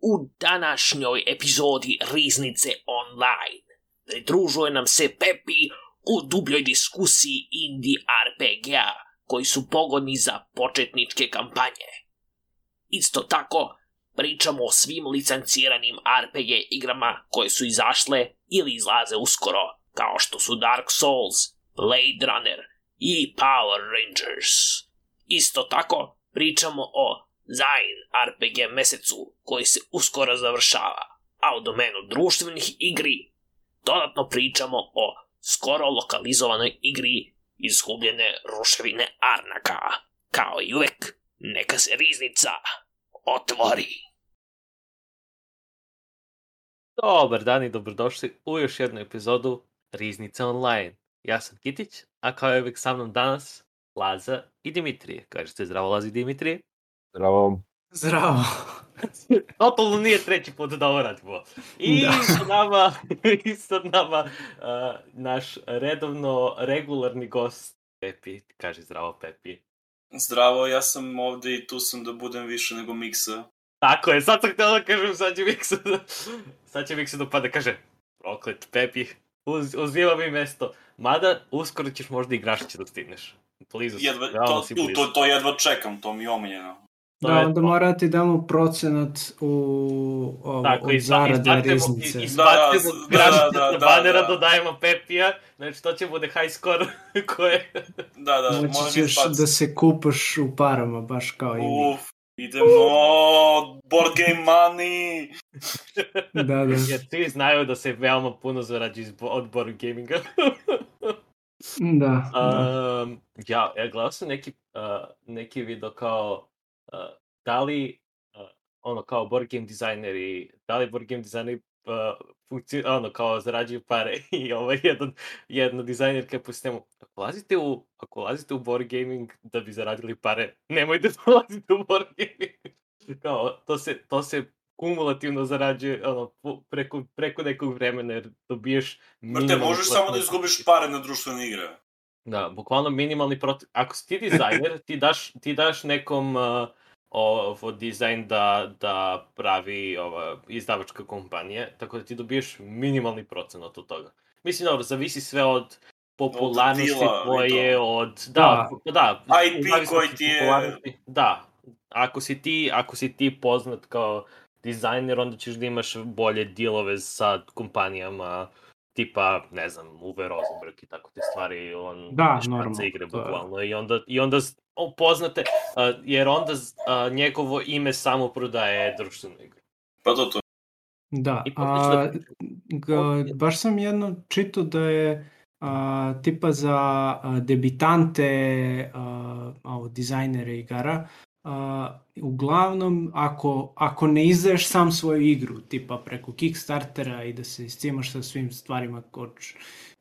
U današnjoj epizodi Riznice Online pridružuje nam se Pepi u dubljoj diskusiji indie RPG-a koji su pogodni za početničke kampanje. Isto tako, pričamo o svim licenciranim RPG igrama koje su izašle ili izlaze uskoro, kao što su Dark Souls, Blade Runner i Power Rangers. Isto tako, pričamo o Zain RPG mesecu koji se uskoro završava, a u domenu društvenih igri dodatno pričamo o skoro lokalizovanoj igri izgubljene ruševine Arnaka. Kao i uvek, neka se riznica otvori. Dobar dan i dobrodošli u još jednu epizodu Riznice Online. Ja sam Kitić, a kao je uvek sa mnom danas Laza i Dimitrije. Kažete zdravo Laza i Dimitrije? Zdravo. Zdravo. Totalno nije treći put da ovo radimo. I Da. sa nama, isto nama, uh, naš redovno, regularni gost Pepi. Kaže zdravo Pepi. Zdravo, ja sam ovde i tu sam da budem više nego Miksa. Tako je, sad sam htio da kažem, sad će Miksa da, sad će Miksa da upada, kaže, proklet Pepi, uz, uzima mi mesto. Mada, uskoro ćeš možda i Grašića da stigneš. Blizu Jedva, to, blizu. to, to jedva čekam, to mi je omiljeno. To Da, je onda to. mora ti damo procenat u ovo, Tako, od zarade riznice. Da, Izbacujemo da, Grašića da, sa da, banera, da. dodajemo Pepija, znači to će bude high score koje... Da, da, Moći moram ćeš izbaciti. da se kupaš u parama, baš kao i mi. Uf, idemo, board game money! Da, da. Jer svi znaju da se veoma puno bo- od board gaminga. Da, da. Um, ja, ja gledao sam neki, uh, neki video kao da li uh, ono kao board game dizajneri, da li board game dizajneri uh, funkci, ono kao zarađuju pare i ovaj jedan, jedna dizajnerka po sistemu ako ulazite u, ako ulazite u board gaming da bi zaradili pare, nemojte da ulazite u board gaming. kao, to se, to se kumulativno zarađuje ono, preko, preko nekog vremena jer dobiješ Brate, minimalnu možeš samo da izgubiš pare na društvene igre. Da, bukvalno minimalni proti... Ako si ti dizajner, ti daš, ti daš nekom uh, ovo dizajn da, da pravi ova izdavačka kompanija, tako da ti dobiješ minimalni procenat od toga. Mislim, dobro, zavisi sve od popularnosti i tvoje, od... Da, da, da IP koji od ti je-. Da, ako si ti, ako si ti poznat kao dizajner, onda ćeš da imaš bolje dealove sa kompanijama tipa, ne znam, Uwe Rosenberg i tako te stvari, on Da, normalno, igre je. bukvalno i onda, i onda poznate, a, jer onda a, njegovo ime samo prodaje društvenu igru. Pa to to. Da, a, ga, baš sam jedno čitao da je a, tipa za a, debitante, a, ovo, dizajnere igara, a, uglavnom ako, ako ne izdaješ sam svoju igru, tipa preko Kickstartera i da se iscimaš sa svim stvarima kod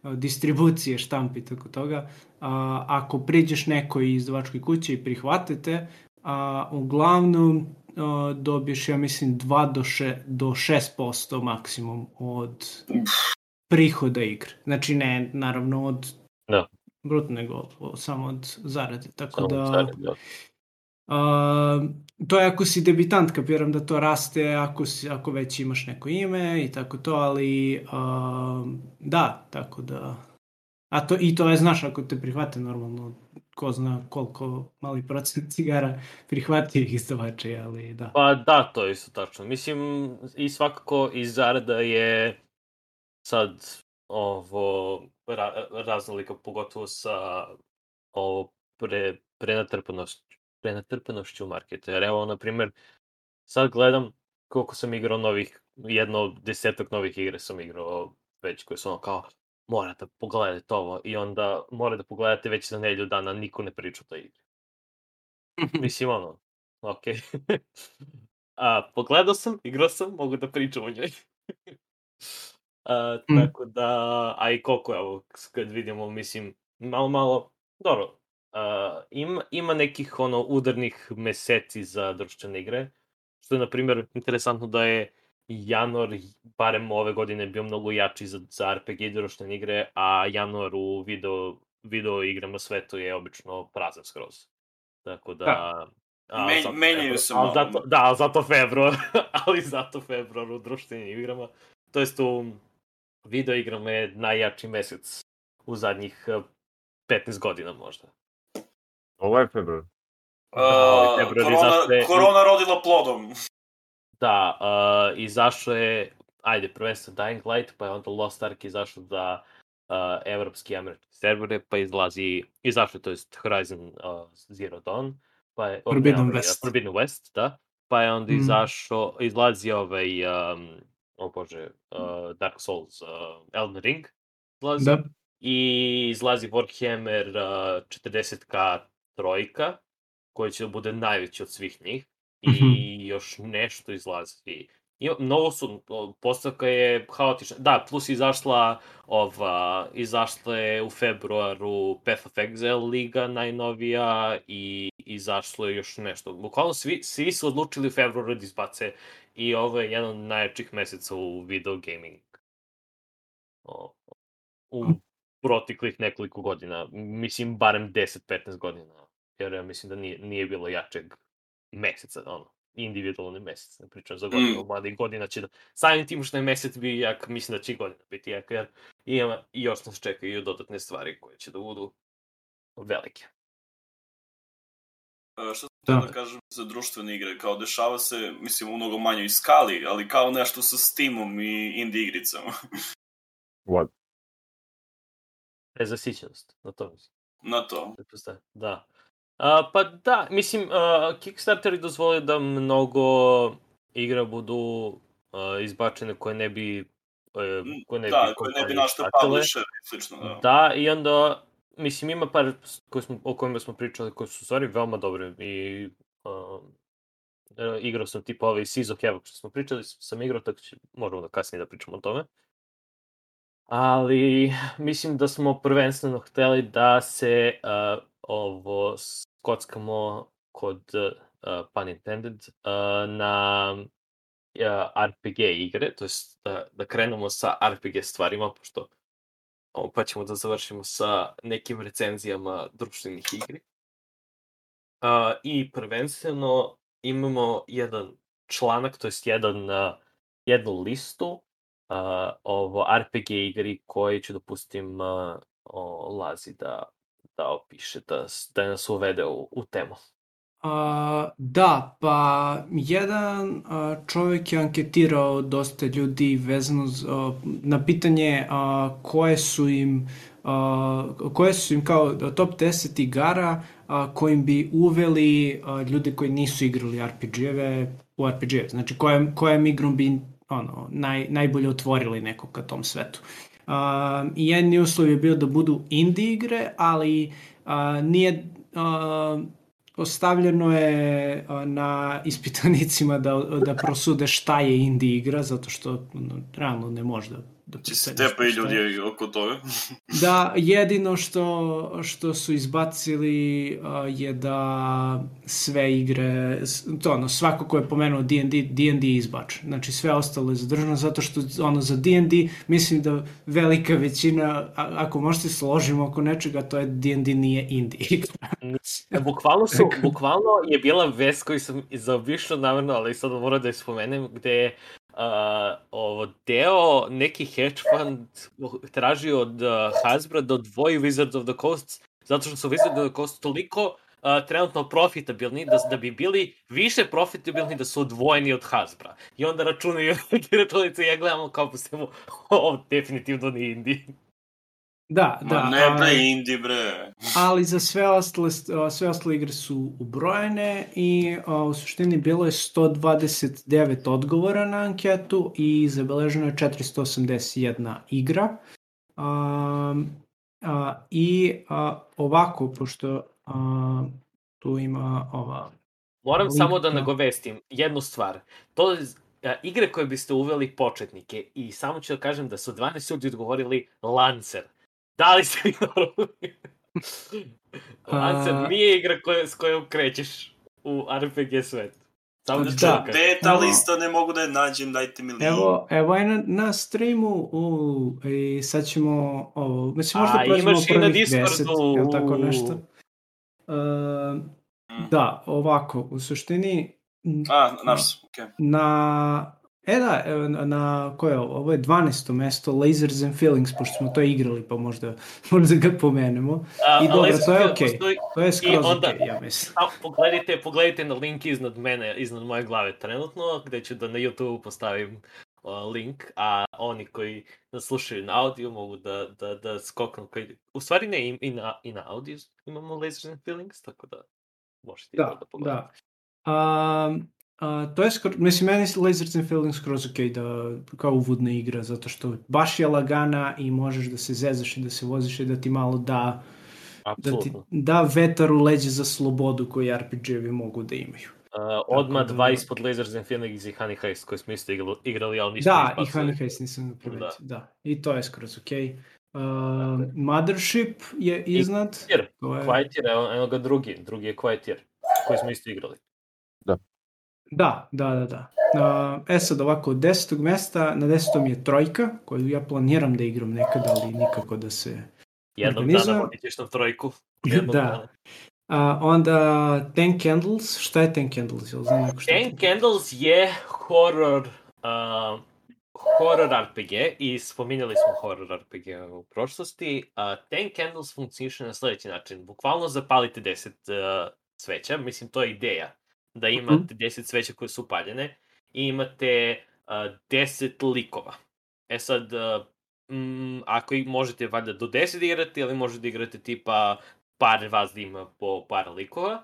a, distribucije, štampi, tako toga, a, ako priđeš nekoj izdavačkoj kući i prihvatite, a, uglavnom a, dobiješ, ja mislim, 2 do, še, do 6% maksimum od prihoda igre. Znači ne, naravno, od Da. bruto, nego samo od zarade. Tako Samo da, stvari, da. A, to je ako si debitant, kapiram da to raste, ako, si, ako već imaš neko ime i tako to, ali a, da, tako da... A to, I to je, znaš, ako te prihvate normalno, ko zna koliko mali procent cigara prihvati izdavače, ali da. Pa da, to je isto tačno. Mislim, i svakako iz zarada je sad ovo ra, raznolika, pogotovo sa ovo pre, prenatrpanošću, prenatrpanošću u marketu. Jer evo, na primjer, sad gledam koliko sam igrao novih, jedno desetak novih igre sam igrao već koje su ono kao morate pogledati ovo i onda morate da pogledate već za nedelju dana niko ne priča o toj igri. Mislim, ono, okej. A, pogledao sam, igrao sam, mogu da pričam o njoj. A, Mm. tako da, a i koliko, evo, kad vidimo, mislim, malo, malo, dobro, a, ima, ima nekih, ono, udarnih meseci za društvene igre, što je, na primjer, interesantno da je januar, barem ove godine, bio mnogo jači za, za RPG i društvene igre, a januar u video, video igrama svetu je obično prazan skroz. Tako da, Da. A, Men- zato menjaju se malo. Zato, da, zato februar, ali zato februar u društvenim igrama. To jest u video igrama je najjači mesec u zadnjih eh, 15 godina možda. Ovo je februar. Da, ovaj Uh, februar korona, izašao je- korona rodila plodom. Da, uh, izašao je, ajde, prvenstveno Dying Light, pa je onda Lost Ark izašao za uh, evropski i američki servere, pa izlazi, izašao je, to jest Horizon uh, Zero Dawn, pa je... Forbidden ovaj, West. Forbidden West, da. Pa je onda Mhm. izašao, izlazi ovaj, um, o bože, uh, Dark Souls, uh, Elden Ring, izlazi. Da. I izlazi Warhammer uh, 40k trojka, koji će da bude najveći od svih njih. I Mhm. još nešto izlazi. I mnogo su, postavka je haotična. Da, plus izašla ova, izašla je u februaru Path of Exile liga najnovija i izašlo je još nešto. Bukvalno svi, svi su odlučili u februaru da izbace i ovo je jedan od najjačih meseca u video gaming. O, u proteklih nekoliko godina. Mislim, barem 10-15 godina. Jer ja mislim da nije, nije bilo jačeg meseca, ono, individualni mesec, ne pričam za godinu, mm. mada i godina će da, samim tim što je mesec bio jak, mislim da će i godina biti jak, jer ima, i još nas čekaju dodatne stvari koje će da budu velike. Uh, što sam Da. da kažem za društvene igre, kao dešava se, mislim, u mnogo manjoj skali, ali kao nešto sa Steamom i indie igricama. What? Prezasićenost, na to mislim. Na to. Da. A, pa da, mislim, uh, Kickstarter je dozvolio da mnogo igra budu uh, izbačene koje ne bi uh, koje ne da, bi koje ne bi pratile. publisher i slično, da. Da, i onda, mislim, ima par koje smo, o kojima smo pričali, koje su stvari veoma dobre i uh, e, igrao sam tipa ovaj Seas of Havoc što smo pričali, sam igrao, tako će, možemo da kasnije da pričamo o tome. Ali, mislim da smo prvenstveno hteli da se uh, ovo skockamo kod, uh, pun intended, uh, na uh, RPG igre, to jest da, da krenemo sa RPG stvarima, pošto pa ćemo da završimo sa nekim recenzijama društvenih igri. Uh, I prvenstveno imamo jedan članak, to jest jedan, uh, jednu listu uh, ovo RPG igri koji ću da pustim uh, o, Lazi da, da opiše, da, da nas uvede u, u temu. A, da, pa jedan a, čovjek je anketirao dosta ljudi vezano z, a, na pitanje a, koje su im a, koje su im kao top 10 igara a, kojim bi uveli a, ljude koji nisu igrali RPG-eve u RPG-eve. Znači kojom, kojom igrom bi ono, naj, najbolje otvorili nekog ka tom svetu. A, I jedni uslov je bio da budu indie igre, ali a, nije a, ostavljeno je na ispitanicima da, da prosude šta je indie igra, zato što ono, realno ne može da, da Će se proceniš tepaju šta je. ljudi oko toga. Da, jedino što, što su izbacili a, je da sve igre, to ono, svako ko je pomenuo D&D, D&D je izbačen. Znači sve ostalo je zadržano zato što ono za D&D mislim da velika većina, a, ako možete složimo oko nečega, to je D&D nije indie igra. Bukvalno, su, bukvalno je bila vest koju sam zaobišao namerno, ali sad moram da je spomenem, gde je uh, ovo deo neki hedge fund tražio od uh, Hasbra da odvoji Wizards of the Coast, zato što su Wizards of the Coast toliko uh, trenutno profitabilni, da, da bi bili više profitabilni da su odvojeni od Hasbra. I onda računaju računice i ja gledamo kao po svemu, ovo definitivno nije indie. Da, da. Ma ne a- bre, indie bre. ali za sve ostale, sve ostale igre su ubrojene i a, u suštini bilo je 129 odgovora na anketu i zabeleženo je 481 igra. A, a, I a, ovako, pošto a, tu ima ova... Moram Link, samo da da. nagovestim jednu stvar. To je igre koje biste uveli početnike i samo ću da kažem da su 12 ljudi odgovorili Lancer. Da li ste vi normalni? Lancer A- nije igra koja, s kojom krećeš u RPG svet. Samo Da. da. Gde ta lista, ne mogu da je nađem, dajte mi link. Evo, evo je na, na streamu u, i sad ćemo ovo, mislim možda A, prođemo imaš i na prvih Discordu, 10, ili tako nešto. Uh, Da, ovako, u suštini A, naš okej. na E da, evo, na, koje je ovo? Ovo je 12. mesto Lasers and Feelings, pošto smo to igrali, pa možda, možda ga pomenemo. A, I dobro, to je okej. postoji- To je skroz onda- okej, ja mislim. A, pogledajte, pogledajte na link iznad mene, iznad moje glave trenutno, gde ću da na YouTube postavim link, a oni koji nas slušaju na audio mogu da, da, da skoknu. Koji... U stvari ne, i, i, na, i na audio imamo Lasers and Feelings, tako da možete to Da, da pogledate. da. A, a, to je skoro, mislim, meni je Lasers and Feelings skroz ok da, kao uvodna igra, zato što baš je lagana i možeš da se zezaš i da se voziš i da ti malo da, da ti da vetar u leđe za slobodu koju RPG-evi mogu da imaju. Uh, odmah da- dva ispod Lasers and Feelings i Honey Heist koji smo isto igrali, igrali ali nismo Da, i. Honey Heist nisam ga primetio, da. I to je skroz ok. Uh, Mothership je iznad. Quieter, To je, Quieter, evo, evo ga drugi, drugi je Quieter, koji smo isto igrali. Da, da, da, da. Uh, e sad ovako, od desetog mesta, na desetom je trojka, koju ja planiram da igram nekad, ali nikako da se... Jednog Organizujem. dana vodit ćeš na trojku. Jednog Da. dana. A, onda Ten Candles, šta je Ten Candles? Jel znam neko šta je Ten Candles je horror uh, horror RPG i spominjali smo horror RPG u prošlosti. Uh, Ten Candles funkcioniše na sledeći način. Bukvalno zapalite 10 uh, sveća, mislim to je ideja. Da imate 10 sveća koje su upaljene i imate uh, 10 likova. E sad, uh, mm, ako i možete valjda do 10 da igrate, ili možete da igrate tipa par vas da ima po par likova.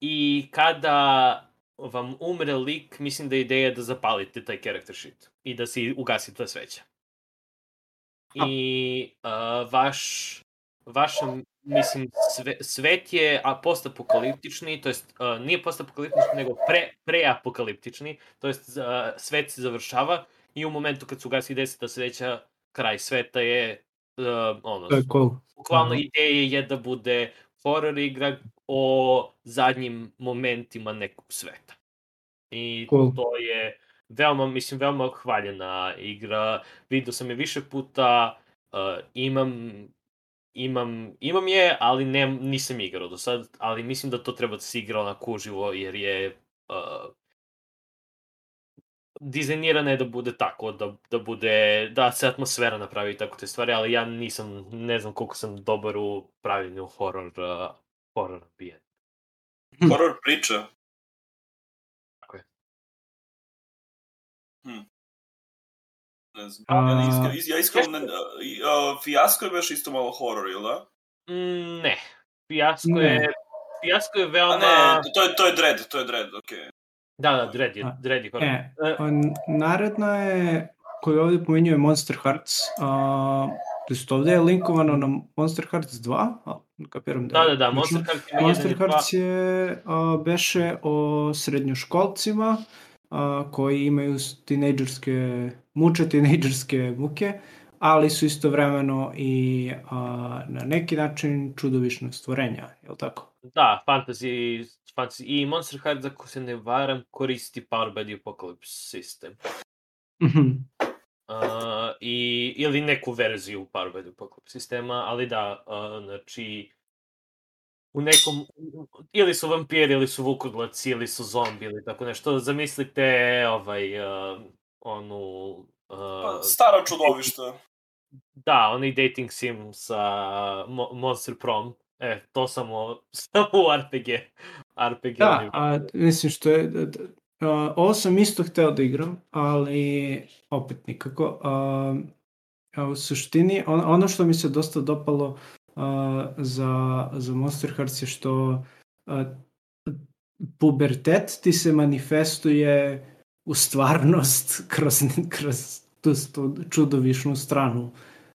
I kada vam umre lik, mislim da je ideja da zapalite taj character sheet i da si ugasite sveća. I uh, vaš, vaša, mislim, sve, svet je a, postapokaliptični, to jest uh, nije postapokaliptični, nego pre, preapokaliptični, to jest uh, svet se završava i u momentu kad se ugasi deseta sveća, kraj sveta je uh, ono, To je cool. bukvalno Aha. ideja je da bude horror igra o zadnjim momentima nekog sveta. I Cool. to je veoma, mislim, veoma hvaljena igra. Vidio sam je više puta, uh, imam imam, imam je, ali ne, nisam igrao do sad, ali mislim da to treba da se igra onako uživo, jer je uh, dizajnirana je da bude tako, da, da bude, da se atmosfera napravi i tako te stvari, ali ja nisam, ne znam koliko sam dobar u pravljenju horror, uh, horror bije. Horror priča. Tako je. Hm. Ne znam. A- Ja, iskren, ja iskreno, ne, fijasko je baš isto malo horror, ili da? Mm, ne. Fijasko Ne. je, fijasko je veoma... A ne, to je, to je Dread, to je Dread, okej. Da, da, Dread je, Dread je horror. E, E, a naredna je, koju ovdje pomenjuje Monster Hearts, a, to ovdje je linkovano na Monster Hearts 2, a, kapiram da da, je da, da. Monster Hearts ima Monster. Hearts je a, beše o srednjoškolcima a, koji imaju tinejdžerske, muče tinejdžerske muke, ali su istovremeno i a, na neki način čudovišna stvorenja, je li tako? Da, fantasy, fantasy. I Monster Hearts, ako se ne varam, koristi Power by the Apocalypse sistem. Mhm. Uh, i, ili neku verziju Power by the Apocalypse sistema, ali da, uh, znači, u nekom, ili su vampiri, ili su vukodlaci, ili su zombi, ili tako nešto. Zamislite, ovaj, uh, onu... Uh, Pa, stara čudovišta. Da, onaj dating sim sa Mo Monster Prom. E, to samo, samo u RPG. RPG Da, a, mislim što je... da- da- a, ovo sam isto hteo da igram, ali opet nikako. A, a u suštini, on, ono što mi se dosta dopalo za, za Monster Hearts je što pubertet ti se manifestuje u stvarnost kroz, kroz tu, tu čudovišnu stranu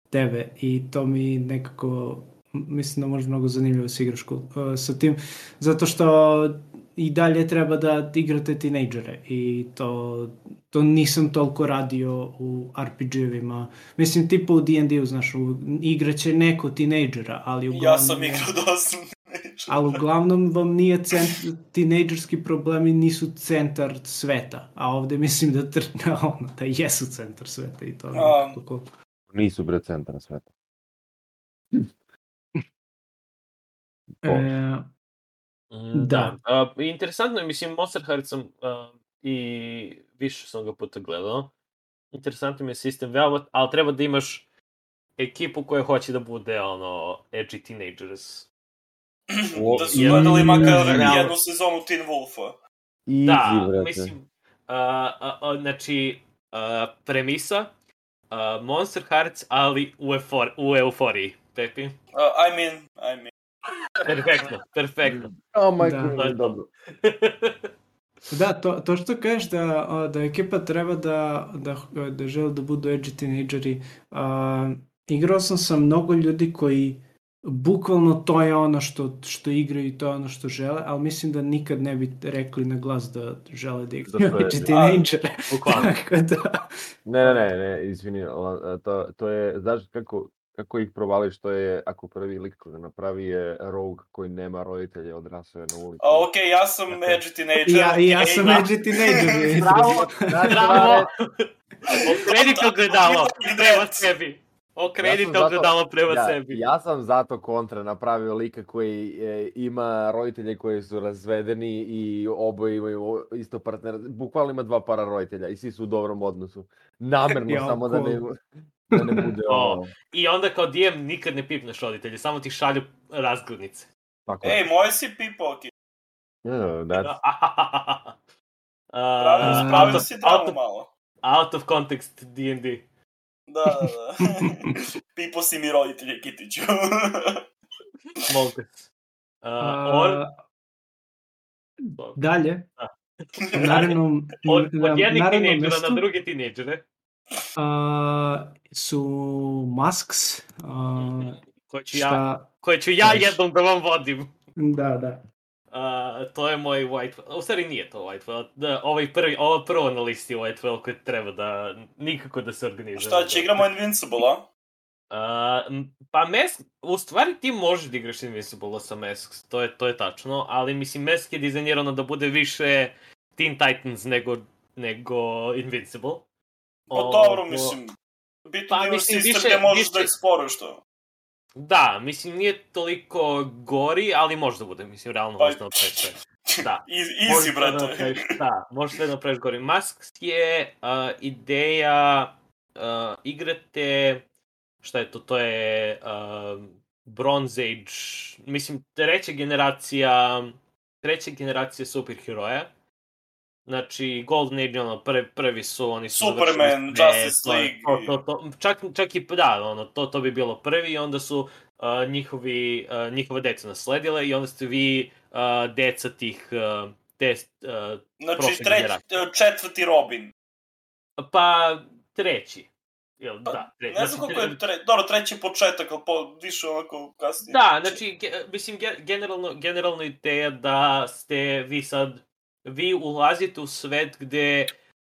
tebe i to mi nekako mislim da može mnogo zanimljivo se igraš uh, sa tim, zato što i dalje treba da igrate tinejdžere i to, to nisam toliko radio u RPG-evima. Mislim, tipa u D&D-u, znaš, u, igraće neko tinejdžera, ali uglavnom... Ja sam igrao dosta. Ali uglavnom vam nije cent, tinejdžerski problemi nisu centar sveta, a ovde mislim da, tr, ono, da jesu centar sveta i to A. nekako. Nisu bre centra sveta. E, Mm, Da. A, interesantno je, mislim, Monster Hearts sam a, i više sam ga puta gledao. Interesantno mi je sistem veoma, ali treba da imaš ekipu koja hoće da bude, ono, edgy teenagers. O, da su gledali makar Realno- jednu sezonu Teen Wolfa. Easy, Da, brate. mislim, a, a, a, znači, a, premisa, a, Monster Hearts, ali u, eufor, u euforiji. Pepi? Uh, I mean, I mean. Perfektno, perfektno. Oh my Da. god, dobro. Da, to, to što kažeš da, da ekipa treba da, da, da žele da budu edgy teenageri. A, igrao sam sa mnogo ljudi koji bukvalno to je ono što, što igraju i to je ono što žele, ali mislim da nikad ne bi rekli na glas da žele da igraju Da edgy teenagere. Bukvalno. Da, Ne, ne, ne, ne, izvini, to, to je, znaš kako, kako ih provališ, to je, ako prvi lik koga napravi je rogue koji nema roditelje, odrasao je na ulici. A, ok, ja sam edgy teenager. ja, ja sam edgy teenager. Bravo, bravo! Okrenite ogledalo Give prema sebi. Ja sam zato- ogledalo prema ja, sebi. ja sam zato kontra napravio lika koji e, ima roditelje koji su razvedeni i oboje imaju isto partnera. Bukvalno ima dva para roditelja i svi su u dobrom odnosu. Namerno Ja, samo da ne. Da ne bude O, ono... I onda kao DM nikad ne pipneš roditelje, samo ti šalju razglednice. Tako. Ej, moje si pipao, ki. Yeah, that's, Pravio, Uh, pravio out, of, si out, dramu of, malo. out of context D&D. Da, da, da. Pipo si mi roditelje, Kitiću. Molim te. Uh, or, dalje, Da. u narednom, od, od jednih tinejdžera mestu na druge tinejdžere, a, su Masks, a, koje ću, ja, šta, koje ću ja jednom da vam vodim. da, da. Uh, to je moj White U stvari nije to White Whale. Da, ovaj prvi, ovo prvo na listi je White Whale koji treba da, nikako da se organizuje. Šta, će igramo Invincible, a? Uh, pa Mask, u stvari ti možeš da igraš Invincible sa Masks, to je, to je tačno, ali mislim Mask je dizajnirano da bude više Teen Titans nego, nego Invincible. Pa dobro, mislim. Bitno Pa, da imaš mislim, sistem više- gde možeš više- da eksploruješ to. Da, mislim nije toliko gori, ali može da bude, mislim realno Pa- može da napraviš sve. Da. Easy, easy sve da brate. napraviš- Da, možeš sve da napraviš gori. Masks je uh, ideja, uh, igrate, šta je to, to je uh, Bronze Age, mislim, treća generacija, treća generacija superheroja. Znači, Golden Age, ono, prvi, prvi su, oni su Superman, završili Justice League. To, to, to, čak, čak i, da, ono, to, to bi bilo prvi i onda su uh, njihovi, uh, njihove deca nasledile i onda ste vi uh, deca tih uh, te, uh, Znači, prošle treć, generacije. četvrti Robin. pa treći. Jel, Pa, da, treći. Ne znam Znači, koliko je tre... Dobro, treći početak, ali po, više onako kasnije. Da, znači, ge, mislim, ge, generalno, generalno ideja da ste vi sad, vi ulazite u svet gde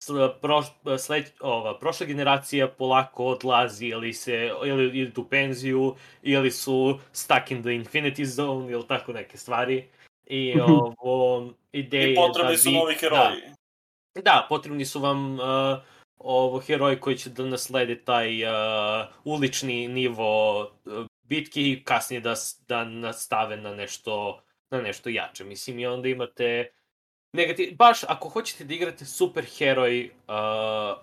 sl- proš, sled, ova, prošla generacija polako odlazi ili se, ili idu u penziju, ili su stuck in the infinity zone, ili tako neke stvari. I ovo, ideja I je potrebni da su vi, novi heroji. Da, da, potrebni su vam uh, ovo heroji koji će da naslede taj uh, ulični nivo uh, bitki i kasnije da, da nastave na nešto, na nešto jače. Mislim, i onda imate negativ... Baš, ako hoćete da igrate super heroj, uh,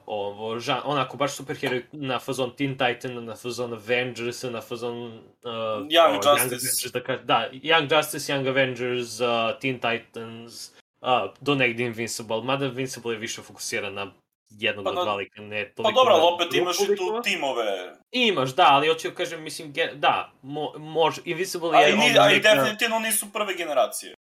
ovo, žan, onako, baš super heroj na fazon Teen Titan, na fazon Avengers, na fazon... Uh, Young ovo, Justice. Avengers, da, ka- da, Young Justice, Young Avengers, uh, Teen Titans, uh, do negde Invincible, mada Invincible je više fokusiran na jednog Pa od dva lika, ne Pa toliko dobro, ali opet imaš i tu timove. Imaš, da, ali hoću da kažem, mislim, ge, da, mo, može, Invincible A je... i, ni, ono a i definitivno nisu prve generacije.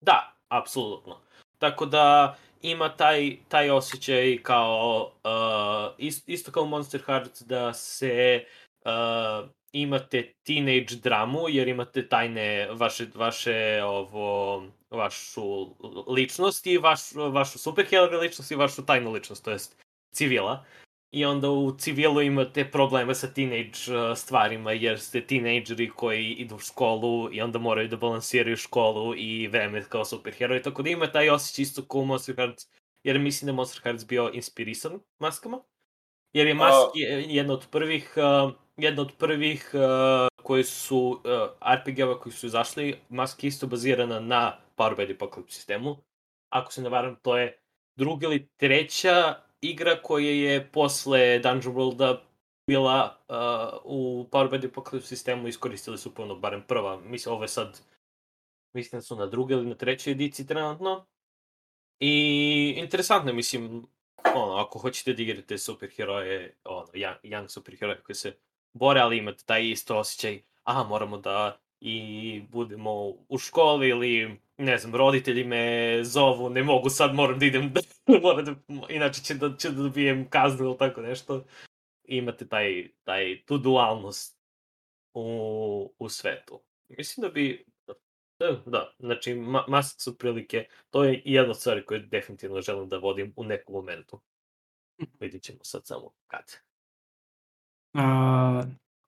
Da, apsolutno. Tako da ima taj, taj osjećaj kao, uh, ist, isto kao Monster Hearts, da se uh, imate teenage dramu, jer imate tajne vaše, vaše ovo, vašu ličnost i vaš, vašu superhero ličnost i vašu tajnu ličnost, to jest civila. I onda u civilu imate probleme sa teenage uh, stvarima, jer ste tinejdžeri koji idu u školu i onda moraju da balansiraju školu i vreme kao superheroj, tako da ima taj osjećaj isto kao Monster Hearts, jer mislim da Monster Hearts bio inspirisan maskama. Jer je Mask je jedna od prvih, uh, jedna od prvih uh, koje su, uh, RPG-ova koji su izašli, Mask je isto bazirana na Power by Apocalypse sistemu. Ako se ne varam, to je druga ili treća igra koja je posle Dungeon Worlda bila uh, u Power by Apocalypse sistemu, iskoristili su puno, barem prva. Mislim, ovo je sad, mislim da su na drugoj ili na trećoj ediciji trenutno. I interesantno mislim, ono, ako hoćete da igrate superheroje, ono, young, young superheroje koji se bore, ali imate taj isto osjećaj, a, moramo da i budemo u školi ili, ne znam, roditelji me zovu, ne mogu sad, moram da idem, moram da, inače će da, će da dobijem kaznu ili tako nešto. Imate taj, taj, tu dualnost u, u svetu. Mislim da bi, da, da znači, ma, masak su prilike, to je jedna od stvari koje definitivno želim da vodim u nekom momentu. Vidjet ćemo sad samo kad. A,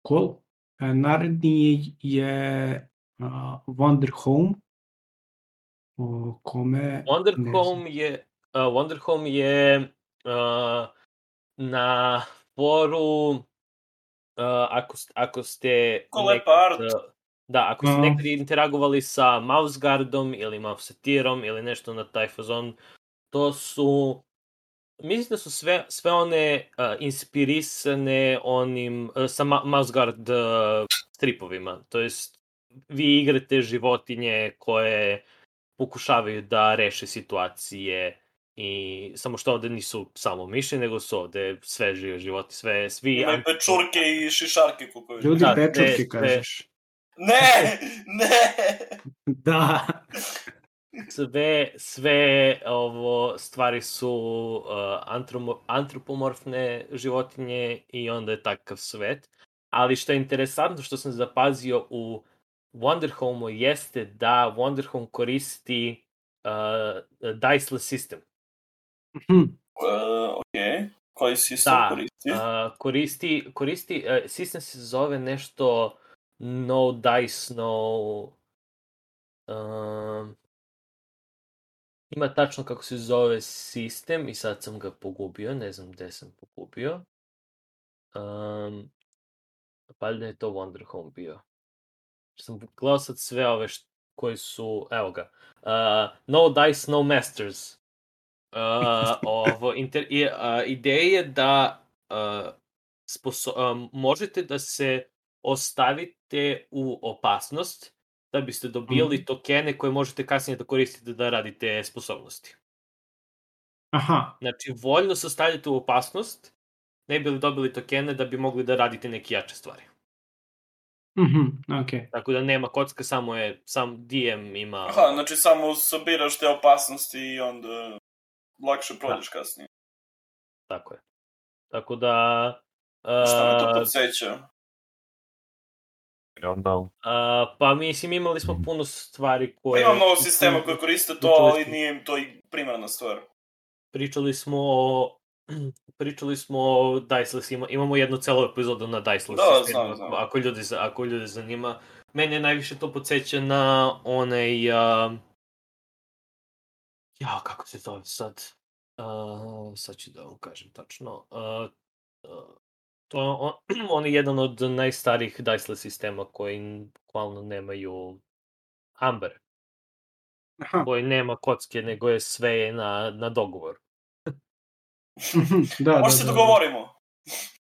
cool. E, naredni je a, Wonder Home, o kome... Wonder ne Home znam. je, uh, Wonder Home je uh, na foru uh, ako, ako ste art. uh, da, ako ste Aha. nekad interagovali sa mouse guardom ili mouseetirom ili nešto na taj fazon, to su mislim da su sve, sve one uh, inspirisane onim uh, sa ma mouse guard uh, stripovima. To jest vi igrate životinje koje pokušavaju da reše situacije i samo što ovde nisu samo miši, nego su ovde sve žive životi, sve, svi... Imaju pečurke i šišarke vidim. Ljudi Da, pečurke kažeš. Ne, ne. Da. sve, sve ovo stvari su uh, antromo, antropomorfne životinje i onda je takav svet. Ali što je interesantno što sam zapazio u Wonder Home-u jeste da Wonder Home koristi uh, diceless system. Hm, Uh, ok. Koji sistem Da, koristi? Uh, koristi, koristi, uh, sistem se zove nešto no dice, no... Um, ima tačno kako se zove sistem i sad sam ga pogubio, ne znam gde sam pogubio. Um, valjda je to Wonder Home bio. Sam gledao sad sve ove št, koji su, evo ga, uh, No Dice, No Masters. Uh, ovo, inter, i, uh, ideja je da uh, sposo, um, možete da se ostavite u opasnost da biste dobili Mhm. tokene koje možete kasnije da koristite da radite sposobnosti. Aha. Znači, voljno se stavljate u opasnost, ne bi li dobili tokene da bi mogli da radite neke jače stvari. Mhm, ok. Tako da nema kocka, samo je, sam DM ima... Aha, znači samo sabiraš te opasnosti i onda lakše prođeš kasnije. Tako je. Tako da... Šta me to Uh, podsjeća? Uh, pa mislim imali smo puno stvari Pa koje... imam mnogo sistema koji koriste to, ali nije im to i primarna stvar. Pričali smo o... Pričali smo o Diceless, ima, imamo jednu celu epizodu na Diceless Da, znam, znam. ako ljudi, ako ljudi zanima. Mene najviše to podsjeća na onaj... Uh, ja, kako se zove sad? Uh, sad ću da vam kažem tačno. Uh, uh, to on, on je jedan od najstarijih Diceless sistema koji bukvalno nemaju Amber, Aha. koji nema kocke, nego je sve na, na dogovor. Da, da, Možda se da, da. dogovorimo.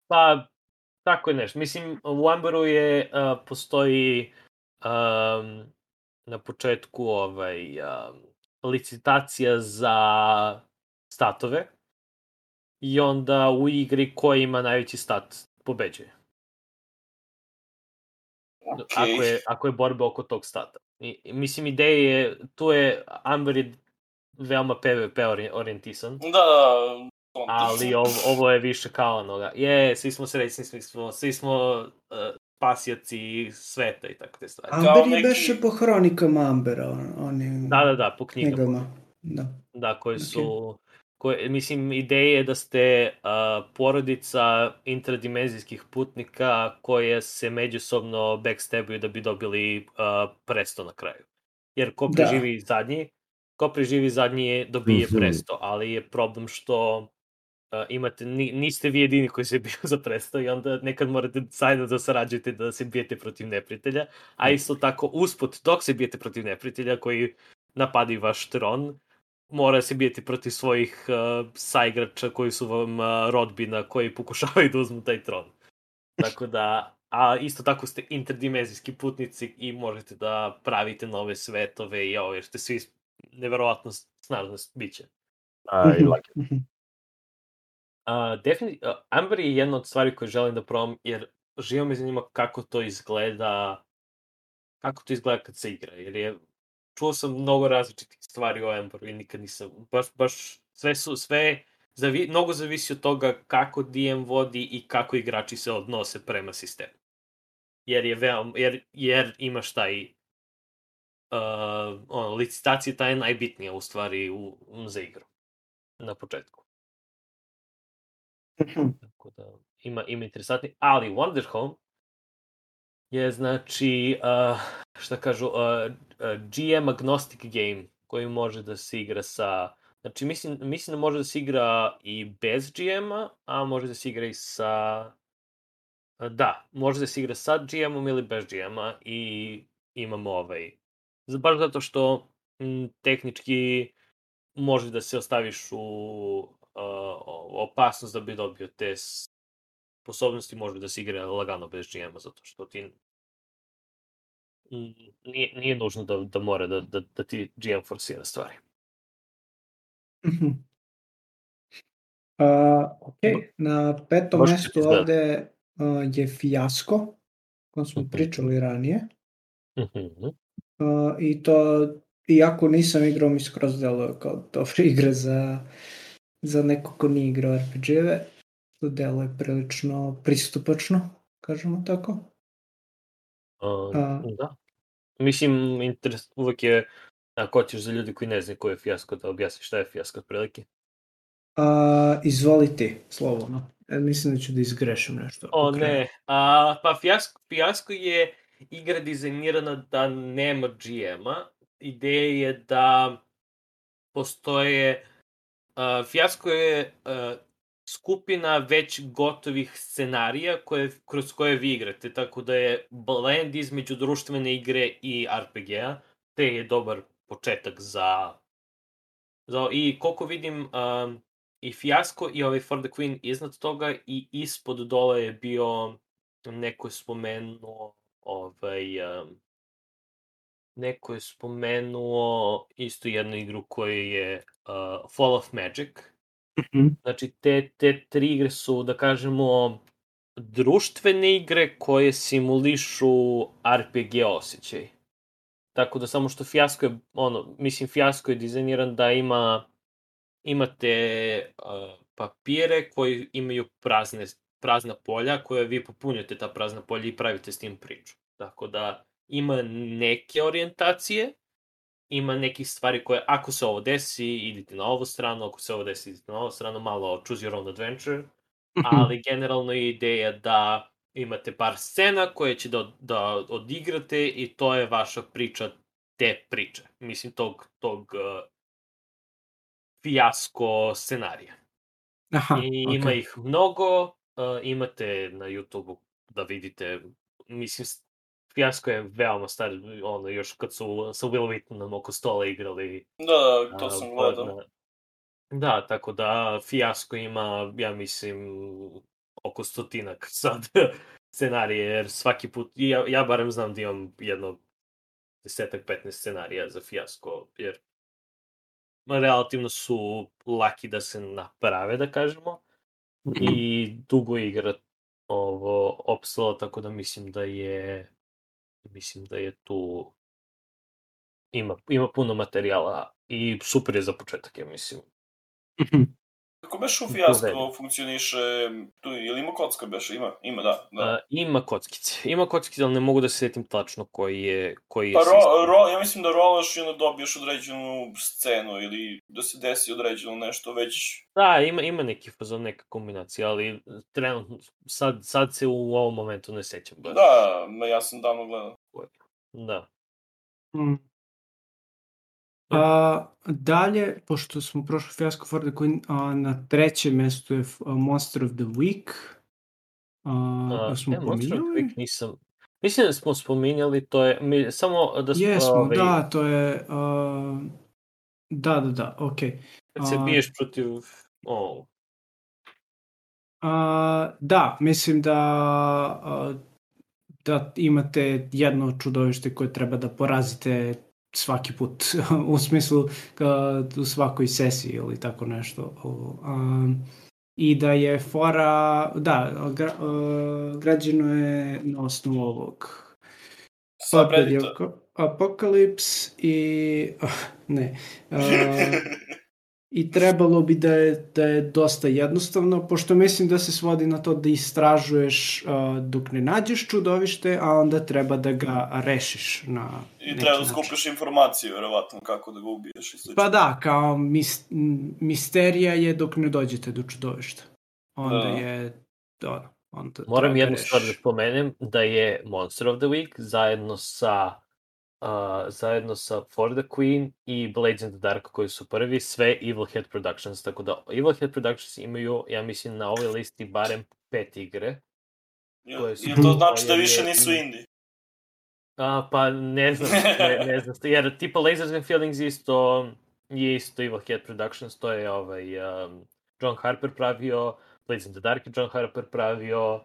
Pa, tako je nešto. Mislim, u Amberu je, uh, postoji um, na početku ovaj, um, licitacija za statove i onda u igri ko ima najveći stat pobeđuje. Ok. Ako, je, ako je borba oko tog stata. I, mislim, ideja je, tu je, Amber je veoma PvP ori- orijentisan. Da, da. to- ali ovo, ovo je više kao onoga, je, svi smo srećni, svi smo, svi smo uh, spasioci sveta i tako te stvari. Kao Amber je neki- beše po hronikama Ambera, on, onim Da, da, da, po knjigama. knjigama. Da. Da, koji su... Koje, mislim, ideja je da ste uh, porodica intradimenzijskih putnika koje se međusobno backstabuju da bi dobili uh, presto na kraju. Jer ko Da. preživi zadnji, ko preživi zadnji je, dobije presto, ali je problem što uh, imate, ni, niste vi jedini koji se bio za predstav i onda nekad morate zajedno da sarađujete da se bijete protiv neprijatelja, a isto tako usput dok se bijete protiv neprijatelja koji napadaju vaš tron, mora se bijeti protiv svojih uh, saigrača koji su vam uh, rodbina koji pokušavaju da uzmu taj tron. Tako da, a isto tako ste interdimenzijski putnici i možete da pravite nove svetove i ovo, jer ste svi neverovatno snažno biće. A, i lake. Uh, definitivno, uh, Amber je jedna od stvari koje želim da probam, jer živo me zanima kako to izgleda, kako to izgleda kad se igra, jer je, čuo sam mnogo različitih stvari o Amberu i nikad nisam, baš, baš sve su, sve, zavi, mnogo zavisi od toga kako DM vodi i kako igrači se odnose prema sistemu. Jer je veoma, jer, jer imaš taj, uh, ono, licitacija ta je najbitnija u stvari u, za igru, na početku. Tako da ima, ima interesantni, ali Wonder Home je znači, uh, šta kažu, uh, uh, GM agnostic game koji može da se igra sa, znači mislim, mislim da može da se igra i bez GM-a, a može da se igra i sa, da, može da se igra sa GM-om ili bez GM-a i imamo ovaj, baš zato što m, tehnički može da se ostaviš u opasnost da bi dobio te sposobnosti može da se igra lagano bez GM-a, zato što ti nije, nije nužno da, da mora da, da, da ti GM forsira stvari. Uh, ok, na petom Može mestu ovde uh, je Fijasko, o kojem smo Mhm. pričali ranije. Uh, I to, iako nisam igrao, mi skroz deluje kao dobra igra za, za neko ko nije igrao RPG-eve. To deluje prilično pristupačno, kažemo tako. Uh, A. da. Mislim, interes, uvek je, ako ćeš za ljudi koji ne znaju ko je fijasko, da objasniš šta je fijasko otprilike. A, izvoli ti, slobodno. E, mislim da ću da izgrešim nešto. O ne, a, pa fijasko, fijasko je igra dizajnirana da nema GM-a. Ideja je da postoje... Uh, fijasko je uh, skupina već gotovih scenarija koje, kroz koje vi igrate, tako da je blend između društvene igre i RPG-a, te je dobar početak za... za I koliko vidim, um, i Fijasko i ovaj For the Queen iznad toga i ispod dole je bio neko je spomenuo ovaj um, neko je spomenuo isto jednu igru koja je uh, Fall of Magic. Mhm. Znači te, te tri igre su da kažemo društvene igre koje simulišu RPG osjećaj. Tako da samo što Fijasko je, ono, mislim Fijasko je dizajniran da ima imate uh, papire koji imaju prazne, prazna polja koje vi popunjate ta prazna polja i pravite s tim priču. Tako da ima neke orijentacije, ima nekih stvari koje ako se ovo desi, idite na ovu stranu, ako se ovo desi, idite na ovu stranu, malo choose your own adventure, ali generalno je ideja da imate par scena koje će da, da odigrate i to je vaša priča te priče. Mislim, tog, tog uh, fijasko scenarija. Aha, I ok. ima ih mnogo, uh, imate na YouTube-u da vidite, mislim, fijasko je veoma star, ono, još kad su sa Will Whitmanom oko stola igrali. Da, to a, sam gledao. na- Da, tako da fijasko ima, ja mislim, oko stotinak sad scenarije, jer svaki put, ja, ja barem znam da imam jedno desetak, 15 scenarija za fijasko, jer relativno su laki da se naprave, da kažemo, i dugo igra ovo opstala, tako da mislim da je mislim da je tu ima, ima puno materijala i super je za početak, ja mislim. Kako beš u To fijasko funkcioniše, tu, ili ima kocka beše, ima, ima, da, da. A, ima kockice. Ima kockice, ali ne mogu da se setim tačno koji je, koji je Pa ro, ro, ja mislim da rolaš i onda dobiješ određenu scenu ili da se desi određeno nešto već... Da, ima, ima neki fazon, neka kombinacija, ali trenutno, sad, sad se u ovom momentu ne sećam baš. Da, ja sam davno gledao. Da. Mm. A, dalje, pošto smo prošli Fiasco for the Queen, a, na trećem mestu je Monster of the Week. A, A, uh, smo ja, Monster of the? Week nisam... Mislim da smo spominjali, to je... Mi, samo da smo... Jesmo, ovaj, da, to je... A, da, da, da, okej. Kad se biješ protiv... Oh, A, da, mislim da a, da imate jedno čudovište koje treba da porazite svaki put, u smislu ka, u svakoj sesiji ili tako nešto. A, I da je fora, da, gra, a, građeno je na osnovu ovog Apokalips i ne. A, I trebalo bi da je, da je dosta jednostavno, pošto mislim da se svodi na to da istražuješ uh, dok ne nađeš čudovište, a onda treba da ga rešiš na I treba da način. skupiš informacije, verovatno, kako da ga ubiješ i slično. Pa da, kao mis, misterija je dok ne dođete do čudovišta. Onda Da. je, ono, onda Moram da jednu rešiš. stvar da spomenem, da je Monster of the Week zajedno sa uh, zajedno sa For the Queen i Blades in the Dark koji su prvi, sve Evil Head Productions, tako da Evil Head Productions imaju, ja mislim, na ovoj listi barem pet igre. Jel, koje su- jel to znači da više je- nisu indie? A, pa ne znam, ne, ne znam, jer tipa Lasers and Feelings isto, je isto Evil Head Productions, to je ovaj, um, John Harper pravio, Blades in the Dark je John Harper pravio,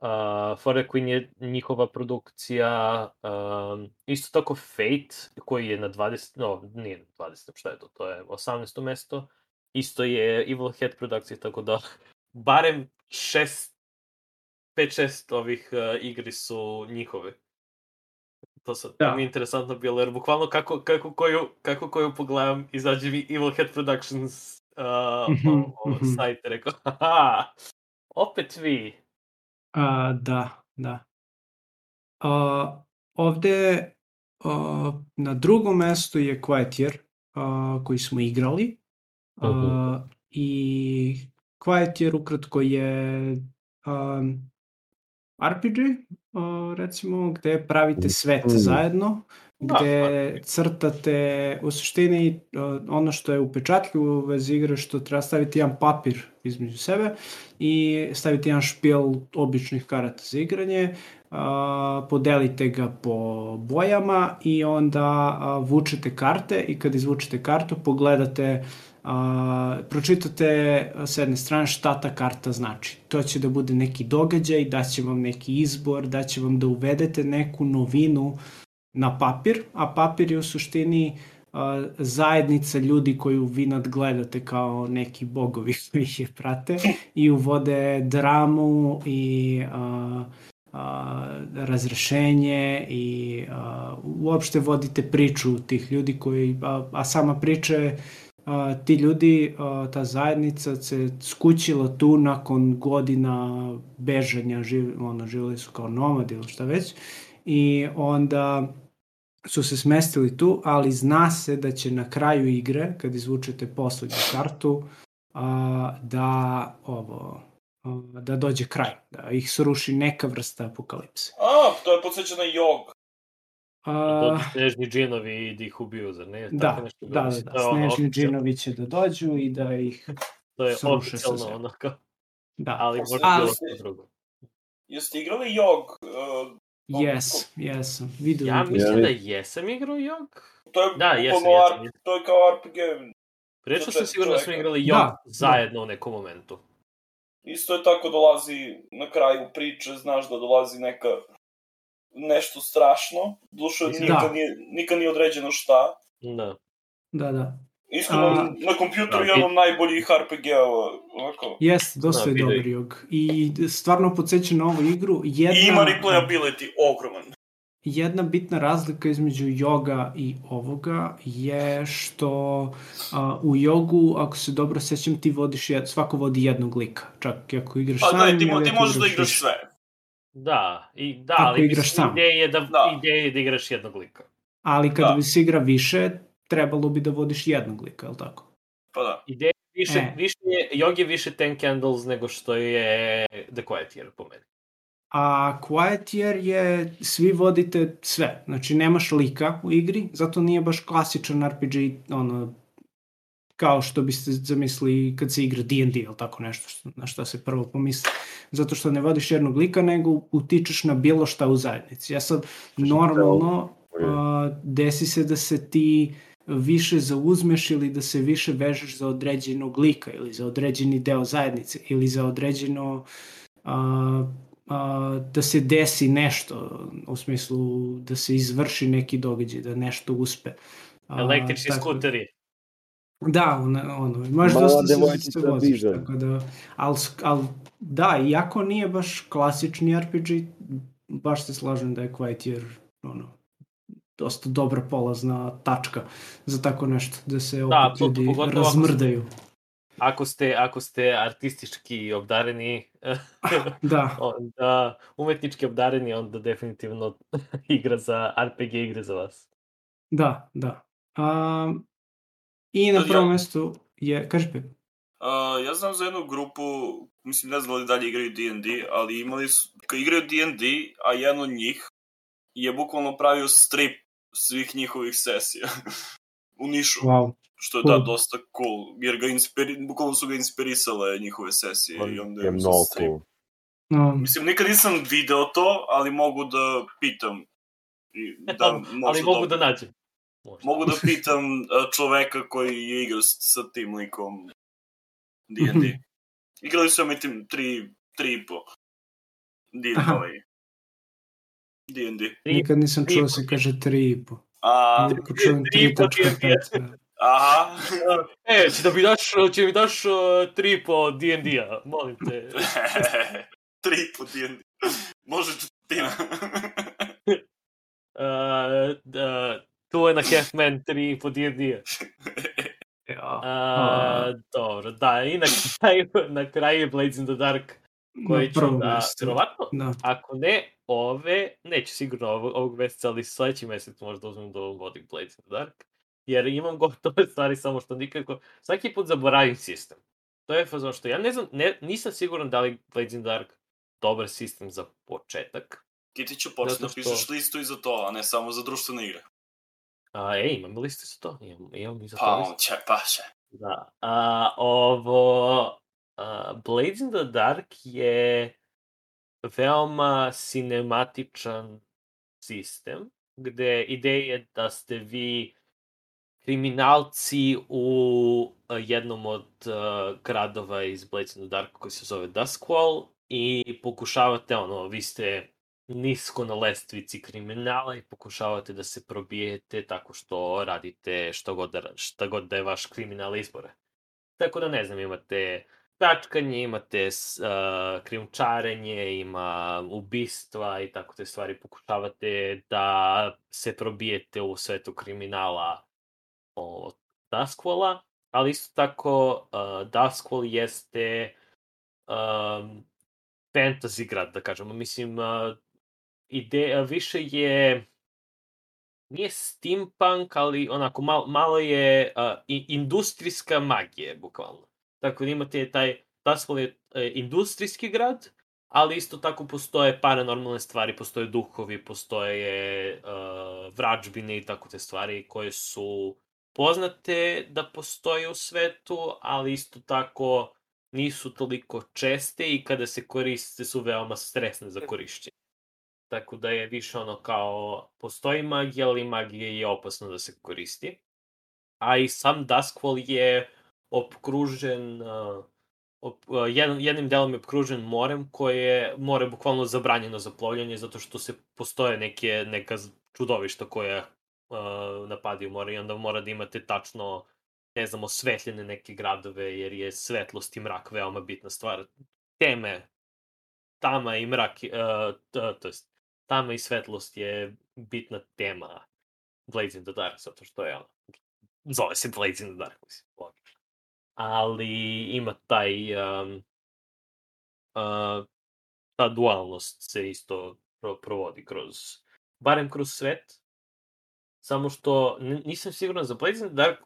uh, Queen je njihova produkcija, um, isto tako Fate, koji je na 20, no, nije na 20, šta je to, to je 18. mesto, isto je Evil Head produkcija, tako da barem šest, 5-6 ovih uh, igri su njihove. To, sad, Da. to mi je interesantno bilo, jer bukvalno kako, kako, koju, kako koju pogledam, izađe mi Evil Head Productions uh, o, o, mhm. sajt, rekao, haha, opet vi. A, da, da. A, ovde a, na drugom mestu je Quiet Year, a, koji smo igrali. A, Mhm. I Quiet Year ukratko je um, RPG, a, recimo, gde pravite svet Mhm. zajedno, Da, gde crtate, u suštini ono što je upečatljivo u vezi igre, što treba staviti jedan papir između sebe i staviti jedan špijel običnih karata za igranje, a, podelite ga po bojama i onda a, vučete karte i kad izvučete kartu pogledate a, pročitate s jedne strane šta ta karta znači. To će da bude neki događaj, daće vam neki izbor, daće vam da uvedete neku novinu na papir, a papir je u suštini zajednica ljudi koju vi nadgledate kao neki bogovi koji ih prate i uvode dramu i a, a, razrešenje i a, uopšte vodite priču tih ljudi koji, a, a sama priča je a, ti ljudi, a, ta zajednica se skućila tu nakon godina bežanja, živ, ono, živjeli su kao nomadi ili šta već i onda su se smestili tu, ali zna se da će na kraju igre, kad izvučete poslednju kartu, a, da ovo a, da dođe kraj, da ih sruši neka vrsta apokalipse. A, to je podsjeća na jog. A, snežni džinovi i da ih ubiju, zar ne? Tako da, nešto bilo. da, da, da, ono snežni džinovi će da dođu i da ih, To je sruše sa oficijalno kao, da. ali možda bilo što drugo. Jeste igrali jog? Uh, Yes, jesam, vidio Ja mislim Ja, da jesam igrao Jog. to je Da, jesam, jesam. To je kao RPG. Prilično Za sam siguran da smo igrali Jog Da, zajedno u nekom momentu. Isto je tako dolazi na kraju priče, znaš da dolazi neka nešto strašno. Duše, Mislim- nikad, Da. nije, nikad nije određeno šta. Da. Da, da. Iskreno, A- na kompjuteru Da, je od najboljih RPG-ova. Onako. Jeste, dosta Da, je vidio dobar jog. I stvarno podsjeća na ovu igru. Jedna, I ima replayability ogroman. jedna bitna razlika između joga i ovoga je što a, u jogu, ako se dobro sećam, ti vodiš, jed, svako vodi jednog lika. Čak i ako igraš Pa sam, da, ti, ti možeš da igraš sve. Da, i, da Ako ali igraš mislim, sam. ideja je da, Da. ideja je da igraš jednog lika. Ali kada Da. bi se igra više, trebalo bi da vodiš jednog lika, je li tako? Pa da. Ideja više, E. više je, Jog je više Ten Candles nego što je The Quiet Year po meni. a Quiet Year je svi vodite sve. Znači nemaš lika u igri, zato nije baš klasičan RPG, ono, kao što biste zamislili kad se igra D&D ili tako nešto, na što se prvo pomisli. Zato što ne vodiš jednog lika, nego utičeš na bilo šta u zajednici. Ja sad, normalno, a, desi se da se ti više zauzmeš ili da se više vežeš za određenog lika ili za određeni deo zajednice ili za određeno a, a, da se desi nešto u smislu da se izvrši neki događaj, da nešto uspe. A, Električni tako, skuteri. Da, ono, ono možeš dosta se, se voziš, tako da, ali, al, da, iako nije baš klasični RPG, baš se slažem da je Quiet Year, ono, dosta dobra polazna tačka za tako nešto, da se da, opet ljudi razmrdaju. Ako ste, ako ste artistički obdareni, da. onda umetnički obdareni, onda definitivno igra za RPG igre za vas. Da, da. Um, I na prvom ja, mestu je, kaži Pep. Uh, ja znam za jednu grupu, mislim ne znam da li dalje igraju D&D, ali imali su, kad igraju D&D, a jedan od njih je bukvalno pravio strip svih njihovih sesija u Nišu. Wow. Što je cool. da dosta cool, jer ga inspiri, bukvalno su ga inspirisale njihove sesije On i onda je mnogo cool. No. Mislim, nikad nisam video to, ali mogu da pitam. I da, ali mogu da nađem. Možda. Mogu da pitam čoveka koji je igrao sa tim likom D&D. Igrali su mi tim tri, tri i po. D&D. D&D. Nikad nisam čuo se kaže tri i po. A, Nikad čujem tri tačka pet. Aha. e, će da mi daš, će mi daš uh, tri po D&D-a, molim te. tri po D&D. Može četina. uh, uh, Two and a Half Men 3 po D&D. Ja. Uh, dobro, da, i na kraju, na kraju Blades in the Dark koji ću da, vjerovatno, da. ako ne ove, neće sigurno ovog, ovog meseca, ali sledeći mesec možda uzmem da vodim Blades in the Dark, jer imam gotove stvari samo što nikako, svaki put zaboravim sistem. To je fazon što ja ne znam, ne, nisam siguran da li Blades in the Dark dobar sistem za početak. Ti ti ću početi da pišeš listu i za to, a ne samo za društvene igre. A, ej, imam listu za to? Imam, imam i za to listu. će, pa će. Da. A, ovo... A, Blades in the Dark je veoma cinematičan sistem, gde ideja je da ste vi kriminalci u jednom od uh, gradova iz Blades in the Dark koji se zove Duskwall i pokušavate, ono, vi ste nisko na lestvici kriminala i pokušavate da se probijete tako što radite što god da, šta god da je vaš kriminal izbore. Tako da ne znam, imate tačkanje, imate uh, krijumčarenje, ima ubistva i tako te stvari. Pokušavate da se probijete u svetu kriminala od Duskwalla, ali isto tako uh, Duskwall jeste um, fantasy grad, da kažemo. Mislim, uh, ideja više je nije steampunk, ali onako malo, malo je uh, industrijska magija, bukvalno. Tako da imate taj, je uh, industrijski grad, ali isto tako postoje paranormalne stvari, postoje duhovi, postoje uh, vrađbine i tako te stvari koje su poznate da postoje u svetu, ali isto tako nisu toliko česte i kada se koriste su veoma stresne za korišćenje. Tako da je više ono kao, postoji magija, ali magija je opasno da se koristi. A i sam Duskwall je opkružen, op, jedan, jednim delom je opkružen morem koje je more bukvalno zabranjeno za plovljanje zato što se postoje neke, neka čudovišta koja uh, napadaju more i onda mora da imate tačno ne znam, osvetljene neke gradove, jer je svetlost i mrak veoma bitna stvar. Teme, tama i mrak, uh, to, to jest, tama i svetlost je bitna tema Blades in the Dark, zato što je ono, zove se Blades in the Dark, mislim, logično. Ali ima taj, um, uh, ta dualnost se isto pro provodi kroz, barem kroz svet, samo što nisam siguran za Blades the Dark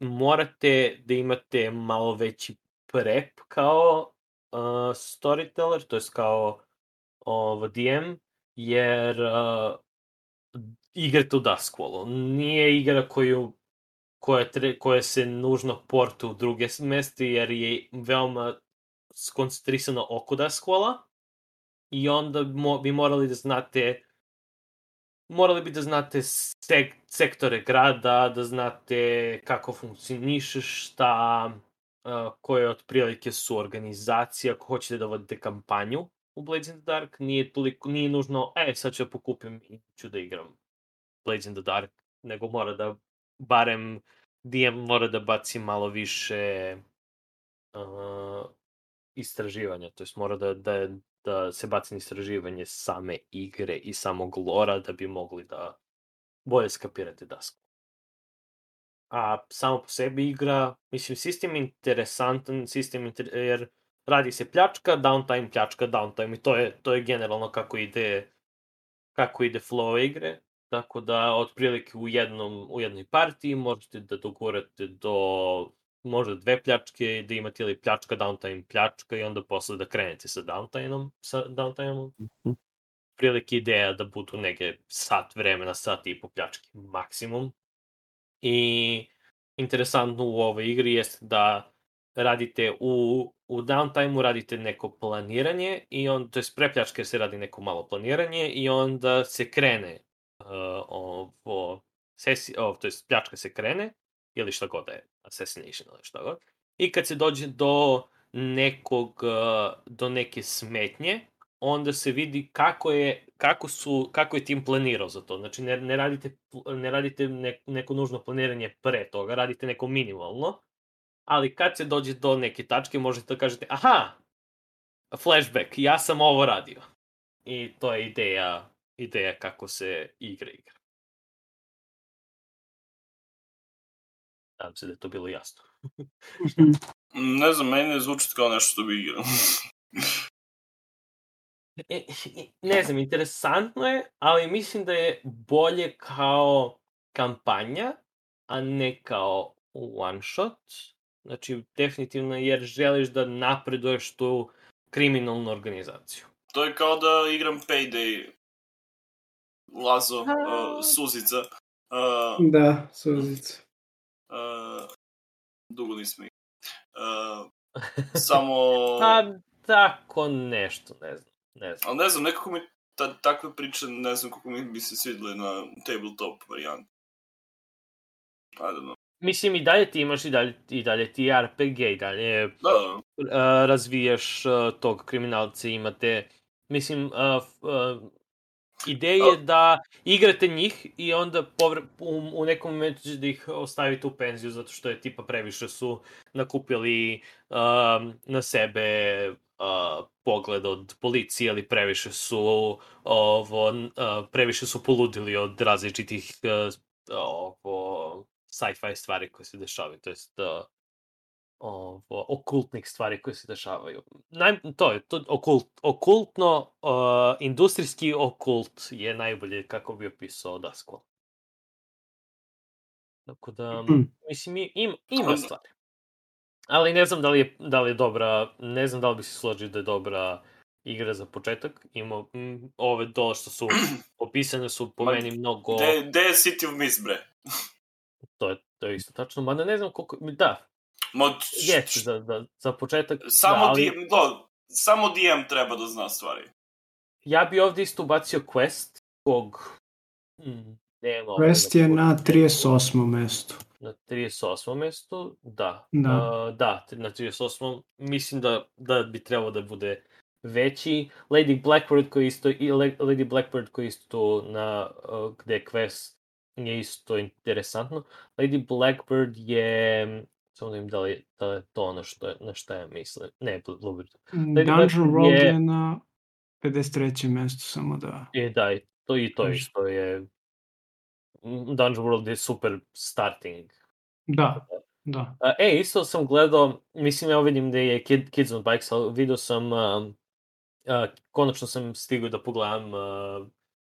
morate da imate malo veći prep kao uh, storyteller, to jest kao ovo, DM, jer uh, igrate u Duskwallu. Nije igra koju koja, tre, koja se nužno porta u druge meste, jer je veoma skoncentrisano oko Duskwalla i onda mo, bi morali da znate morali bi da znate sek, sektore grada, da znate kako funkcioniše, šta, uh, koje otprilike su organizacije, ako hoćete da vodite kampanju u Blades in the Dark, nije, toliko, nije nužno, e, sad ću da pokupim i ću da igram Blades in the Dark, nego mora da barem DM mora da baci malo više uh, istraživanja, to jest mora da, da, da se baci na istraživanje same igre i samog lora da bi mogli da bolje skapirate dasku. A samo po sebi igra, mislim, sistem je interesantan, sistem inter... jer radi se pljačka, downtime, pljačka, downtime i to je, to je generalno kako ide kako ide flow igre, tako da otprilike u jednom u jednoj partiji možete da dogurate do možda dve pljačke, da imate ili pljačka, downtime, pljačka i onda posle da krenete sa downtime-om, sa downtime-om. Mm -hmm. Prilike ideja da budu neke sat vremena, sat i po pljačke maksimum. I interesantno u ovoj igri jeste da radite u, u downtime-u radite neko planiranje i on, to je pre pljačke se radi neko malo planiranje i onda se krene ovo, sesi, oh, to je pljačka se krene ili šta god da je, assassination ili šta god. I kad se dođe do nekog, do neke smetnje, onda se vidi kako je, kako su, kako je tim planirao za to. Znači, ne, ne radite, ne radite ne, neko nužno planiranje pre toga, radite neko minimalno, ali kad se dođe do neke tačke, možete da kažete, aha, flashback, ja sam ovo radio. I to je ideja, ideja kako se igra igra. Nadam se da je to bilo jasno. ne znam, meni ne zvuči kao nešto što bi igrao. ne znam, interesantno je, ali mislim da je bolje kao kampanja, a ne kao one shot. Znači, definitivno jer želiš da napreduješ tu kriminalnu organizaciju. To je kao da igram Payday Lazo, uh, Suzica. Uh, da, Suzica. Uh, dugo nismo igrali. Uh, samo... Pa, tako nešto, ne znam. Ne znam. Ali ne znam, nekako mi ta, takve priče, ne znam kako mi bi se svidle na tabletop varijanti. I don't know. Mislim, i dalje ti imaš i dalje, i dalje ti RPG, i dalje da. uh, razviješ uh, tog kriminalca, imate, mislim, uh, uh, Ideja je da igrate njih i onda povre, u, u nekom momentu ćete da ih ostavite u penziju zato što je tipa previše su nakupili uh, na sebe uh, pogled od policije ili previše su ovo, uh, previše su poludili od različitih uh, ovo, sci-fi stvari koje se dešavaju, to jest uh, ovo, okultnih stvari koje se dešavaju. Naj, to je, to, okult, okultno, uh, industrijski okult je najbolje kako bi opisao Daskval. Tako da, mm. mislim, im, ima stvari. Ali ne znam da li, je, da li je dobra, ne znam da li bi se složio da je dobra igra za početak. Ima, m, ove do što su opisane su po Ma, meni mnogo... Gde je City of Mist, bre? to je, to je isto tačno, mada ne znam koliko... Da, Mod... Jeste, za, za, za početak. Samo, da, ali... DM, do, samo DM treba da zna stvari. Ja bi ovde isto ubacio Quest, kog... Hmm, nema Quest je na 38. mestu. Na 38. mestu, da. Da. Uh, da, na 38. Mislim da, da bi trebalo da bude veći. Lady Blackbird koji isto, i Lady Blackbird koji isto na, uh, gde je Quest je isto interesantno. Lady Blackbird je Samo da im da li, da je to ono što, na šta ja mislim. Ne, Bluebird. Mm, Dungeon World je... je na 53. mestu, samo da... I da, i to i to je što je... Dungeon World je super starting. Da, da. E, isto sam gledao, mislim, ja vidim da je Kid, Kids on Bikes, ali vidio sam, uh, uh, konačno sam stigao da pogledam uh,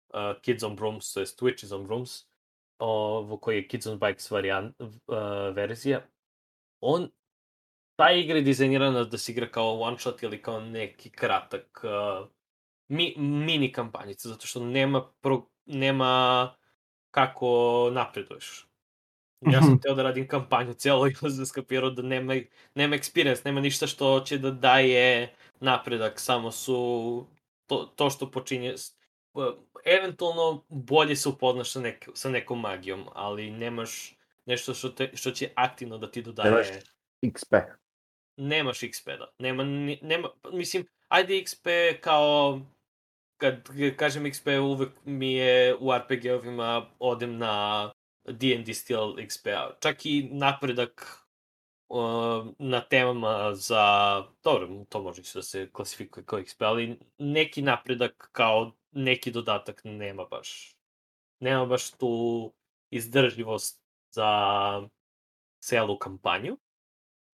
uh, Kids on Brooms, to je Twitches on Brooms, ovo koji je Kids on Bikes varijant, uh, verzija on ta igra je dizajnirana da se igra kao one shot ili kao neki kratak uh, mi, mini kampanjica, zato što nema, pro, nema kako napreduješ. Ja sam Mhm. teo da radim kampanju cijelo i sam skapirao da nema, nema experience, nema ništa što će da daje napredak, samo su to, to što počinje, eventualno bolje se upoznaš sa, nek, sa nekom magijom, ali nemaš nešto što, te, što će aktivno da ti dodaje... Nemaš XP. nemaš XP-da. Nema, ni- nema, mislim, ajde XP kao, kad kažem XP, uvek mi je u RPG-ovima odem na D&D stil XP-a. Čak i napredak uh, na temama za, dobro, to može da se klasifikuje kao XP, ali neki napredak kao neki dodatak nema baš. Nema baš tu izdržljivost za celu kampanju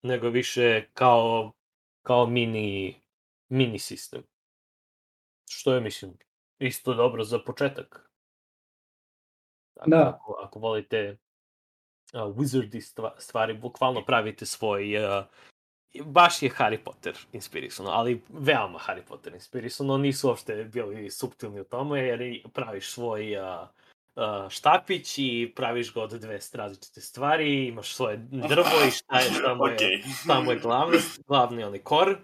nego više kao, kao mini, mini sistem. Što je, mislim, isto dobro za početak. Dakle, Da. Ako, ako volite uh, wizardi stva- stvari, bukvalno pravite svoj... Uh, baš je Harry Potter inspirisano, ali veoma Harry Potter inspirisano, nisu uopšte bili subtilni u tome, jer praviš svoj uh, uh, štapić i praviš ga od dve različite stvari, imaš svoje drvo i šta je, šta mu je, šta mu je glavni, glavni onaj kor.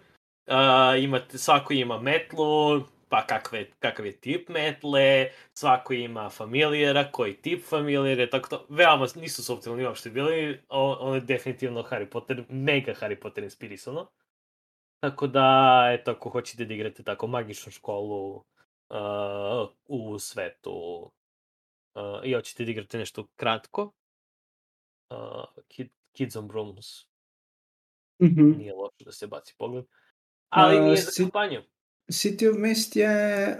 Uh, imate, svako ima metlu, pa kakve, kakav je tip metle, svako ima familijera, koji tip familijera, tako to, veoma nisu subtilni uopšte bili, o, on je definitivno Harry Potter, mega Harry Potter inspirisano. Tako da, eto, ako hoćete da igrate tako magičnu školu uh, u svetu uh, i hoćete da igrate nešto kratko, uh, Kid, Kids on Brooms Mhm. nije loše da se baci pogled. Ali A, nije za si- kampanju. City of Mist je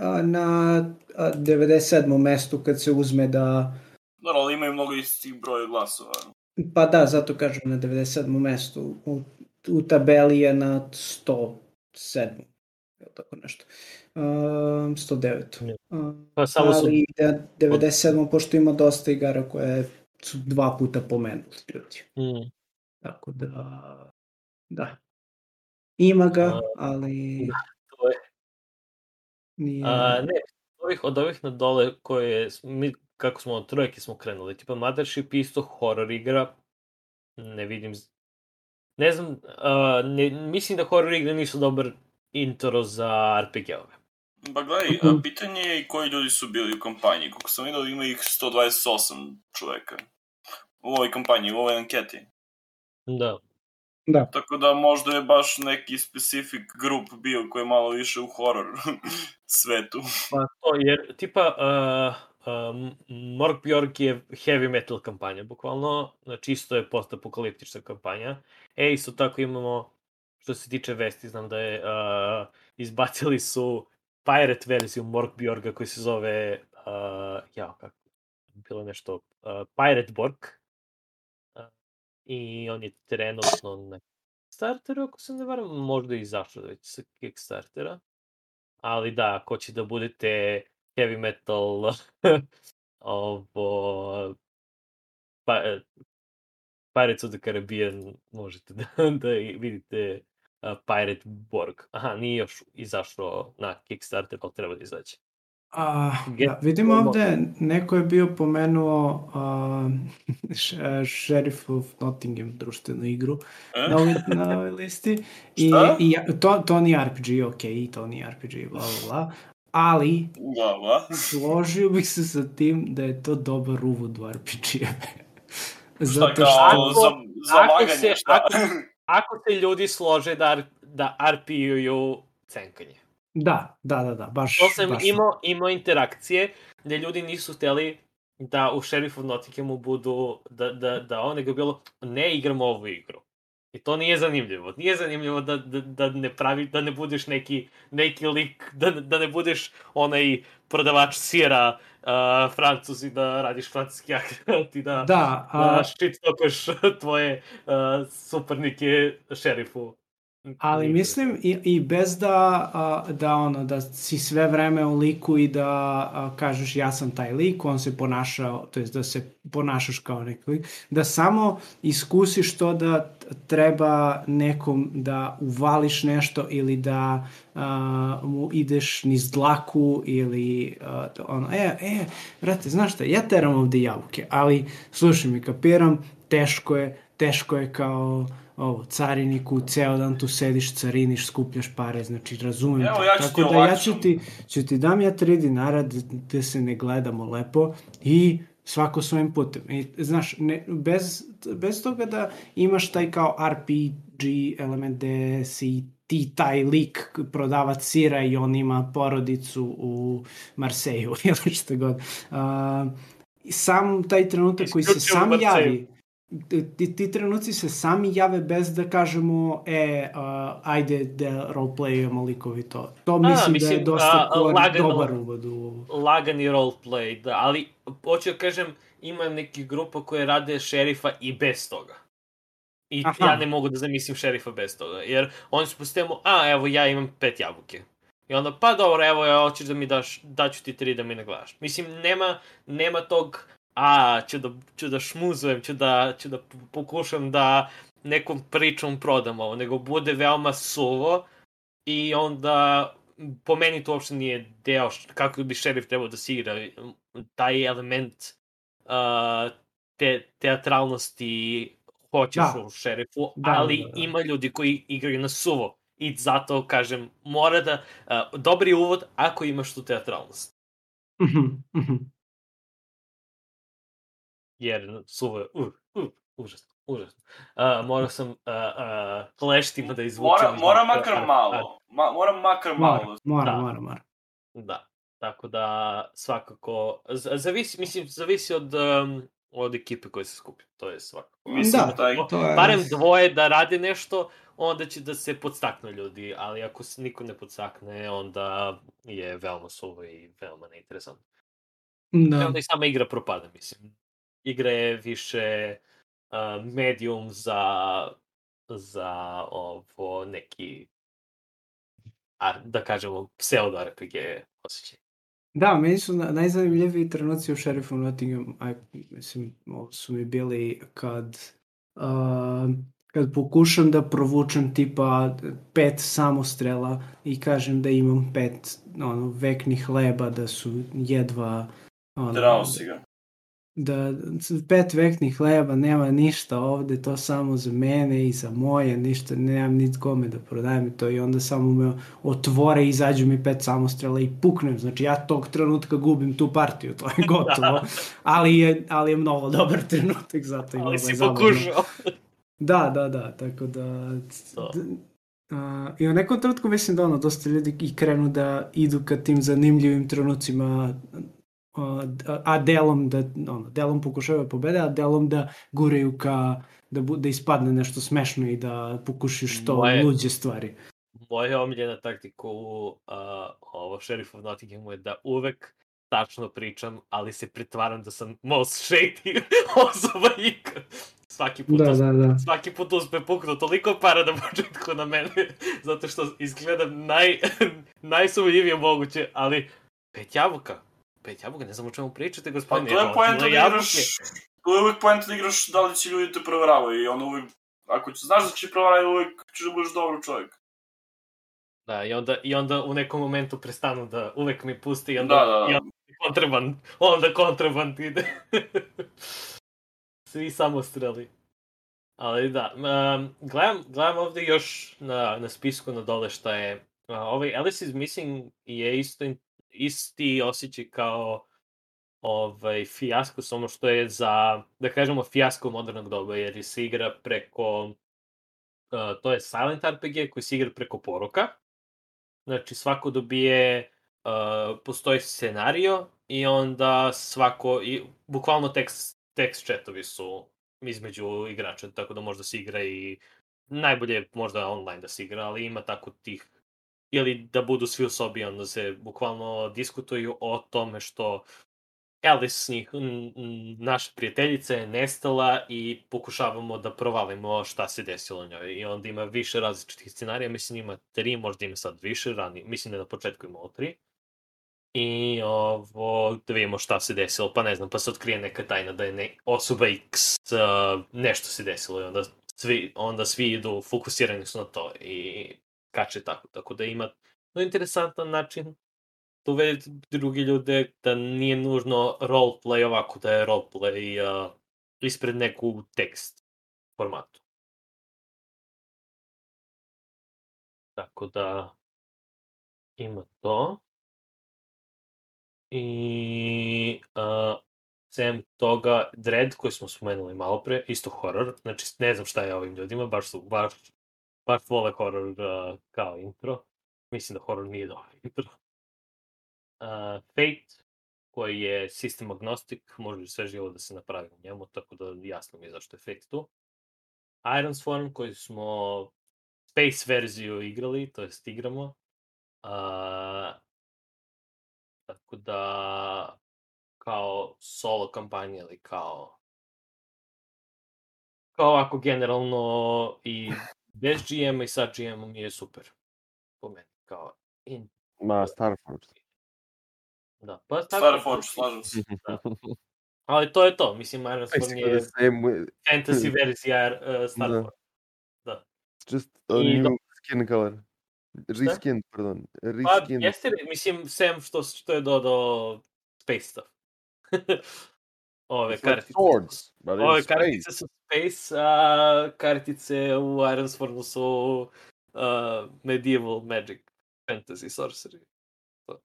a, na a, 97. mestu kad se uzme da... Dobro, ali imaju mnogo istih broja glasova. Pa da, zato kažem na 97. mestu. U, u tabeli je na 107. Tako nešto. Uh, 109. Ne. Uh, Pa samo su... ali da 97. pošto ima dosta igara koje su dva puta pomenuli ljudi. Mm, Tako da... Da. Ima ga, ali... to je. Nije... A, ne, od ovih, od ovih na dole koje, mi, kako smo od trojke smo krenuli, tipa Mothership isto horror igra, ne vidim, ne znam, a, ne, mislim da horror igre nisu dobar intro za RPG-ove. Ba gledaj, Mhm. a pitanje je koji ljudi su bili u kampanji. Kako sam vidio, ima ih 128 čoveka. U ovoj kampanji, u ovoj anketi. Da. Da. Tako da možda je baš neki specific grup bio koji je malo više u horror svetu. Pa to, jer tipa uh, um, Morgbjorg je heavy metal kampanja, bukvalno, znači isto je postapokaliptična kampanja. E, isto tako imamo, što se tiče vesti, znam da je, uh, izbacili su pirate verziju Morgbjorga koji se zove, uh, jao, kako, bilo nešto, uh, Pirate Borg. Uh, I on je trenutno na Kickstarteru, ako se ne varam, možda i izašao već sa Kickstartera. Ali da, ako će da budete heavy metal ovo pa, Pirates of the Caribbean možete da, da vidite Pirate Borg. Aha, nije još izašao na Kickstarter, ali treba da izaći. A, Get- da, vidim ovde, neko je bio pomenuo š- Sheriff of Nottingham, društvenu igru, E? na ovoj, na ovoj listi. I, i to, to nije RPG, ok, to nije RPG, bla, bla, bla. Ali, Da, da. složio bih se sa tim da je to dobar uvod u RPG-eve. Šta Zato kao, što... za, za ako se- šta? Ako se ljudi slože da, da RP-uju cenkanje. Da, da, da, da, baš... To sam baš imao, imao interakcije gde ljudi nisu hteli da u Sheriff of Nottinghamu budu, da, da, da ono nego bilo, ne igramo ovu igru. I to nije zanimljivo. Nije zanimljivo da, da, da ne pravi, da ne budeš neki, neki lik, da, da ne budeš onaj prodavač sira uh, francuz i da radiš francuski akcent i da, Da, da a, shit tvoje uh, supernike šerifu. Ali mislim i, i bez da, a, da ono, da si sve vreme u liku i da a, kažeš ja sam taj lik, on se ponašao, to jest da se ponašaš kao neki lik, da samo iskusiš to da treba nekom da uvališ nešto ili da a, mu ideš niz dlaku ili a, ono, e, e, brate, znaš šta, ja teram ovde jabuke, ali slušaj mi, kapiram, teško je, teško je kao ovo, cariniku, ceo dan tu sediš, cariniš, skupljaš pare, znači razumem Evo, ja ću ti Tako da ja ću ti, ću ti dam ja 3 dinara da, da se ne gledamo lepo i svako svojim putem. I, znaš, ne, bez, bez toga da imaš taj kao RPG element gde si ti taj lik prodavac sira i on ima porodicu u Marseju ili što god. Uh, sam taj trenutak koji se sam Marseju. javi, ti, ti trenuci se sami jave bez da kažemo e, uh, ajde da roleplayujemo likovi to. To mislim, da je mislim, dosta a, a, kor- lagano. dobar uvod u... lagani roleplay, da, ali hoću da kažem, ima nekih grupa koje rade šerifa i bez toga. I Aha. ja ne mogu da zamislim šerifa bez toga, jer oni su po sistemu, a evo ja imam pet jabuke. I onda, pa dobro, evo ja hoćeš da mi daš, daću ti tri da mi ne gledaš. Mislim, nema, nema tog, a, ću da, ću da šmuzujem, ću da, ću da pokušam da nekom pričom prodam ovo, nego bude veoma suvo i onda po meni to uopšte nije deo kako bi šerif trebao da se igra. Taj element uh, te, teatralnosti hoćeš Da. u šerifu, Da, ali da, da. ima ljudi koji igraju na suvo. I zato, kažem, mora da... Uh, dobri uvod ako imaš tu teatralnost. Mhm, mhm. Jer suvo je... Uh, uh, užasno, užasno. Uh, morao sam uh, uh, kleštima da izvučem... Mora, mora makar ar- ar- malo. Ma, mora makar Mora, malo. mora, Da. mora, mora. Da, tako da svakako, zavisi, mislim, zavisi od, um, od ekipe koje se skupi, to je svakako. Mislim, Da, taj, To je... Barem dvoje da rade nešto, onda će da se podstaknu ljudi, ali ako se niko ne podstakne, onda je veoma suvo i veoma neinteresantno. I Da. onda i sama igra propada, mislim. Igra je više uh, medium za, za ovo neki, ar, da kažemo, pseudo RPG osjećaj. Da, meni su na, najzanimljiviji trenuci u Sherifu Nottingham, aj, mislim, ovo su mi bili kad, uh, kad pokušam da provučem tipa pet samostrela i kažem da imam pet ono, veknih hleba, da su jedva ono, drao si ga. Da pet veknih hleba nema ništa ovde, to samo za mene i za moje, ništa, nemam ni kome da prodajem to i onda samo me otvore i izađu mi pet samostrela i puknem, znači ja tog trenutka gubim tu partiju, to je gotovo, ali je, ali je mnogo dobar trenutak, zato i Ali si pokušao. Da, da, da, tako da... To. a, I u nekom trenutku mislim da ono, dosta ljudi i krenu da idu ka tim zanimljivim trenucima a, delom da ono, delom pokušavaju da pobede, a delom da guraju ka da, bu, da ispadne nešto smešno i da pokušaju što Moje- luđe stvari. Moja omiljena taktika u uh, ovo Sheriff of Nottinghamu je da uvek tačno pričam, ali se pretvaram da sam most shady osoba ikad. Svaki put, Da, da, da. svaki put uspe puknu toliko para na početku na mene, zato što izgledam naj, najsumljivije moguće, ali pet jabuka. Pet jabuka, ne znam o čemu pričate, Pa gospodine. to je poenta da igraš... To je uvek poenta da igraš da li će ljudi te proveravaju i onda uvek... Ako će, znaš da će proveravaju, uvek ćeš da budeš dobar čovjek. Da, i onda, i onda u nekom momentu prestanu da uvek mi pusti i onda, Da, da, da. i onda kontraband, onda kontraband ide. Svi samo streli. Ali da, um, gledam, gledam ovde još na, na spisku na dole šta je. Uh, ovaj Alice is Missing je isto, in- isti osjećaj kao ovaj fijasko, samo što je za, da kažemo, fijasko modernog doba, jer se igra preko, uh, to je Silent RPG koji se igra preko poruka. Znači, svako dobije, uh, postoji scenario i onda svako, i, bukvalno tekst, tekst chatovi su između igrača, tako da možda se igra i najbolje je možda online da se igra, ali ima tako tih ili da budu svi u sobi, onda se bukvalno diskutuju o tome što Alice, njih, naša prijateljica je nestala i pokušavamo da provalimo šta se desilo njoj. I onda ima više različitih scenarija, mislim ima tri, možda ima sad više, rani, mislim da na početku imalo tri. I ovo, da vidimo šta se desilo, pa ne znam, pa se otkrije neka tajna da je ne, osoba X, uh, nešto se desilo i onda svi, onda svi idu, fokusirani su na to i kače tako, tako da ima no, interesantan način da uvedete drugi ljude, da nije nužno roleplay ovako, da je roleplay uh, ispred neku tekst formatu. Tako da ima to. I uh, sem toga, Dread koji smo spomenuli malo pre, isto horror, znači ne znam šta je ovim ljudima, baš su, baš, baš vole horror uh, kao intro. Mislim da horror nije dobar intro. Uh, Fate, koji je system agnostic, može sve živo da se napravi u njemu, tako da jasno mi je zašto je Fate tu. Iron Sworn, koji smo Space verziju igrali, to jest igramo. Uh, tako da kao solo kampanja ili kao kao ovako generalno i bez GM-a i sa GM-om je super po meni kao in, Ma, Starforge. da pa tako Starforge, slažem se. Da. ali to je to mislim Iron Basically je fantasy verzija uh, Star Da. Wars Just a I new do- skin color. Reskin, pardon. pa Reskin. jeste mislim sem što, što je dodao space stuff ove It's like kartice swords, Ove kartice su Space, a kartice u Ironswornu su uh, Medieval Magic Fantasy Sorcery. To.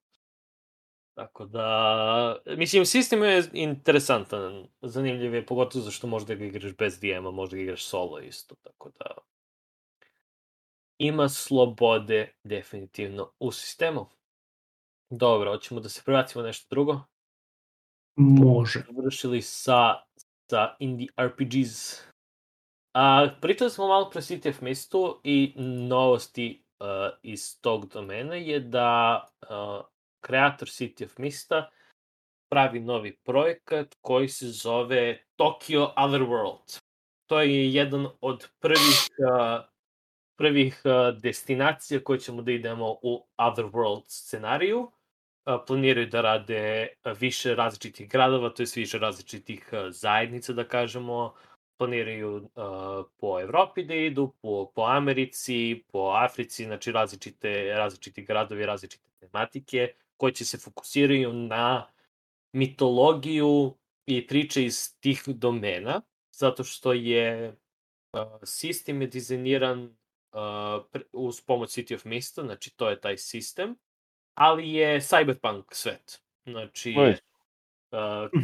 Tako da, mislim, sistem je interesantan, zanimljiv je, pogotovo zašto možda ga igraš bez DM-a, možda ga igraš solo isto, tako da ima slobode definitivno u sistemu. Dobro, hoćemo da se prebacimo nešto drugo Može. završili sa, sa indie RPGs. A, pričali smo malo pre City of Mistu i novosti uh, iz tog domena je da uh, kreator City of Mista pravi novi projekat koji se zove Tokyo Otherworld. To je jedan od prvih uh, prvih uh, destinacija koje ćemo da idemo u Otherworld scenariju planiraju da rade više različitih gradova, to je više različitih zajednica, da kažemo, planiraju a, po Evropi da idu, po, po Americi, po Africi, znači različite, različiti gradovi, različite tematike, koje će se fokusiraju na mitologiju i priče iz tih domena, zato što je a, sistem je dizajniran pre- uz pomoć City of Mista, znači to je taj sistem, ali je cyberpunk svet. Znači, uh.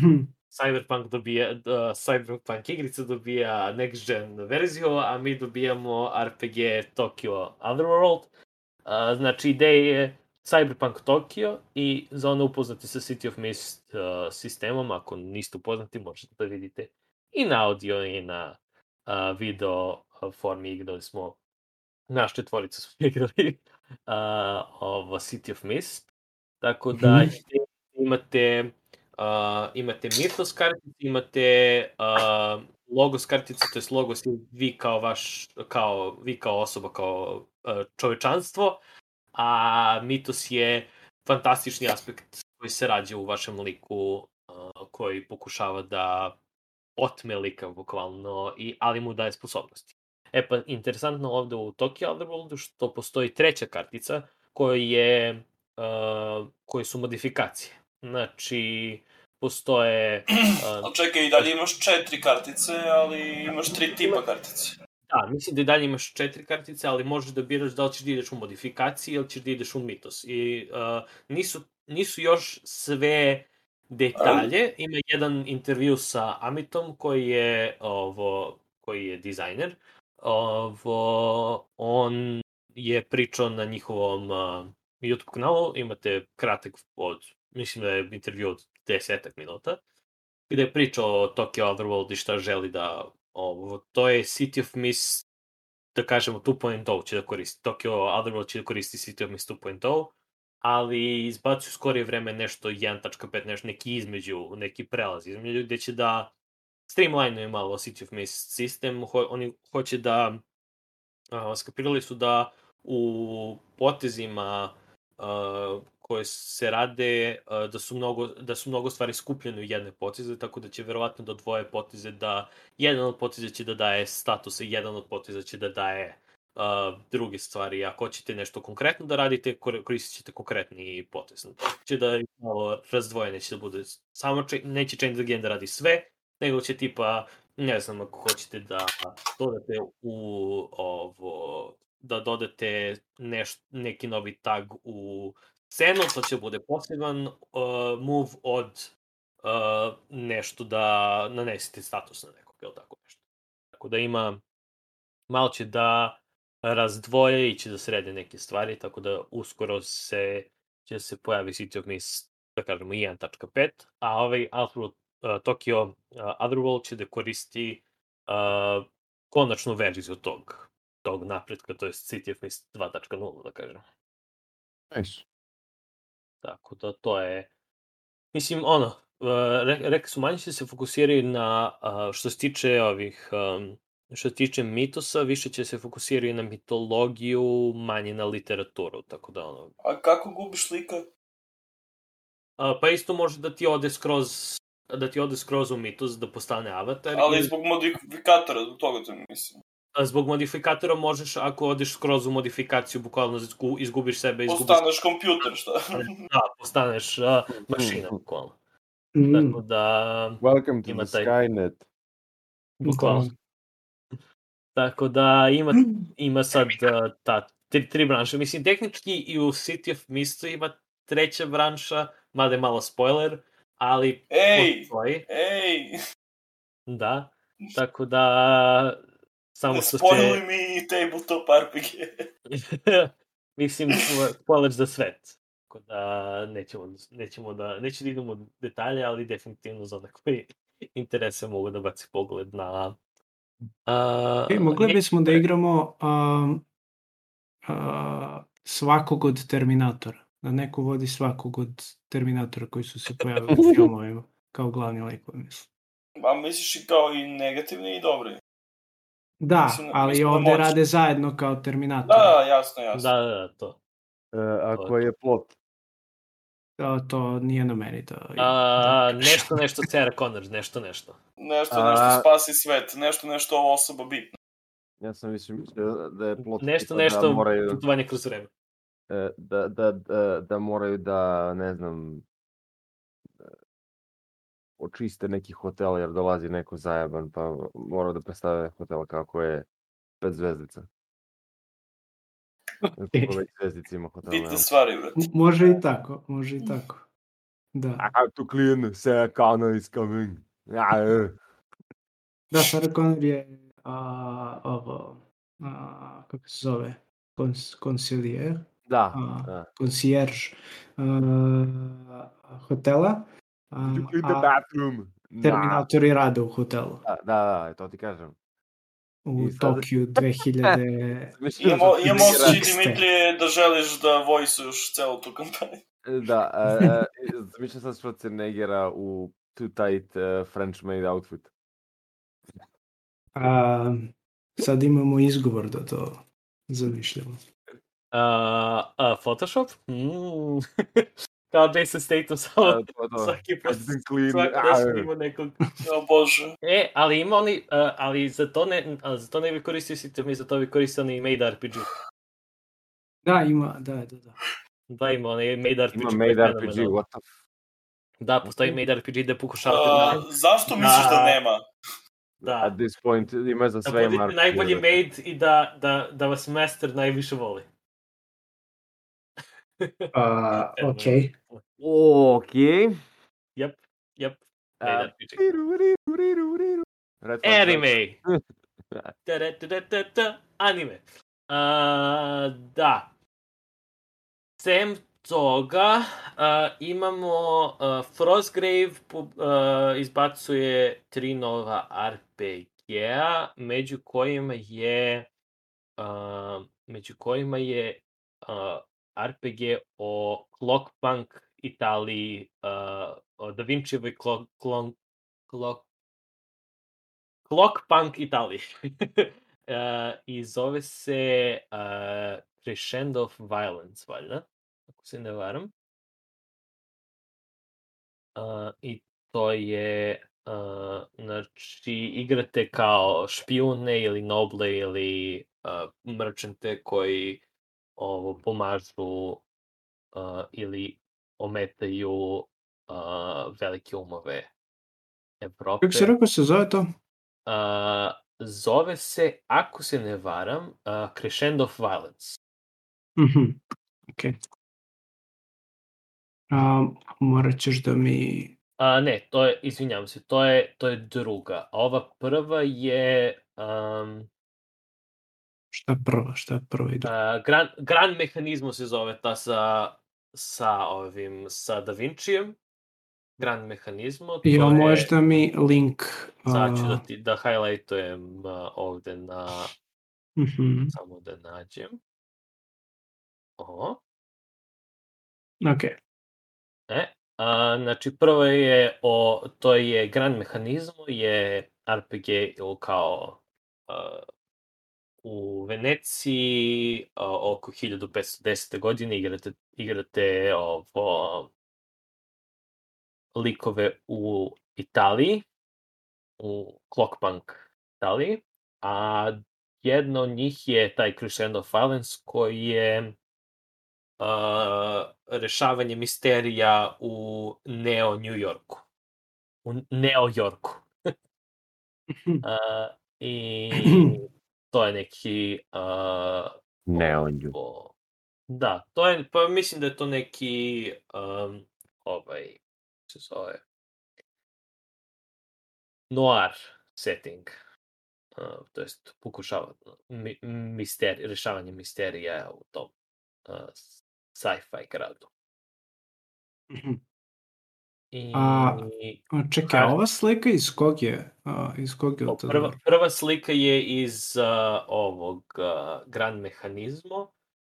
Cyberpunk dobija, uh, Cyberpunk igrica dobija next gen verziju, a mi dobijamo RPG Tokyo Otherworld. Uh, znači, ideja je Cyberpunk Tokyo i za ono upoznati sa City of Mist uh, sistemom, ako niste upoznati, možete da vidite i na audio i na uh, video formi igrali smo naš četvorica smo igrali uh, ovo City of Mist. Tako da Mhm. imate uh, imate Mythos kartice, imate uh, logos kartice, to je logos je vi kao vaš, kao, vi kao osoba, kao uh, čovečanstvo, a Mythos je fantastični aspekt koji se rađa u vašem liku, uh, koji pokušava da otme lika bukvalno, i, ali mu daje sposobnosti. E pa, interesantno ovde u Tokyo Otherworldu što postoji treća kartica koja je, uh, koje su modifikacije. Znači, postoje... Uh, Ali čekaj, i dalje imaš četiri kartice, ali imaš tri tipa kartice. da, mislim da i dalje imaš četiri kartice, ali možeš da biraš da li ćeš da ideš u modifikacije ili ćeš da ideš u mitos. I uh, nisu, nisu još sve detalje. Ima jedan intervju sa Amitom koji je ovo koji je dizajner. Ovo, on je pričao na njihovom uh, YouTube kanalu, imate kratak od, mislim da je intervju od desetak minuta, gde je pričao o Tokyo Otherworld i šta želi da ovo, to je City of Mist, da kažemo 2.0 će da koristi, Tokyo Otherworld će da koristi City of Mist 2.0, ali izbacuju skorije vreme nešto 1.5, nešto neki između, neki prelaz između, gde će da streamlinuje malo City of Mist sistem, Ho, oni hoće da, uh, skapirali su da u potezima uh, koje se rade uh, da su mnogo da su mnogo stvari skupljene u jedne poteze tako da će verovatno da dvoje poteze da jedan od poteza će da daje statuse jedan od poteza će da daje uh, druge stvari. Ako hoćete nešto konkretno da radite, koristit ćete konkretni potez. Će da je malo razdvojene, će da bude samo, če, neće Change the Game da radi sve, nego će tipa, ne znam, ako hoćete da dodate u ovo, da dodate neš, neki novi tag u scenu, to će bude poseban uh, move od uh, nešto da nanesete status na nekog, ili tako nešto. Tako da ima, malo će da razdvoje i će da srede neke stvari, tako da uskoro se će se pojavi City of Mist, da kažemo, 1.5, a ovaj Outworld uh, Tokyo uh, Otherworld će da koristi uh, konačnu verziju tog, tog napretka, to je City of Mist 2.0, da kažem. Nice. Tako da to je, mislim, ono, uh, re, rekli su, manje će se fokusirati na, uh, što se tiče ovih, um, što se tiče mitosa, više će se fokusirati na mitologiju, manje na literaturu, tako da ono... A kako gubiš lika? A, pa isto može da ti ode skroz da ti ode skroz u mitos da postane avatar. Ali ili- zbog modifikatora, zbog toga to mislim. a zbog modifikatora možeš, ako odeš skroz u modifikaciju, bukvalno izgu- izgubiš sebe, izgubiš... Postaneš kompjuter, šta? Da, postaneš a, mašina, bukvalno. Mm, Tako da... Welcome to Ima the taj- Skynet. Bukvalno. Tako da ima, ima sad uh, ta tri, tri branše. Mislim, tehnički i u City of Mistu ima treća branša, mada je malo spoiler, ali Ej! postoji. Ej! Da, tako da samo Ne što će... mi tabletop RPG. Mislim, spoiler za svet. Tako da nećemo, nećemo da, neću da idemo u detalje, ali definitivno za one koji interese mogu da baci pogled na... Uh, E, mogli bismo da igramo um, a, svakog od Terminatora. Da neko vodi svakog od Terminatora koji su se pojavili u filmovima kao glavni likovi, mislim. A misliš i kao i negativni i dobri? Da, Mislim, ali mislim da ovde moći. rade zajedno kao Terminator. Da, jasno, jasno. Da, da, da, to. E, ako je plot. To, to nije na meni da... A, nešto, nešto Sarah Connor, nešto, nešto. Nešto, A- nešto spasi svet, nešto, nešto ova osoba bitna. Ja sam više mislio da je plot Nešto, nešto, da moraju, putovanje kroz vreme. E, da, da, da, da moraju da, ne znam, očiste neki hotel jer dolazi neko zajeban pa moraju da predstave hotel kako je pet zvezdica. Koliko već zvezdica ima hotel. Bitne stvari, brate. Može i tako, može i tako. Da. I have to clean, Sarah Connor is coming. Ja. Da, Sarah Connor je a, ovo, a, kako se zove, Kons, konsilijer, Da, a, da. a, hotela, the a bathroom. Da, Terminatori rade u hotelu da, da, da, to ti kažem. u I sad- Tokiju 2000... Mislim Imamo, da ti imamo osjećaj. Dimitrije, da želiš da vojsuješ celu tu kampanju. Da, e, e, zamišljam sad Schwarzeneggera u too tight uh, French made outfit. A, sad imamo izgovor da to zamišljamo. A, a, Photoshop? Mm. Kao Jason Statham, samo E, to, to. svaki put, svaki put ima nekog... O bože. E, ali ima oni, uh, ali za to ne, za to ne bi koristio City mi za to bi koristio oni Made RPG. Da, ima, da, da, da. Da, ima onaj Made RPG. Ima made RPG, fenomenalan. what the f... Da, postoji Made RPG da pokušavate da... zašto misliš da Da. nema? Da, At this point ima za da sve budete marke. najbolji made i da, da, da vas master najviše voli. A, ok. Okej. Jep, jep. A, Made RPG. Red Flag Anime. Da, da, da, da, da, da, anime. A, da. Sem toga a, imamo a, Frostgrave a, izbacuje tri nova RPG-a, među kojima je a, među kojima je a, RPG o Clockpunk Italiji, uh, o Da Clock, Clock, Clockpunk Italiji. uh, I zove se uh, Crescendo of Violence, valjda, ako se ne varam. Uh, I to je, uh, znači, igrate kao špijune ili noble ili uh, merchante koji ovo pomažu uh, ili ometaju uh, velike umove Evrope. Kako si rekao se zove to? Uh, zove se, ako se ne varam, uh, Crescendo of Violence. Mhm. Ok. A, morat ćeš da mi... A, ne, to je, izvinjavam se, to je, to je druga. A ova prva je um, Šta je prva, šta je prva ide? uh, Gran, Gran Mehanizmo se zove ta sa, sa ovim, sa Da Vincijem. Gran Mehanizmo. To je, možeš da mi link... Sad ću da, ti, da highlightujem uh, ovde na, mhm, samo da nađem. Ovo. Ok. E, a, znači prvo je o, to je Grand Mehanizmo, je RPG ili kao a, u Veneciji a, oko 1510. godine igrate, igrate ovo likove u Italiji, u Clockpunk Italiji, a jedna od njih je taj Crescendo Violence koji je uh, rešavanje misterija u Neo New Yorku. U Neo Yorku. uh, I to je neki... Uh, Neonju. o, da, to je, pa mislim da je to neki um, ovaj, se zove, noir setting. Uh, to jest pokušava mi, misteri, rešavanje misterija u tom uh, sci-fi gradu. I A, Čekaj, a ova slika iz kog je? A, iz kog je o, prva, prva slika je iz uh, ovog uh, Grand Mehanizmo,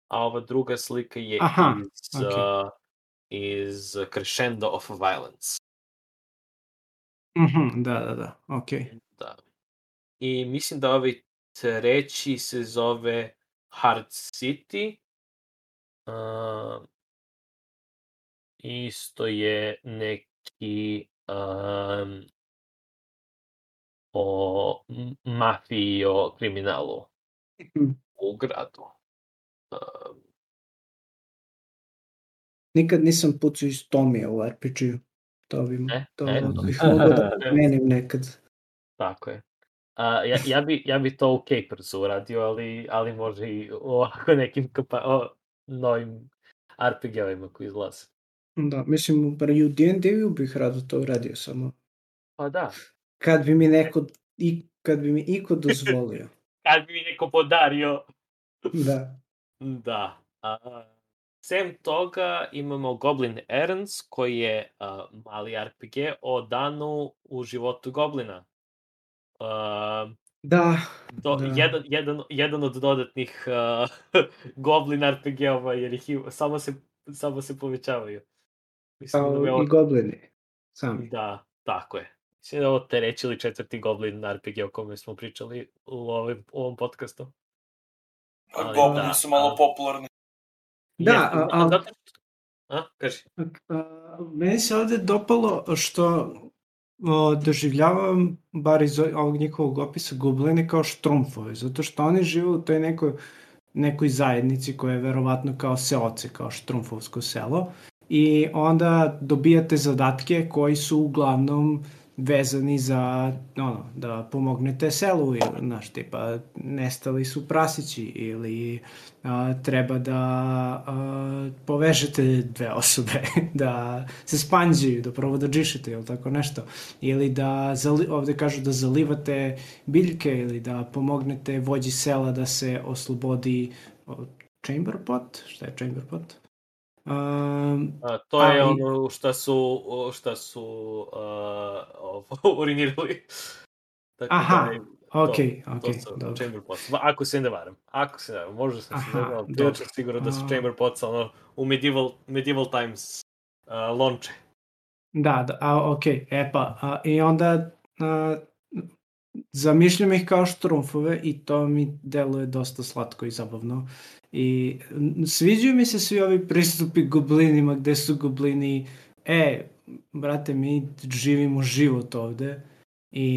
a ova druga slika je Aha, iz, okej. uh, iz Crescendo of Violence. Mhm, da, da, da, ok. Da. I mislim da ovaj treći se zove Hard City. Uh, isto je neki um, o mafiji i o kriminalu Mhm. u gradu. Um, Nikad nisam pucao iz Tomija u RPG-u. To bi, E, to e. bih mogao da menim nekad. tako je. A, ja, ja, bi, ja bi to u Capersu uradio, ali, ali može i u ovako nekim kapa, o, novim RPG-ovima koji izlaze. Da, mislim, bar i u D&D-u bih rado to uradio, samo Pa da. kad bi mi neko, i, kad bi mi iko dozvolio. Kad bi mi neko podario. da. Da. A, sem toga imamo Goblin Errands, koji je a, mali RPG o danu u životu Goblina. A, Da, to, Da. jedan, jedan, jedan od dodatnih uh, Goblin RPG-ova, jer ih ima, samo se, samo se povećavaju. Mislim da, kao ovo, i goblini. Sami. da, tako je. Mislim da ovo treći ili četvrti Goblin RPG o kome smo pričali u ovom, u ovom podcastu. Ali Goblini da, su malo a- popularni. Da, Jeste, a- a- zato. A, kaži. A, Meni se ovde dopalo što o, doživljavam, bar iz ovog njihovog opisa, gobline kao štrumfove, zato što oni žive u toj nekoj, nekoj zajednici koja je verovatno kao seoce, kao štrumfovsko selo, i onda dobijate zadatke koji su uglavnom vezani za ono, da pomognete selu ili, znaš, tipa, nestali su prasići ili a, treba da a, povežete dve osobe, da se spanđuju, da prvo da džišete ili tako nešto, ili da, zali, ovde kažu da zalivate biljke ili da pomognete vođi sela da se oslobodi chamber pot, šta je chamber pot? Um, A, to je Ali- ono šta su, šta su uh, urinirali. Tako Aha, da je- Ok, to ok, su dobro. Chamber Pots. Ako se ne varam. Ako se ne varam, možda sam se Aha, ne varam, sigurno da su Chamber Pots ono, u Medieval, medieval Times uh, lonče. Da, da, a, ok, e pa, a, i onda a, zamišljam ih kao štrumfove i to mi deluje dosta slatko i zabavno. I sviđaju mi se svi ovi pristupi goblinima gde su goblini, e, brate, mi živimo život ovde i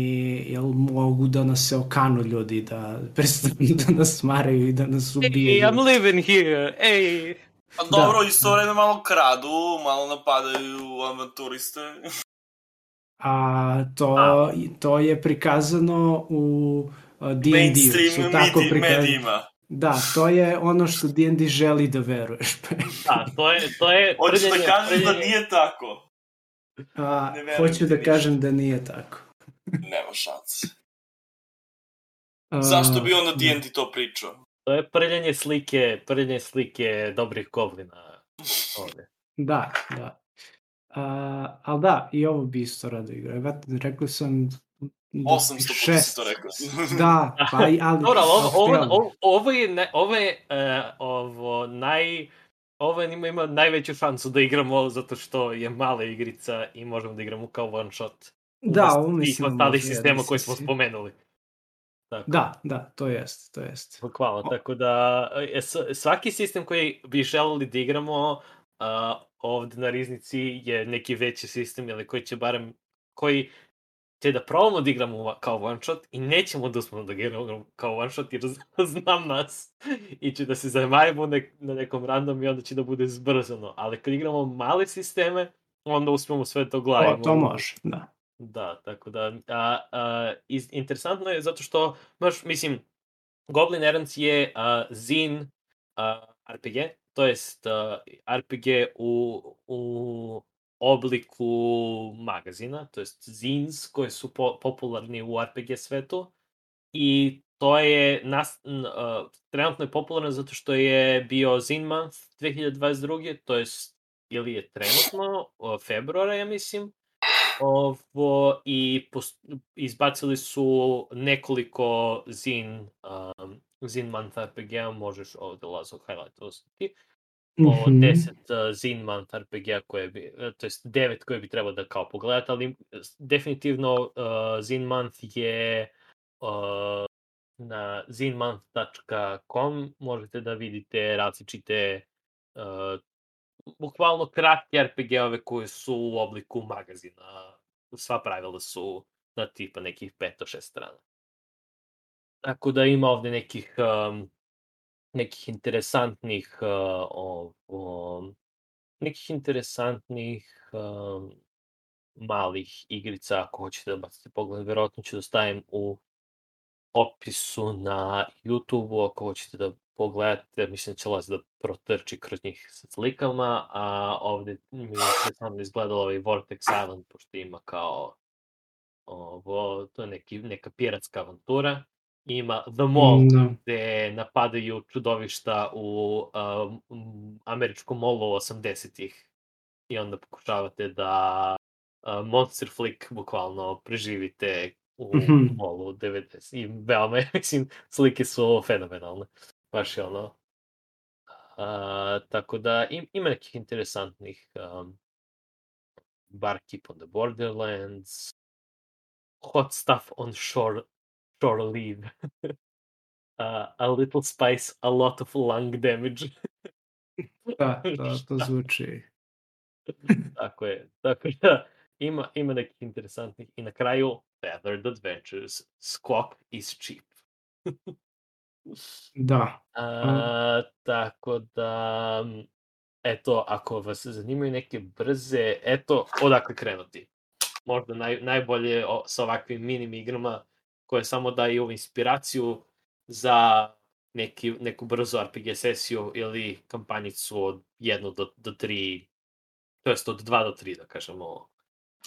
jel mogu da nas se okanu ljudi, da prestanu da nas maraju i da nas Hey, ubijaju. I'm living here, ej! Pa dobro, Da. isto vreme malo kradu, malo napadaju avanturiste. A to, A. to je prikazano u a, D&D-u. Mainstream su tako medi, prikazani. medijima. Da, to je ono što D&D želi da veruješ. Da, to je, to je Hoćeš da prljenje- kažeš da nije tako? A, verujem hoću da ništa. kažem da nije tako. Nema šanse. A, Zašto bi onda D&D to pričao? To je prljanje slike, prljanje slike dobrih goblina ovde. Da, da. A, ali da, i ovo bi isto rado igrao. Evo, rekao sam... da 800 puta si to rekao. Da, pa i, ali... Dobro, ovo, ovo, ovo, ovo je, ne, ovo je uh, ovo naj... Ovo je, ima, ima najveću šansu da igramo zato što je mala igrica i možemo da igramo kao one shot. Da, ovo mislim... ostalih može sistema jedna koje smo spomenuli. Tako. Da, da, to jest, to jest. Hvala, tako da e, svaki sistem koji bi želeli da igramo a, ovde na Riznici je neki veći sistem ili koji će barem, koji će da probamo da igramo kao one shot i nećemo da uspemo da igramo kao one shot jer znam nas i će da se zajmajemo nek, na nekom random i onda će da bude zbrzano. Ali kad igramo male sisteme, onda uspemo sve to glavimo. to može, da. Da, tako da, a, a, iz, interesantno je zato što, baš, mislim, Goblin Errands je a, zin a, RPG, to jest a, RPG u, u obliku magazina, to jest zins koji su po, popularni u RPG svetu i to je nas, a, trenutno je popularno zato što je bio Zin Month 2022. To jest, ili je trenutno, o, februara, ja mislim, ovo i post, izbacili su nekoliko zin um, zin month RPG-a, možeš ovde Lazo highlight ostati. O Mhm. 10 uh, zin month RPG-a koje bi, uh, to jest 9 koje bi trebalo da kao pogledate, ali s- definitivno uh, zin month je uh, na zinmonth.com možete da vidite različite uh, bukvalno kratke RPG-ove koji su u obliku magazina. Sva pravila su na tipa nekih 5-6 strana. Tako da ima ovde nekih um, nekih interesantnih uh, o, o, nekih interesantnih um, malih igrica ako hoćete da bacite pogled, verovatno ću da stavim u opisu na YouTube-u ako hoćete da pogledate, mislim da će Laz da protrči kroz njih sa slikama, a ovde mi je interesantno izgledalo ovaj Vortex Island, pošto ima kao ovo, to je neki, neka piratska avantura. Ima The Mall, Da. gde napadaju čudovišta u um, američkom molu 80-ih i onda pokušavate da uh, Monster Flick bukvalno preživite u Mhm. molu 90 i veoma, je, mislim, slike su fenomenalne. Baš je ono. Uh, tako da im, ima nekih interesantnih um, Barkeep on the Borderlands, Hot Stuff on Shore, shore Leave, uh, A Little Spice, A Lot of Lung Damage. Da, to, to zvuči. Tako je. Tako da ima, ima nekih interesantnih. I na kraju, Feathered Adventures, Squawk is cheap. Da. A, tako da, eto, ako vas zanimaju neke brze, eto, odakle krenuti. Možda naj, najbolje o, sa ovakvim minim igrama koje samo daju inspiraciju za neki, neku brzu RPG sesiju ili kampanjicu od 1 do, do 3, to jest od 2 do 3, da kažemo,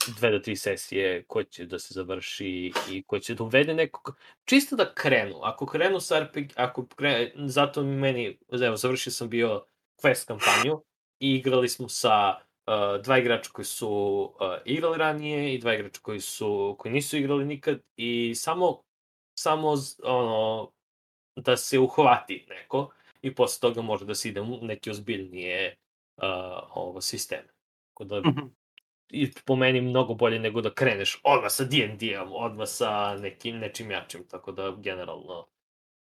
dve do tri sesije koje će da se završi i koje će da uvede nekog, čisto da krenu, ako krenu sa RPG, ako krenu, zato meni, evo, završio sam bio quest kampanju i igrali smo sa uh, dva igrača koji su uh, igrali ranije i dva igrača koji su, koji nisu igrali nikad i samo samo ono, da se uhvati neko i posle toga može da se ide u neke ozbiljnije uh, ovo sisteme. Tako da, Mhm. i po meni mnogo bolje nego da kreneš odmah sa D&D-om, odmah sa nekim, nečim jačim, tako da generalno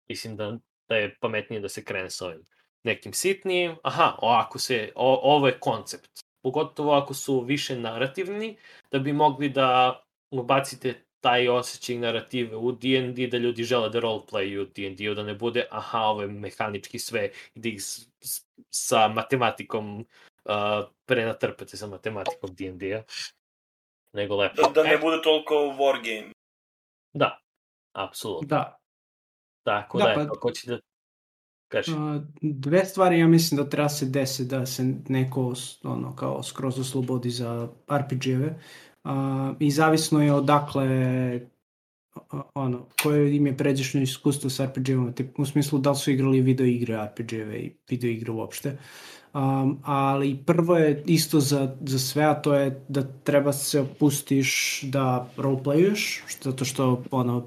mislim da, da je pametnije da se krene sa ovim nekim sitnijim. Aha, ovako se, o, ovo je koncept. Pogotovo ako su više narativni, da bi mogli da ubacite taj osjećaj narative u D&D, da ljudi žele da roleplayu D&D-u, da ne bude, aha, ovo je mehanički sve, da ih s, s, sa matematikom uh, prenatrpate sa matematikom D&D-a, nego lepo. Da, da ne E, bude toliko wargame. Da, apsolutno. Da. Tako Da, da, pa- eto, ko će da... Kaži. Dve stvari ja mislim da treba se desi da se neko ono kao skroz oslobodi za RPG-eve i zavisno je odakle ono, koje im je pređašnje iskustvo s RPG-evima, tip, u smislu da li su igrali video igre RPG-eve i video igre uopšte. Um, ali prvo je isto za, za sve, a to je da treba se opustiš da roleplayuješ, zato što ono,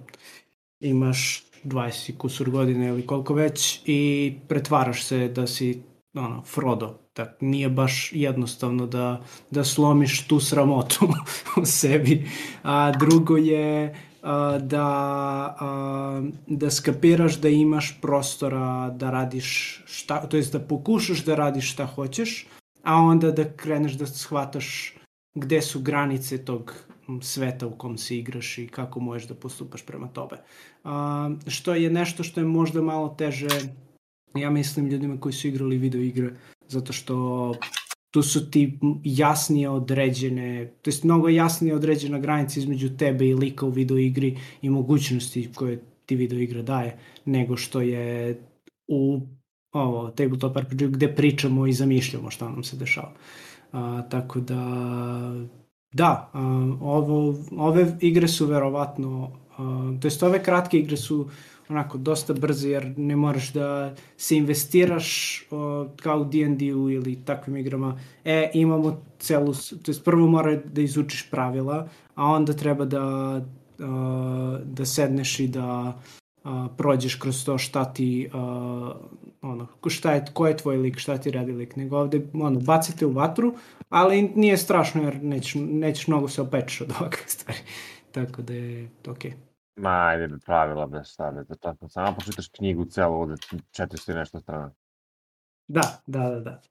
imaš 20 i kusur godine ili koliko već i pretvaraš se da si ono, Frodo. Tak, nije baš jednostavno da, da slomiš tu sramotu u sebi. A drugo je a, da, a, da skapiraš da imaš prostora da radiš šta, to jest da pokušaš da radiš šta hoćeš, a onda da kreneš da shvataš gde su granice tog sveta u kom se igraš i kako možeš da postupaš prema tobe. A, što je nešto što je možda malo teže, ja mislim, ljudima koji su igrali video igre, zato što tu su ti jasnije određene, to jest mnogo jasnije određena granica između tebe i lika u video igri i mogućnosti koje ti video igra daje, nego što je u ovo, tabletop RPG gde pričamo i zamišljamo šta nam se dešava. A, tako da, da, ovo, ove igre su verovatno, to jest ove kratke igre su onako dosta brze jer ne moraš da se investiraš kao u D&D-u ili takvim igrama. E, imamo celu, to jest prvo mora da izučiš pravila, a onda treba da, da sedneš i da prođeš kroz to šta ti ono, šta je, ko je tvoj lik, šta ti radi lik, nego ovde ono, bacite u vatru, ali nije strašno jer nećeš, nećeš mnogo se opečeš od ovakve stvari. Tako da je okej. Ma, ajde, pravila, be, šta, be, to tako. Samo pročitaš knjigu celu ovde, 400 i nešto strana. Da, da, da, da.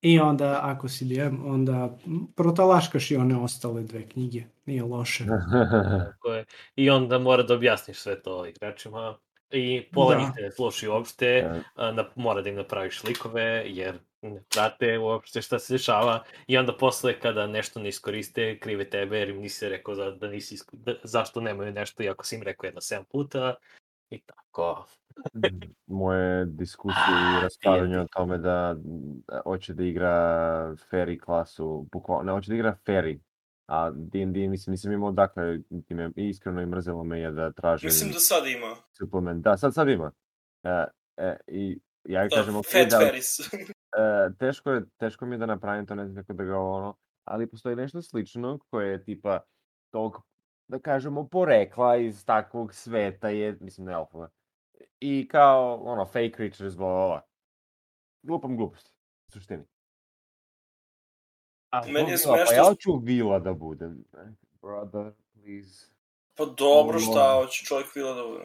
I onda, ako si DM, onda protalaškaš i one ostale dve knjige. Nije loše. Tako je. I onda mora da objasniš sve to igračima. I pola Da. njih te ne sluši uopšte, E, a, na, mora da im napraviš likove, jer ne prate uopšte šta se dešava. I onda posle kada nešto ne iskoriste, krive tebe, jer im nisi rekao za, da nisi, isko- da, zašto nemaju nešto, iako si im rekao jedno 7 puta. I tako. moje diskusije i raspravljanje o tome da da hoće da igra Fairy klasu, bukvalno, ne, hoće da igra Fairy, a D&D, mislim, nisam imao dakle, niti me, iskreno i mrzelo me je da tražim Mislim da sad ima. suplement. Da, sad, sad ima. E, e, I ja Da, kažem, ok, da, Ferris. e, teško, je, teško mi je da napravim to, ne znam kako da ga ono, ali postoji nešto slično koje je tipa tog, da kažemo, porekla iz takvog sveta je, mislim, ne elfova. I kao, ono, fake creatures, bla, bla, bla. Glupam gluposti, u suštini. A, Meni je Pa smešno ja s- hoću vila da budem. Brother, please. Pa dobro, šta hoće čovjek vila da bude?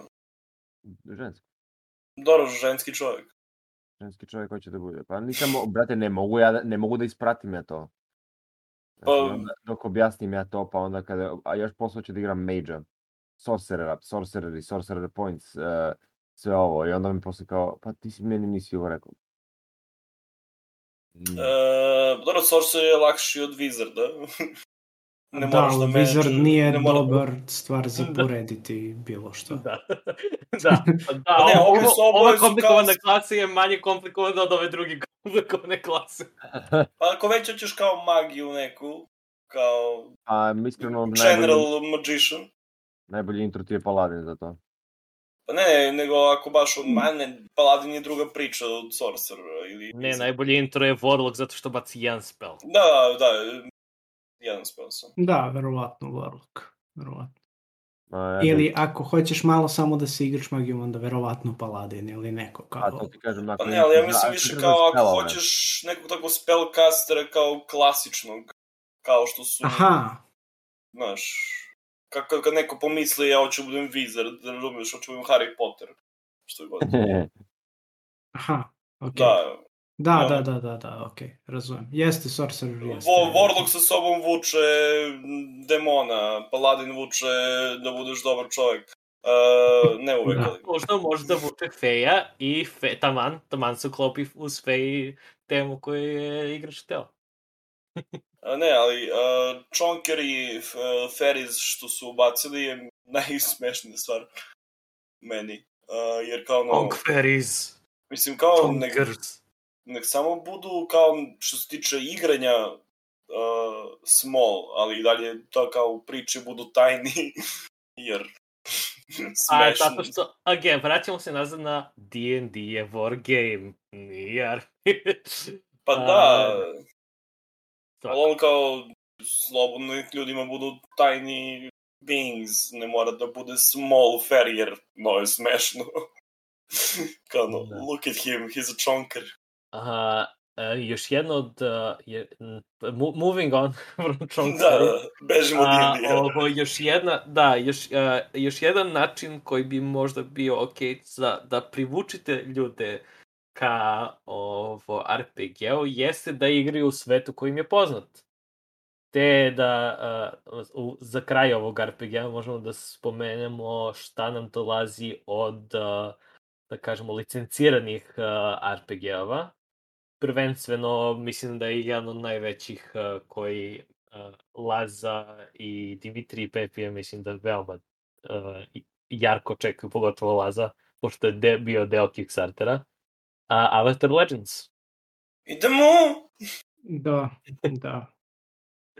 Ženski. Dobro, ženski čovjek. Ženski čovjek hoće da bude. Pa nisam, brate, ne mogu ja, da- ne mogu da ispratim ja to. Znači, onda, dok objasnim ja to, pa onda kada, a još posle hoću da igram Mage-a, Sorcerera, Sorcerer i Sorcerer Points, uh, sve ovo, i onda mi posle kao, pa ti si meni nisi ovo rekao. Mm. E, dobro, Sorcerer je lakši od Wizarda. ne da, moraš da ali Wizard nije ne mora- dobar stvar za Da. porediti bilo što. Da, da, pa da, Pa ne, ovo, ovo, ova komplikovana kao- klasa je manje komplikovana od ove druge komplikovane klase. Pa ako već hoćeš kao magiju neku, kao A iskreno, general najbolji, magician, najbolji intro ti je Paladin za to. Pa ne, nego ako baš od mane, Paladin je druga priča od Sorcerera ili... Ne, najbolji intro je Warlock zato što baci jedan spell. Da, da, jedan sam. Da, verovatno, Warlock. Verovatno. A, ja Ili ako hoćeš malo samo da se igraš magijom, onda verovatno paladin ili neko kao... A to ti kažem, Pa ako ne, ali ja mislim ako više kao ako spellove. hoćeš nekog takvog spellcastera kao klasičnog, kao što su, Aha, znaš, kako kad neko pomisli ja hoću da budem wizard, da razumiješ, hoću da budem Harry Potter, što je god. aha, ok. Da, Da, Da. da, da, da, da, ok, razumem. Jeste Sorcerer, jeste. Vo, Warlock sa sobom vuče demona, Paladin vuče da budeš dobar čovjek. Uh, ne uvek, Da. Možda može da vuče Feja i fe, taman, taman se uklopi uz Feji temu koju je igrač hteo. A ne, ali uh, Chonker i uh, Ferris što su ubacili je najsmešnija stvar meni. Uh, jer kao ono, Onk Fairies, mislim kao Chonkers. Nek samo budu kao što se tiče igranja uh, small, ali i dalje to kao u priči budu tajni, jer A smešno. tako što, again, vraćamo se nazad na D&D je war game, nije. Pa A, da, tako. ali ono kao slobodno ljudima budu tajni beings, ne mora da bude small fair, jer no je smešno. kao no, Da. look at him, he's a chonker. A, a, još jedno od... a, je, moving on from Chonk Da, bežimo od Indije. ovo, još jedna, da, još, a, još jedan način koji bi možda bio ok za da privučite ljude ka ovo RPG-u jeste da igraju u svetu koji im je poznat. Te da a, u, za kraj ovog RPG-a možemo da spomenemo šta nam dolazi od a, da kažemo licenciranih a, RPG-ova. Prvenstveno mislim da je jedan od najvećih a, koji uh, Laza i Dimitri i Pepi, ja mislim da veoma uh, jarko čekaju, pogotovo Laza, pošto je de, bio deo Kickstartera. A Avatar Legends. Idemo! Da, da.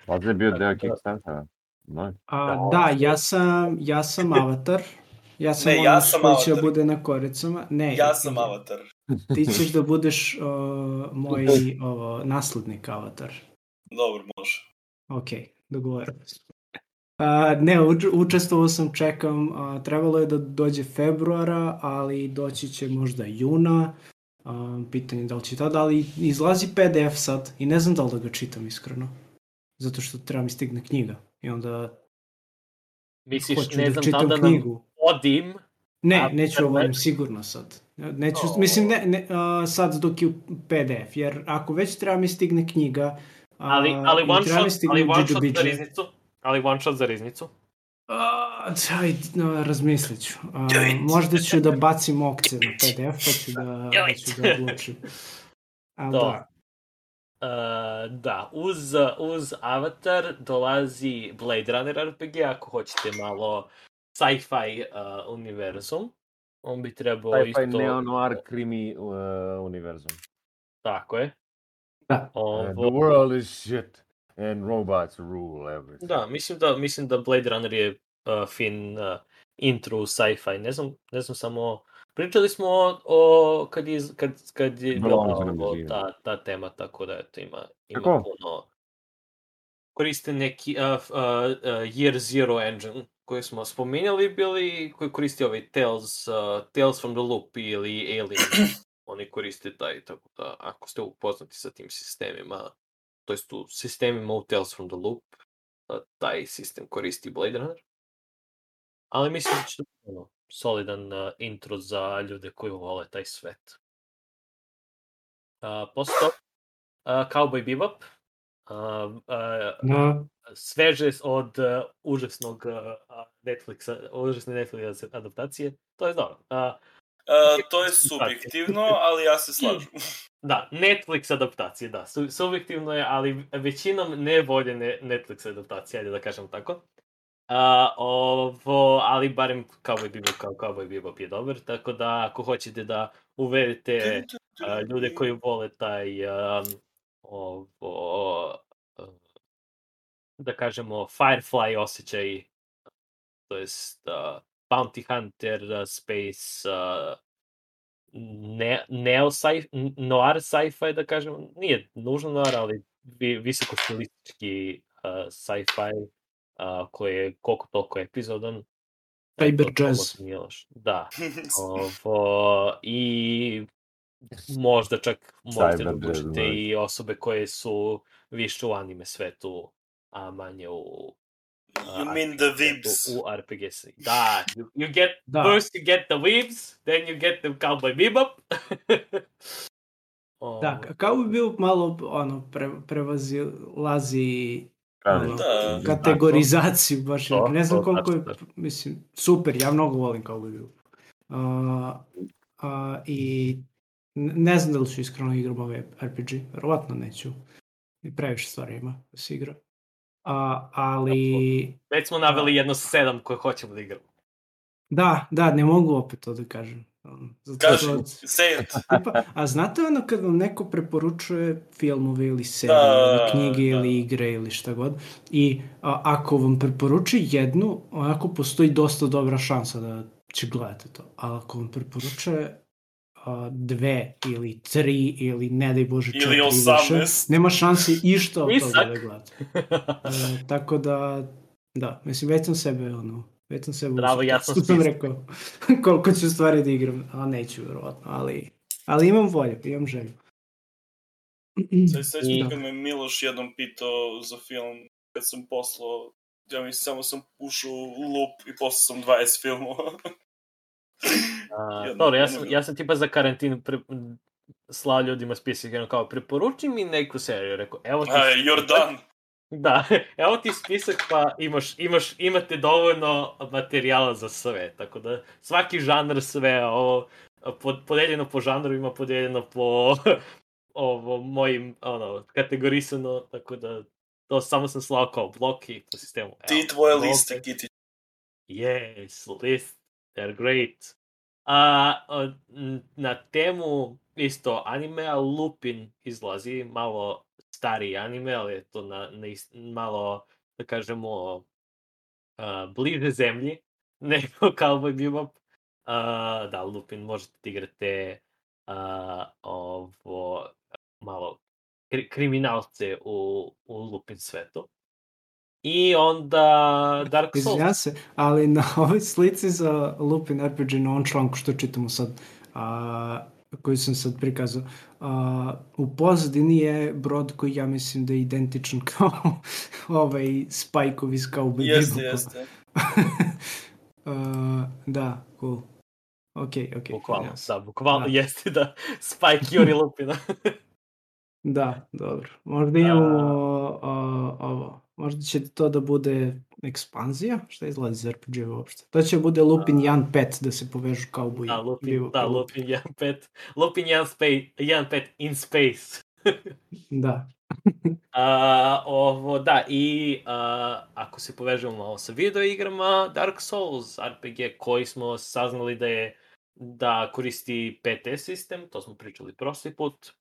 Ovdje je bio deo Kickstartera. No. A, Da, da, ja sam, ja sam avatar. Ja sam Ne, ono ja sam koji će avatar. bude na koricama. Ne, Ja sam avatar. Ti ćeš da budeš uh, moj ovo, naslednik avatar. Dobro, može. Ok, dogovorili smo. A, ne, uč, učestvovao sam, čekam, a, trebalo je da dođe februara, ali doći će možda juna. A, pitanje da li će tada, ali izlazi PDF sad i ne znam da li da ga čitam iskreno. Zato što treba mi stigne knjiga. I onda Misliš, hoću ne da znam čitam tada nam knjigu. odim, Ne, A, neću ovo ne- sigurno sad. Neću, O. mislim, ne, ne, a, sad dok je u PDF, jer ako već treba mi stigne knjiga, a, ali, ali one treba mi shot, stigne ali one shot za riznicu. Ali one shot za riznicu. A, Aj, no, razmislit ću. A, možda ću da bacim okce na PDF, pa ću da, da, ću da odlučim. To. da, Uh, da, uz, uz Avatar dolazi Blade Runner RPG, ako hoćete malo sci-fi uh, univerzum. On bi trebao Sci-fi isto... neo-noir krimi uh, univerzum. Tako je. Da. Ovo, the world is shit and robots rule everything. Da, mislim da, mislim da Blade Runner je uh, fin uh, intro u sci-fi. Ne znam, ne znam samo... Pričali smo o, o kad, je, kad, kad je brzina. ta, ta tema, tako da eto, ima, ima Kako? puno... Koriste neki uh, uh, uh, Year Zero engine koji smo spominjali bili, koji koristi ovaj Tales, uh, Tales from the Loop ili Alien. Oni koriste taj, tako da ako ste upoznati sa tim sistemima, to jest u sistemima u Tales from the Loop, uh, taj sistem koristi Blade Runner. Ali mislim da će to biti ono, solidan uh, intro za ljude koji vole taj svet. Uh, posle toga, uh, Cowboy Bebop, uh, uh, da, sveže od uh, užasnog uh, Netflixa, užasne Netflix adaptacije, to je dobro. Uh, Uh, to je subjektivno, ali ja se slažem. da, Netflix adaptacije, da, su, subjektivno je, ali većinom ne voljene Netflix adaptacije, ajde da kažem tako. A, ovo, ali barem Cowboy Bebop kao Cowboy Bebop je dobar, tako da ako hoćete da uvedete a, ljude koji vole taj um, ovo, da kažemo Firefly osjećaj to jest uh, Bounty Hunter, uh, Space, uh, ne, neo sci noir sci-fi, da kažem, nije nužno noir, ali vi, visoko stilistički uh, sci-fi uh, koji je koliko toliko epizodan. Eto, jazz. Da. Ovo, I možda čak možete da uključite da. i osobe koje su više u anime svetu, a manje u You a, mean the svetu, U RPG se. Da, you, you get, Da. first you get the weebs, then you get the cowboy bebop. Da, kao bi bio malo ono, pre, prevazilazi Kažem, ono, Da. kategorizaciju baš. To, ne znam to, koliko je, tačno, mislim, super, ja mnogo volim kao bi bio. A, a, I ne znam da li ću iskreno igram ove RPG, verovatno neću. I previše stvari ima da se igra. A, ali, Već smo naveli jedno sedam koje hoćemo da igramo. da, da, ne mogu opet to da kažem. Zato Kaži, say it. tipa, a znate ono kad vam neko preporučuje filmove ili serije Da, ili knjige da. ili igre ili šta god i a, ako vam preporučuje jednu, onako postoji dosta dobra šansa da će gledate to. Ali ako vam preporučuje a, dve ili tri ili ne daj Bože Ili četiri više, 18. nema šanse išta od toga da gledate. E, tako da, da, mislim, već sam sebe, ono, već sam sebe Bravo, što sam spisak. rekao, koliko ću stvari da igram, a neću, verovatno, ali, ali imam volju, imam želju. Sad sećam I- kad me Miloš jednom pitao za film, kad sam poslao, ja mislim samo sam ušao u loop i poslao sam 20 filmova. A, Jedno- dobro, ja jedno sam, ja sam tipa za karantin pre, slao ljudima spisak, ono kao, preporuči mi neku seriju, rekao, evo ti you're done. Da, evo ti spisak pa imaš, imaš, imate dovoljno materijala za sve, tako da svaki žanr sve, ovo, pod, podeljeno po žanrovima, podeljeno po ovo, mojim, ono, kategorisano, tako da to samo sam slao kao bloki po sistemu. Ti i tvoje bloke. liste, Kiti. Yes, list, they're great. A, na temu isto animea Lupin izlazi, malo stariji anime, ali je to na, na ist, malo, da kažemo, a, bliže zemlji nego Cowboy Bebop. A, da, Lupin možete da igrate a, ovo, malo kri, kriminalce u, u Lupin svetu. I onda Dark Souls. Izvinjam se, ali na ovoj slici za Lupin RPG na ovom članku što čitamo sad, a, koji sam sad prikazao, a, u pozadini je brod koji ja mislim da je identičan kao ovaj Spike-ov iz Cowboy Jeste, Bebopa. jeste. A, da, cool. Ok, ok. Bukvalno, jasno. da, bukvalno Da. jeste da Spike Yuri Lupina. Da, dobro. Možda imamo a, ovo. Možda će to da bude ekspanzija? Šta izlazi za RPG uopšte? To će bude Lupin 1.5 da se povežu kao buji. da, Lupin, da, Lupin 1.5. Lupin 1.5 1.5 in space. Da. A, ovo, da, i a, ako se povežemo malo sa video igrama, Dark Souls RPG koji smo saznali da je da koristi PT sistem, to smo pričali prošli put.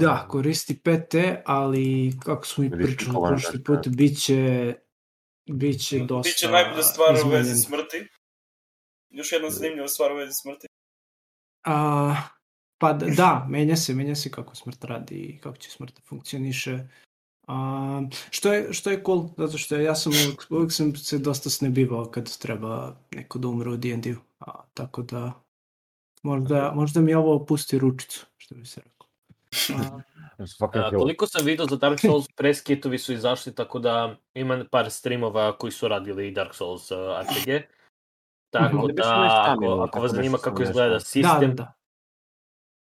Da, koristi PT, ali kako smo i pričali prošli verzija. put, bit će, bit će dosta Biće najbolja stvar u vezi smrti. Još jedna zanimljiva stvar u vezi smrti. A, pa da, menja se, menja se kako smrt radi i kako će smrt da funkcioniše. A, što, je, što je cool, zato što ja sam uvijek, uvijek sam se dosta snebivao kad treba neko da umre u D&D-u. Tako da možda, možda mi ovo pusti ručicu, što bi se rekao. A, koliko sam vidio za Dark Souls, preskitovi su izašli, tako da ima par streamova koji su radili Dark Souls uh, RPG. Tako Mogli bi da, ako, ako tako vas zanima kako izgleda sistem, Da, da, da.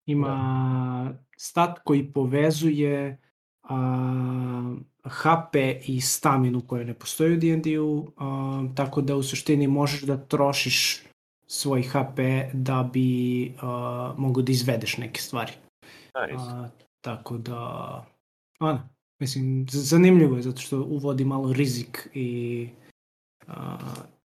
Ima stat koji povezuje a, HP i staminu koje ne postoji u D&D-u, tako da u suštini možeš da trošiš svoj HP da bi a, mogu da izvedeš neke stvari. Nice. A, tako da, ono, mislim, zanimljivo je zato što uvodi malo rizik i a,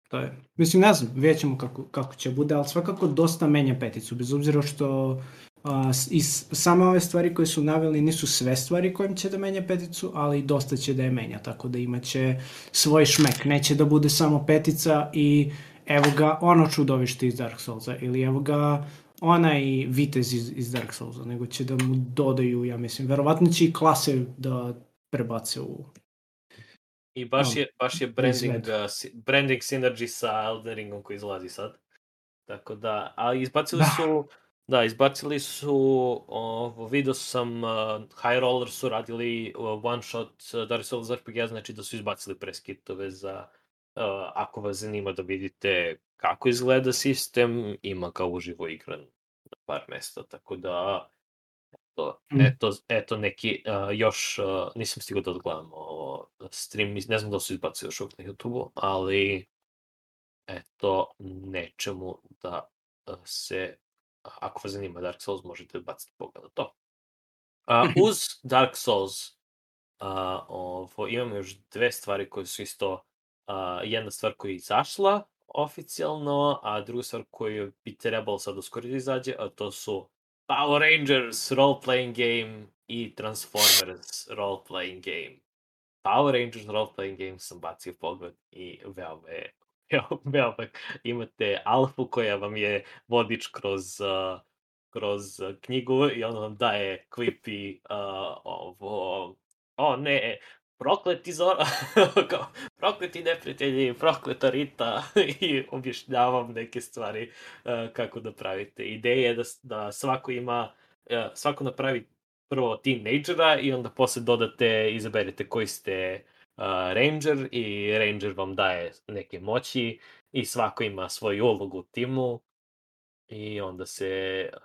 to je, mislim, ne znam, vidjet kako, kako će bude, ali svakako dosta menja peticu, bez obzira što a, i same ove stvari koje su naveli nisu sve stvari kojim će da menja peticu, ali dosta će da je menja, tako da imaće svoj šmek, neće da bude samo petica i evo ga ono čudovište iz Dark Soulsa ili evo ga onaj vitez iz, iz Dark Soulsa, nego će da mu dodaju, ja mislim, verovatno će i klase da prebace u... I baš je, baš je branding, uh, branding synergy sa Elden Ringom koji izlazi sad. Tako da, ali izbacili Da. su, da, izbacili su, ovo, vidio sam, uh, High Roller su radili uh, one shot uh, Dark Souls RPG, znači da su izbacili preskitove za, ako vas zanima da vidite kako izgleda sistem, ima kao uživo igran na par mesta, tako da, eto, Mm. eto, eto neki, uh, još, uh, nisam stigao da odgledam ovo stream, ne znam da su izbacili još uvijek na YouTube-u, ali eto, nečemu da uh, se, ako vas zanima Dark Souls, možete baciti pogled na to. A, uz Dark Souls a, ovo, imamo još dve stvari koje su isto, a, jedna stvar koja je izašla oficijalno, a druga stvar koju bi trebalo sad uskoro da izađe, a to su Power Rangers role-playing game i Transformers role-playing game. Power Rangers role-playing game sam bacio pogled i veoma je veoma, imate alfu koja vam je vodič kroz uh, kroz knjigu i ona vam daje clippy uh, ovo, o ne, prokleti Zor, kao, prokleti neprijatelji, prokleta Rita i objašnjavam neke stvari uh, kako da pravite. Ideja je da, da svako ima, uh, svako napravi prvo teenagera i onda posle dodate, izaberete koji ste uh, ranger i ranger vam daje neke moći i svako ima svoju ulogu u timu i onda se uh,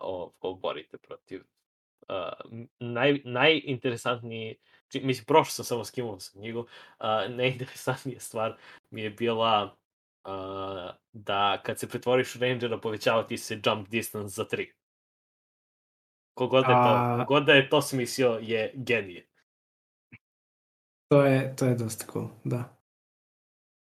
o, o, borite protiv uh, naj, najinteresantniji mislim, prošao sam samo skinuo sam knjigu, uh, najinteresantnija stvar mi je bila uh, da kad se pretvoriš u rangera povećava ti se jump distance za 3. Kogod da je to, A- kogod da je to smislio je genije. To je, to je dosta cool, da.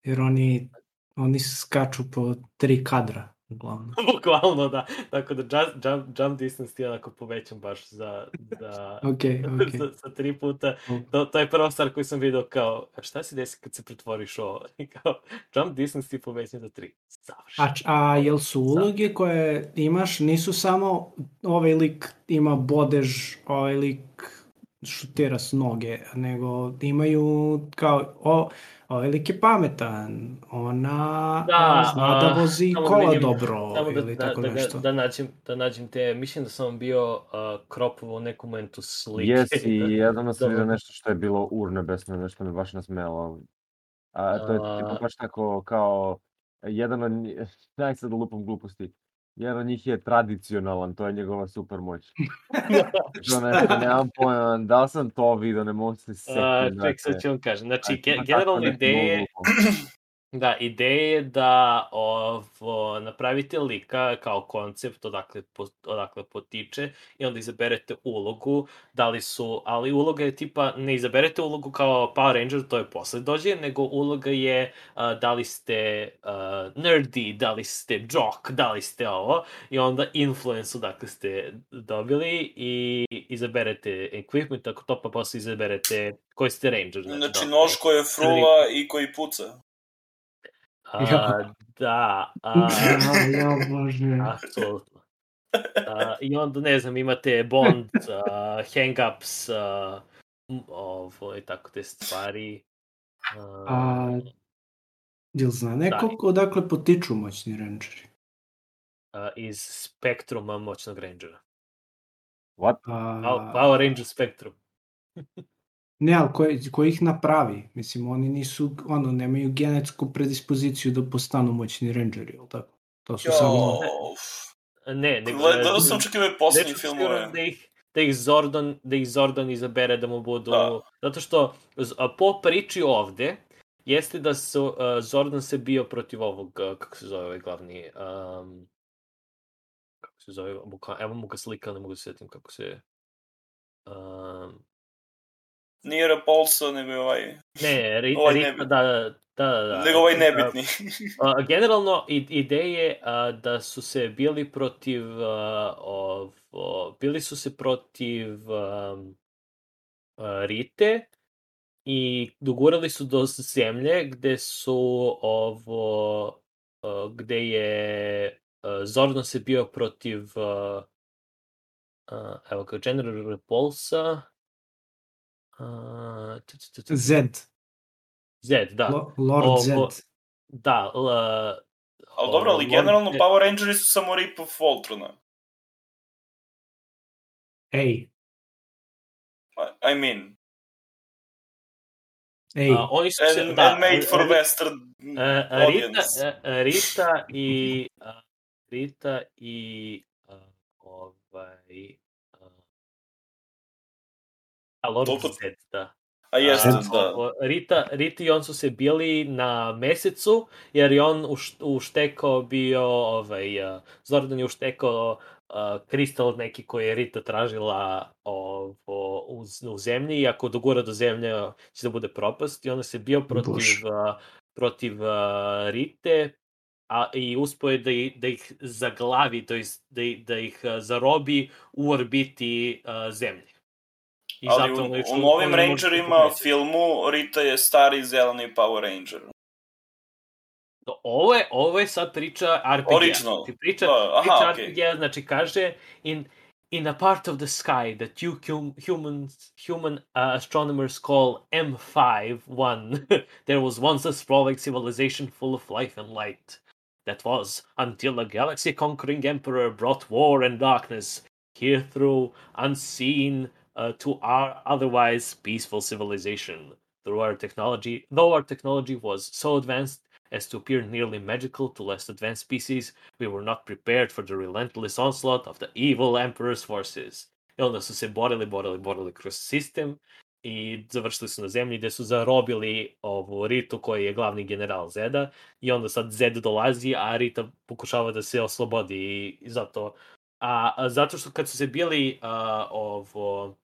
Jer oni, oni skaču po tri kadra, uglavnom. Bukvalno da. Tako da jump, jump, jump distance ti onako povećan baš za, za, Ok, ok. za, za tri puta. To, to je prva stvar koju sam video kao, šta se desi kad se pretvoriš ovo? Kao, jump distance ti je povećan za tri. Savršeno. A, a jel su uloge koje imaš, nisu samo ovaj lik ima bodež, ovaj lik šutira s noge, nego imaju kao, o, lik je pametan, ona Da, a, zna da a, vozi samo da kola vidim, dobro Samo da, ili da, tako da, nešto. da, da, nađem, da nađem te, mislim da sam bio uh, kropovao u nekom momentu slike. Jes, i jednom sam vidio nešto što je bilo urnebesno, nešto me baš nasmelo. A to je tipa A- baš tako kao, jedan od njih, daj sad da lupam gluposti, jedan od njih je tradicionalan, to je njegova super moć. To nešto, nemam pojma, da li sam to video, ne mogu se setiti. A, ček, sad ću vam kažem. Znači, ge, nešto ideje, lupam. Da, ideja je da ovo, napravite lika kao koncept odakle, po, odakle potiče i onda izaberete ulogu, da li su, ali uloga je tipa, ne izaberete ulogu kao Power Ranger, to je posle dođe, nego uloga je a, da li ste a, nerdy, da li ste jock, da li ste ovo, i onda influence odakle ste dobili i izaberete equipment, ako to pa posle izaberete koji ste ranger. Znači, da li nož koji je frula i koji puca. A, da, a, Ja, ja, bože. apsolutno. A, I onda, ne znam, imate Bond, a, Hang-ups, a, ovo i tako te stvari. A, A, Jel zna neko odakle potiču moćni rangeri? a, iz Spektruma moćnog Rangera. What? A, Pow- Power Ranger Spectrum. Ne, ali ko, ko ih napravi? Mislim, oni nisu, ono, nemaju genetsku predispoziciju da postanu moćni rangeri, ili tako? To su Jo, samo... Ne, nego... gledao sam čak i ove posljednje Nešto filmove. Da ih, da ih Zordon, da ih Zordon izabere da mu budu... Da. Zato što po priči ovde jeste da su, uh, Zordon se bio protiv ovog, uh, kako se zove ovaj glavni... Um, kako se zove, buka, evo mu ga slika, ne mogu se setim kako se... Um, Nije Repulsa, nego je ovaj... ne, Ri, Ovaj nebitni. da, da, da, da. Nego ovaj A, nebitni. A, generalno, ideje a, da su se bili protiv, a, ovo, bili su se protiv um, a, Rite i dogurali su do zemlje gde su ovo, a, gde je a, Zordon se bio protiv a, a, evo kao General Repulsa a, tu, tu, tu, tu, Z. Z, da. Lo- Lord Ovo- Z. Da, l, Ali dobro, ali Lord- generalno Power Rangeri su samo rip of Voltrona. Ej, I mean, ej. a, oni su se, and, da, and made for Western e, Rita, audience. e, Rita i a, Rita i a, ovaj a, Lord Toliko- Z, da. A jeste, A, da. Rita, Rita i on su se bili na mesecu, jer je on uš, uštekao bio, ovaj, uh, Zordan je uštekao uh, kristal neki koji je Rita tražila ovo, u, u zemlji i ako dogura do zemlje će da bude propast i onda se bio protiv, uh, protiv uh, Rite a, i uspio je da, ih- da ih zaglavi, to jest da, ih- da ih zarobi u orbiti uh, zemlje. I Ali zato u, u novim oni ne mogu da se Rangerima filmu Rita je stari zeleni Power Ranger. Ovo je, ovo je sad priča RPG. Original. Ti priča, Da, aha, priča okej. RPG, znači kaže in, in a part of the sky that you humans, human uh, astronomers call M51, there was once a sprawling civilization full of life and light. That was until a galaxy-conquering emperor brought war and darkness here through unseen uh, to our otherwise peaceful civilization. Through our technology, though our technology was so advanced as to appear nearly magical to less advanced species, we were not prepared for the relentless onslaught of the evil Emperor's forces. I onda su se borili, borili, borili kroz sistem i završili su na zemlji gde su zarobili ovu Ritu koji je glavni general Zeda i onda sad Zed dolazi, a Rita pokušava da se oslobodi i zato a, a zato što kad su se bili a, ovo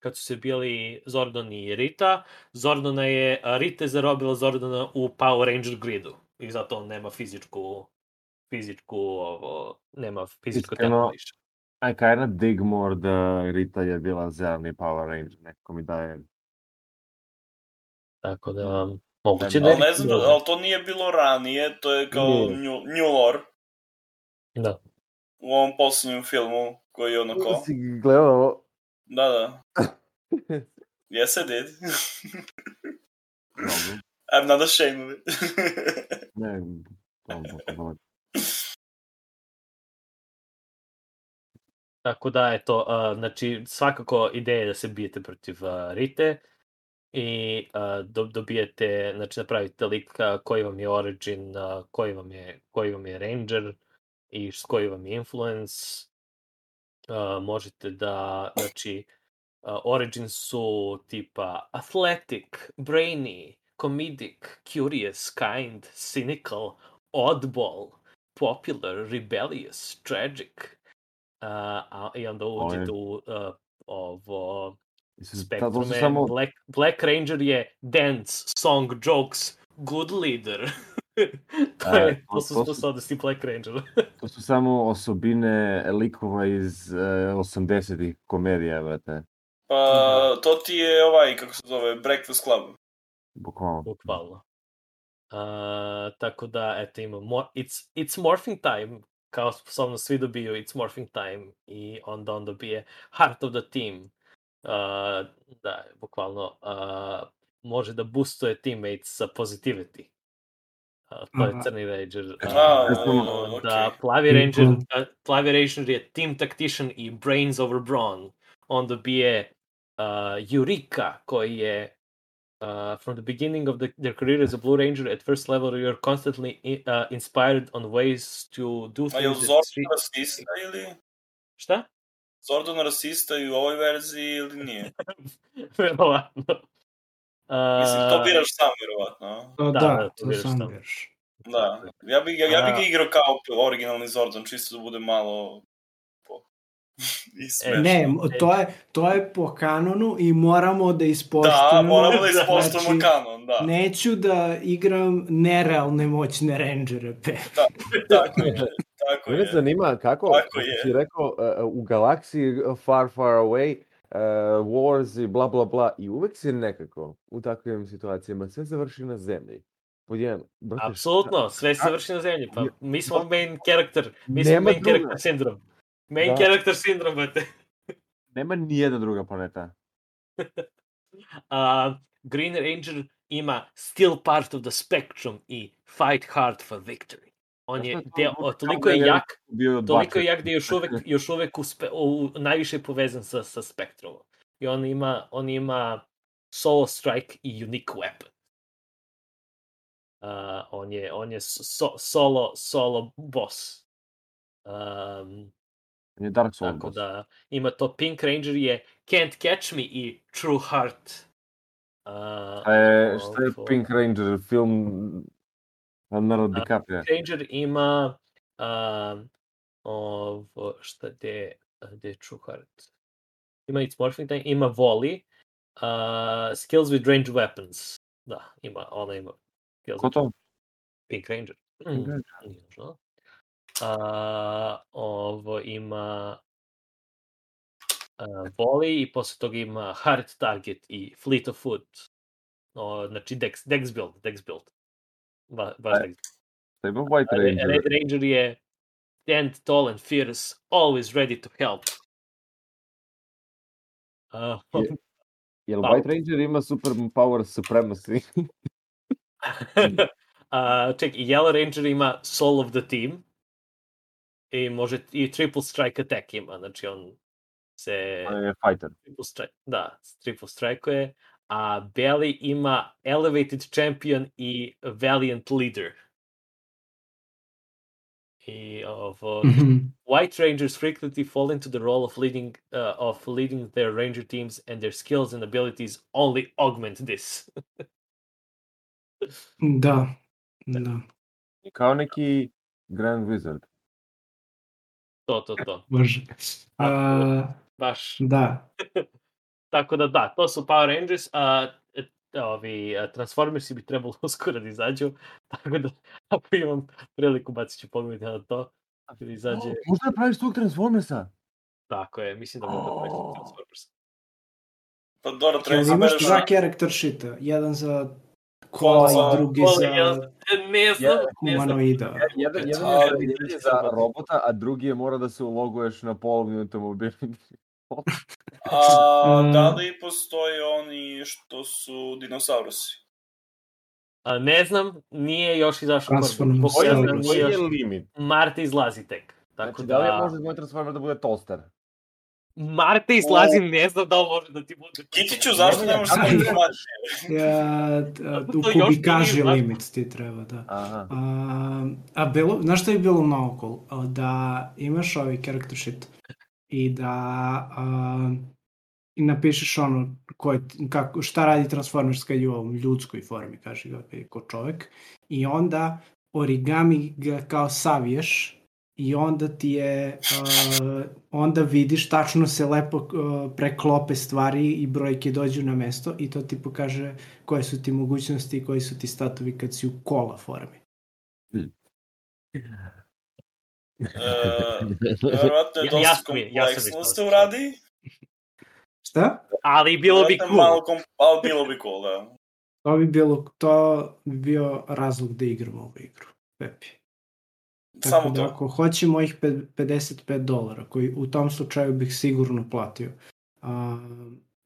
kad su se bili Zordon i Rita, Zordona je, Rita je zarobila Zordona u Power Ranger gridu i zato on nema fizičku fizičku ovo, nema fizičko Iskreno, tempo više. I kinda dig more da Rita je bila zeleni Power Ranger, nekako mi daje... Tako da, moguće Ne, da je Ali ne znam, ali to nije bilo ranije, to je kao Nije. new, new lore Da. u ovom poslednjem filmu koji je ono kao... Si gledao Da, da. Yes, I did. I'm not ashamed of it. Ne, dobro, dobro. Tako da, eto, uh, znači, svakako ideja je da se bijete protiv uh, Rite i uh, do, dobijete, znači, napravite lik uh, koji vam je origin, uh, koji, vam je, koji vam je ranger i koji vam je influence. Uh, možete da, znači, uh, origin su tipa athletic, brainy, comedic, curious, kind, cynical, oddball, popular, rebellious, tragic, Uh, a, I onda uđete u uh, ovo spektrume. samo, Black, Black Ranger je dance, song, jokes, good leader. to, E, je, to- to su to su- sposobnosti Black Ranger. to su samo osobine likova iz uh, 80-ih komedija, brate. Pa, to ti je ovaj, kako se zove, Breakfast Club. Bukvalno. Bukvalno. Uh, tako da, eto, ima mor it's, it's morphing time, kao sposobnost svi dobiju It's morphing time i onda on dobije Heart of the Team. Uh, da, bukvalno uh, može da boostuje teammates sa positivity. Uh, to je crni ranger. Uh, A, sam- da plavi ranger, plavi ranger je team tactician i brains over brawn. On dobije uh, Eureka koji je Uh, from the beginning of the, their career as a Blue Ranger, at first level, you're constantly i- uh, inspired on ways to do A je things. Zordon street- rasista ili? Šta? Zordon rasista i u ovoj verziji ili nije? Verovatno. Mislim, to biraš sam, verovatno. a? To Da, da, da, to to biraš sam tamo. biraš. Da. Ja bi, ja, ja bi ga igrao kao originalni Zordon, čisto da bude malo... Po... I smešno. Ne, to je, to je po kanonu i moramo da ispoštujemo. Da, moramo da ispoštujemo znači, kanon, da. Neću da igram nerealne moćne rangere, pe. Tako je, tako Mene je. zanima kako, Tako kako je. si rekao, uh, u galaksiji far, far away, uh, wars i bla, bla, bla, i uvek si nekako u takvim situacijama, sve završi na zemlji. Pod jedan, brate, šta- Apsolutno, sve se a- vrši na zemlji. Pa mi smo main character, mi smo main druga. character syndrome. Main Da. character syndrome, brate. nema nijedna druga planeta. Uh, Green Ranger ima Still Part of the Spectrum i Fight Hard for Victory. On je, deo, toliko je jak, toliko je jak da je još uvek, još uvek uspe, u, najviše povezan sa, sa Spectrumom. I on ima, on ima Solo Strike i Unique Weapon. Uh, on je, on je so, solo, solo boss. Um, On je Dark Souls. tako boss. da ima to Pink Ranger je Can't Catch Me i True Heart. Uh, je, šta je Pink Ranger, film Leonardo DiCaprio? Ranger ima um, ovo, šta gde, gde je True Heart? Ima It's Morphing Time, ima Volley, uh, Skills with Ranged Weapons. Da, ima, ona ima. Skills Ko with to? Pink Ranger. Pink Mm, Ranger. nije nužno. A, ovo ima uh, Volley i posle toga ima Hard Target i Fleet of Foot. O, znači Dex, Dex build, Dex build. Ba, baš Dex Šta je White Ranger? Red Ranger je stand tall and fierce, always ready to help. Uh, Je- Jel White Ranger ima super power supremacy? uh, ček, i Yellow Ranger ima soul of the team i može i triple strike attack ima, znači on se On je fighter. triple strike, da, triple strike a Belly ima elevated champion i valiant leader. I ovo, Mhm. White Rangers frequently fall into the role of leading uh, of leading their ranger teams, and their skills and abilities only augment this. Da, da, Kao neki Grand Wizard. to, to, to. može. A, Baš. da, Tako da da, to su Power Rangers, a e, ovi a, Transformersi bi trebalo uskoro da izađu, tako da ako imam priliku bacit ću pogled na to. Da izađe, Možda da praviš tog Transformersa? tako je, mislim da mogu da koristim Transformers. Pa dobro, treba da imaš dva character shita, jedan za Kola i drugi za? E, Ne znam, ne znam. humanoida. Jedan, je, jedan je za robota, a drugi je mora da se uloguješ na polovni automobil. A Mm. da li postoje oni što su dinosaurusi? A, ne znam, nije još izašao Transformers. Zbog Koji je, nije još... je limit? Marta izlazi tek. Tako Znači, da... da li može moj Transformer da bude toster? Marta izlazi, ne znam da li može da ti bude... Kitiću, zašto ne možeš ja- sve informacije? Ja, d- Kako u to još kubikaži limit ti treba, da. Aha. A, a bilo, znaš šta je bilo? A, Da imaš ovaj character sheet i da a, i napišeš ono ko je, kako, šta radi Transformers kad je u ovom ljudskoj formi, kaže ga ko čovek, i onda origami ga kao saviješ i onda ti je uh, onda vidiš tačno se lepo uh, preklope stvari i brojke dođu na mesto i to ti pokaže koje su ti mogućnosti i koji su ti statovi kad si u kola formi. E, Verovatno je Ja- dosta je kompleksno što se uradi. Šta? Ali bilo bi cool. Malo kom... Ali bilo bi cool, da. To bi bilo, to bi bio razlog da igramo ovu igru. Pepi. Tako Samo da to. ako hoće mojih pe- 55 dolara, koji u tom slučaju bih sigurno platio, a,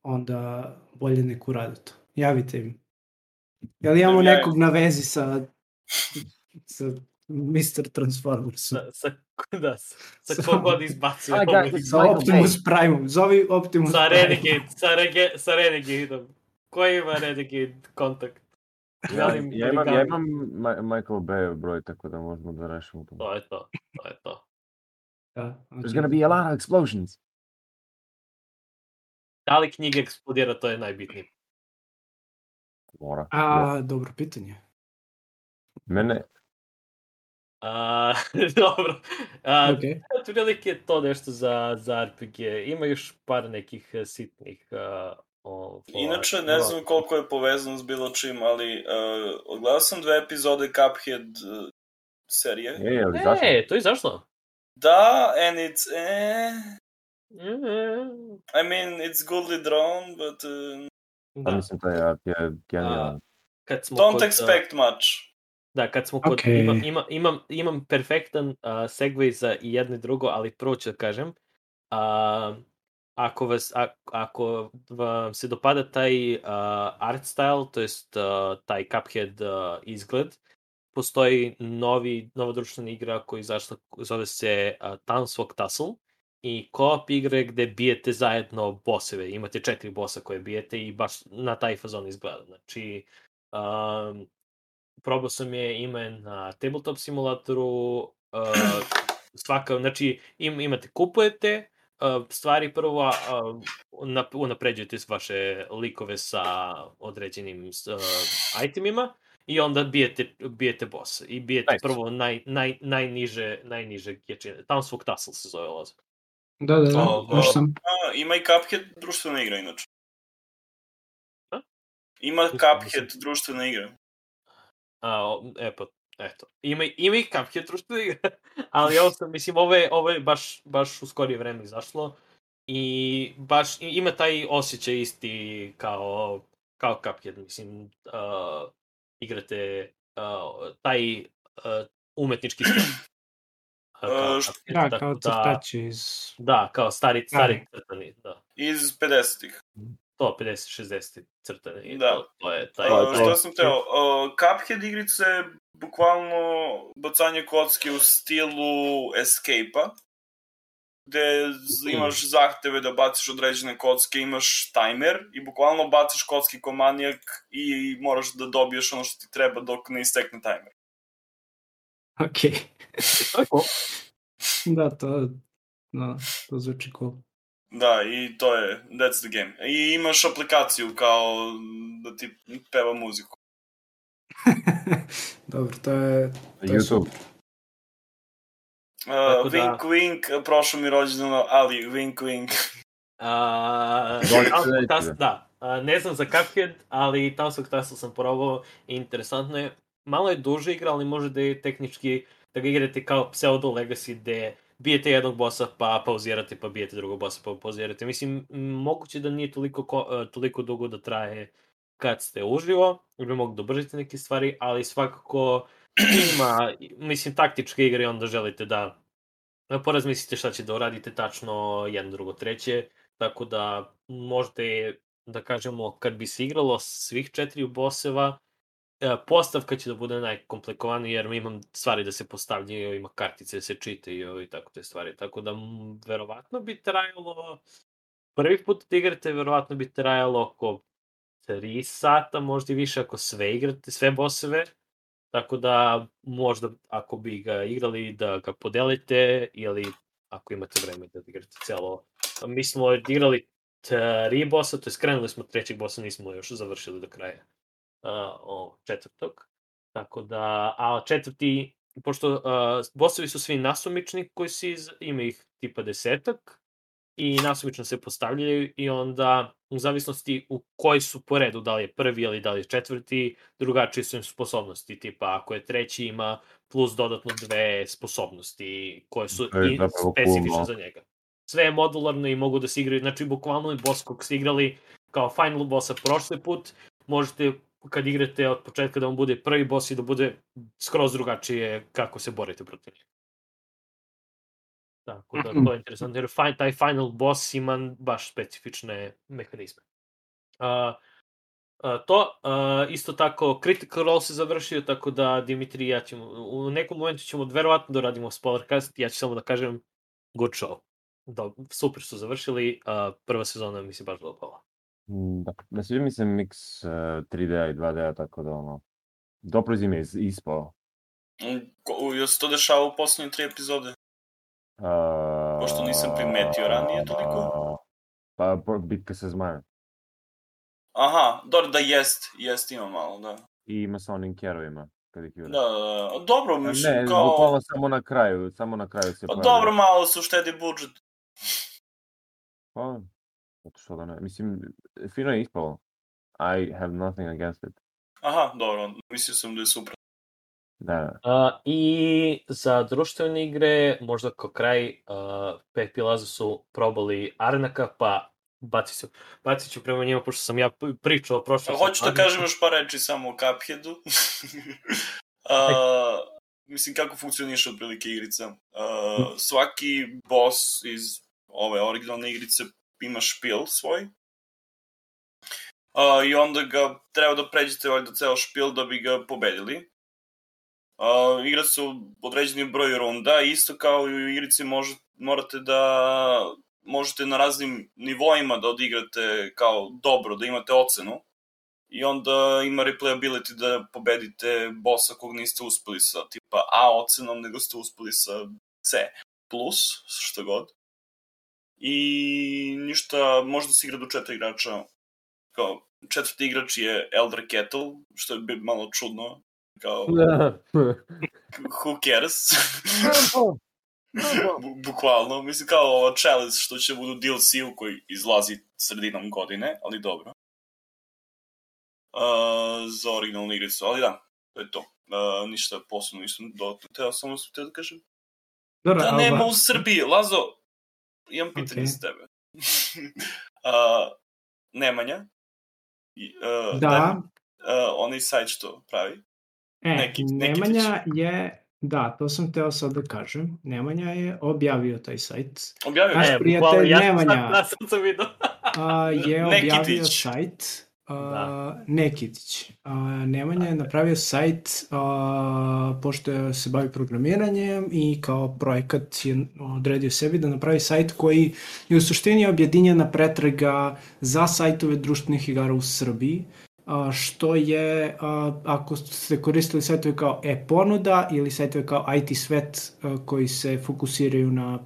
onda bolje neku rade to. Javite im. Jel imamo Da nekog na vezi sa, sa Mr. Transformersom? Sa, sa, da, sa, sa Sa- kogod izbacuje. Ah, ovo guys, iz- Sa Optimus Prime. Zovi Optimus Sa Prime. Renegade, sa, rege, sa Renegadeom. Koji ima Renegade kontakt? Ja, Želim ja imam, ja imam Ma- Michael Bay broj, tako da možemo da rešimo to. To je to, to je to. Da, There's gonna be a lot of explosions. Da li knjiga eksplodira, to je najbitnije. Mora. A, dobro pitanje. Mene, A, dobro. A, Ok. Otprilike je to nešto za, za RPG. Ima još par nekih eh, sitnih uh, ovo, Inače, ne znam koliko je povezano s bilo čim, ali uh, odgledao sam dve epizode Cuphead uh, serije. je, je li zašto? E, to je zašto? Da, and it's eh... Mm, I mean, it's goodly drawn, but uh, Pa Da, mislim, taj art je genijalan. kad smo don't kod, expect much. Da, kad smo kod... Ok. Ima, ima, imam, imam perfektan uh, segway za i jedno i drugo, ali prvo ću da kažem. Uh, ako, vas, a, ako vam se dopada taj uh, art style, to jest uh, taj Cuphead uh, izgled, postoji novi, nova društvena igra koja izašla, zove se uh, Townswalk Tussle i co-op igre gde bijete zajedno boseve. Imate četiri bosa koje bijete i baš na taj fazon izgleda. Znači, um, probao sam je, ima je na tabletop simulatoru, uh, svaka, znači im, imate, kupujete uh, stvari prvo, uh, unapređujete vaše likove sa određenim uh, itemima i onda bijete, bijete bossa. I bijete nice. prvo naj, naj, najniže, najniže jačine. Townsfolk Tussle se zove loza. Da, da, da, O, baš sam. A, ima i Cuphead društvena igra, inače. A? Ima Cuphead društvena igra. A, e pa, eto. Ima, ima i Cuphead društvena igra, ali ovo sam, mislim, ovo je, ovo je baš, baš u skorije vreme izašlo i baš ima taj osjećaj isti kao, kao Cuphead, mislim, uh, igrate uh, taj uh, umetnički stil. Uh, Da, tako kao crtači iz... Da, kao stari, stari crtani, da. Iz 50-ih. To 50-60 crtani. i Da. To, to je taj... Uh, što sam teo, uh, Cuphead igrice je bukvalno bacanje kocke u stilu Escape-a, gde imaš zahteve da baciš određene kocke, imaš tajmer i bukvalno baciš kocke ko manijak i moraš da dobiješ ono što ti treba dok ne istekne tajmer. Ok. da, to, no, to zvuči cool. Da, i to je, that's the game. I imaš aplikaciju kao da ti peva muziku. Dobro, to je... To je YouTube. super. Uh, da- wink wink, prošlo mi rođendano, ali wink wink. Townsfolk sledeće. Tussle- da, a, ne znam za Cuphead, ali Townsfolk Tussle sam probao i interesantno je. Malo je duže igra, ali može da je tehnički, da ga igrate kao pseudo legacy, gde bijete jednog bossa, pa pauzirate, pa bijete drugog bossa, pa pauzirate. Mislim, moguće da nije toliko, ko, e, toliko dugo da traje kad ste uživo, ili bi mogu da ubržite neke stvari, ali svakako ima, mislim, taktičke igre onda želite da da porazmislite šta će da uradite tačno jedno, drugo, treće, tako da možete, da kažemo, kad bi se igralo svih četiri boseva, postavka će da bude najkomplikovanija jer imam stvari da se postavljaju, ima kartice da se čitaju i tako te stvari. Tako da m, verovatno bi trajalo, prvi put da igrate, verovatno bi trajalo oko 3 sata, možda i više ako sve igrate, sve boseve. Tako da možda ako bi ga igrali da ga podelite ili ako imate vreme da igrate celo. Mi smo igrali tri bossa, to je skrenuli smo trećeg bossa, nismo još završili do kraja o četvrtog. Tako da, a četvrti, pošto uh, bossovi su svi nasumični koji se iz, ima ih tipa desetak i nasumično se postavljaju i onda u zavisnosti u koji su po redu, da li je prvi ili da li je četvrti, drugačije su im sposobnosti, tipa ako je treći ima plus dodatno dve sposobnosti koje su je i specifične za njega. Sve je modularno i mogu da se igraju, znači bukvalno je boss kog ste igrali kao final bossa prošli put, možete kad igrate od početka da vam bude prvi boss i da bude skroz drugačije kako se borite protiv njega. Tako da to je interesantno, jer fi- taj final boss ima baš specifične mehanizme. Uh, Uh, to, uh, isto tako, Critical Role se završio, tako da Dimitri i ja ćemo, u nekom momentu ćemo verovatno da radimo spoilercast, ja ću samo da kažem good show. Da, super su završili, uh, prva sezona mi se baš dopala. Mm, Da, ne sviđa mi se mix uh, 3D i 2D, tako da ono... Dobro zim je is- ispao. Mm, Jel se to dešava u poslednje tri epizode? Uh, Pošto nisam primetio ranije toliko. Pa, bitka sa zmajem. Aha, dobro da jest, jest ima malo, da. I ima sa onim kerovima, kad ih jure. Da, da, da. Dobro, mislim, Ne, kao... bukvalno samo na kraju, samo na kraju se Pa dobro, malo se uštedi budžet. Pa, zato što da ne. Mislim, fino je ispalo. I have nothing against it. Aha, dobro, mislio sam da je super. Da, da. Uh, I za društvene igre, možda kao kraj, uh, Pepi i Lazo su probali Arnaka, pa bacit ću, bacit ću prema njima, pošto sam ja pričao prošlo. Hoću da kažem još par reči samo o Cupheadu. A, mislim, kako funkcioniše otprilike igrica. A, svaki boss iz ove originalne igrice ima špil svoj. A, I onda ga treba da pređete valjda ceo špil da bi ga pobedili. A, igra se u određeni broj runda, isto kao i u igrici može, morate da možete na raznim nivoima da odigrate kao dobro, da imate ocenu i onda ima replayability da pobedite bossa kog niste uspeli sa tipa A ocenom, nego ste uspeli sa C plus, što god. I ništa, možda se igra do četiri igrača. Kao, četvrti igrač je Elder Kettle, što je bi malo čudno. Kao, who cares? Bu- bukvalno, mislim kao ovo challenge što će budu DLC-u koji izlazi sredinom godine, ali dobro. Uh, za originalnu igricu, ali da, to je to. Uh, ništa posebno nisam do... Teo samo sam teo da kažem. Dobro, Da nema ova- u Srbiji, Lazo, imam pitanje Ok. za tebe. uh, Nemanja, i, uh, Da, uh, onaj sajt što pravi. e, neki- neki Nemanja je, da, to sam teo sad da kažem, Nemanja je objavio taj sajt, Objavio Naš je. E, prijatelj bukvalno, ja sam Nemanja. Da, sad sam vidio. a, je Nekitić. objavio sajt Da. Nekitić. A, Nemanja je napravio sajt a, pošto se bavi programiranjem i kao projekat je odredio sebi da napravi sajt koji je u suštini objedinjena pretraga za sajtove društvenih igara u Srbiji što je, ako ste koristili sajtove kao e-ponuda ili sajtove kao IT svet koji se fokusiraju na,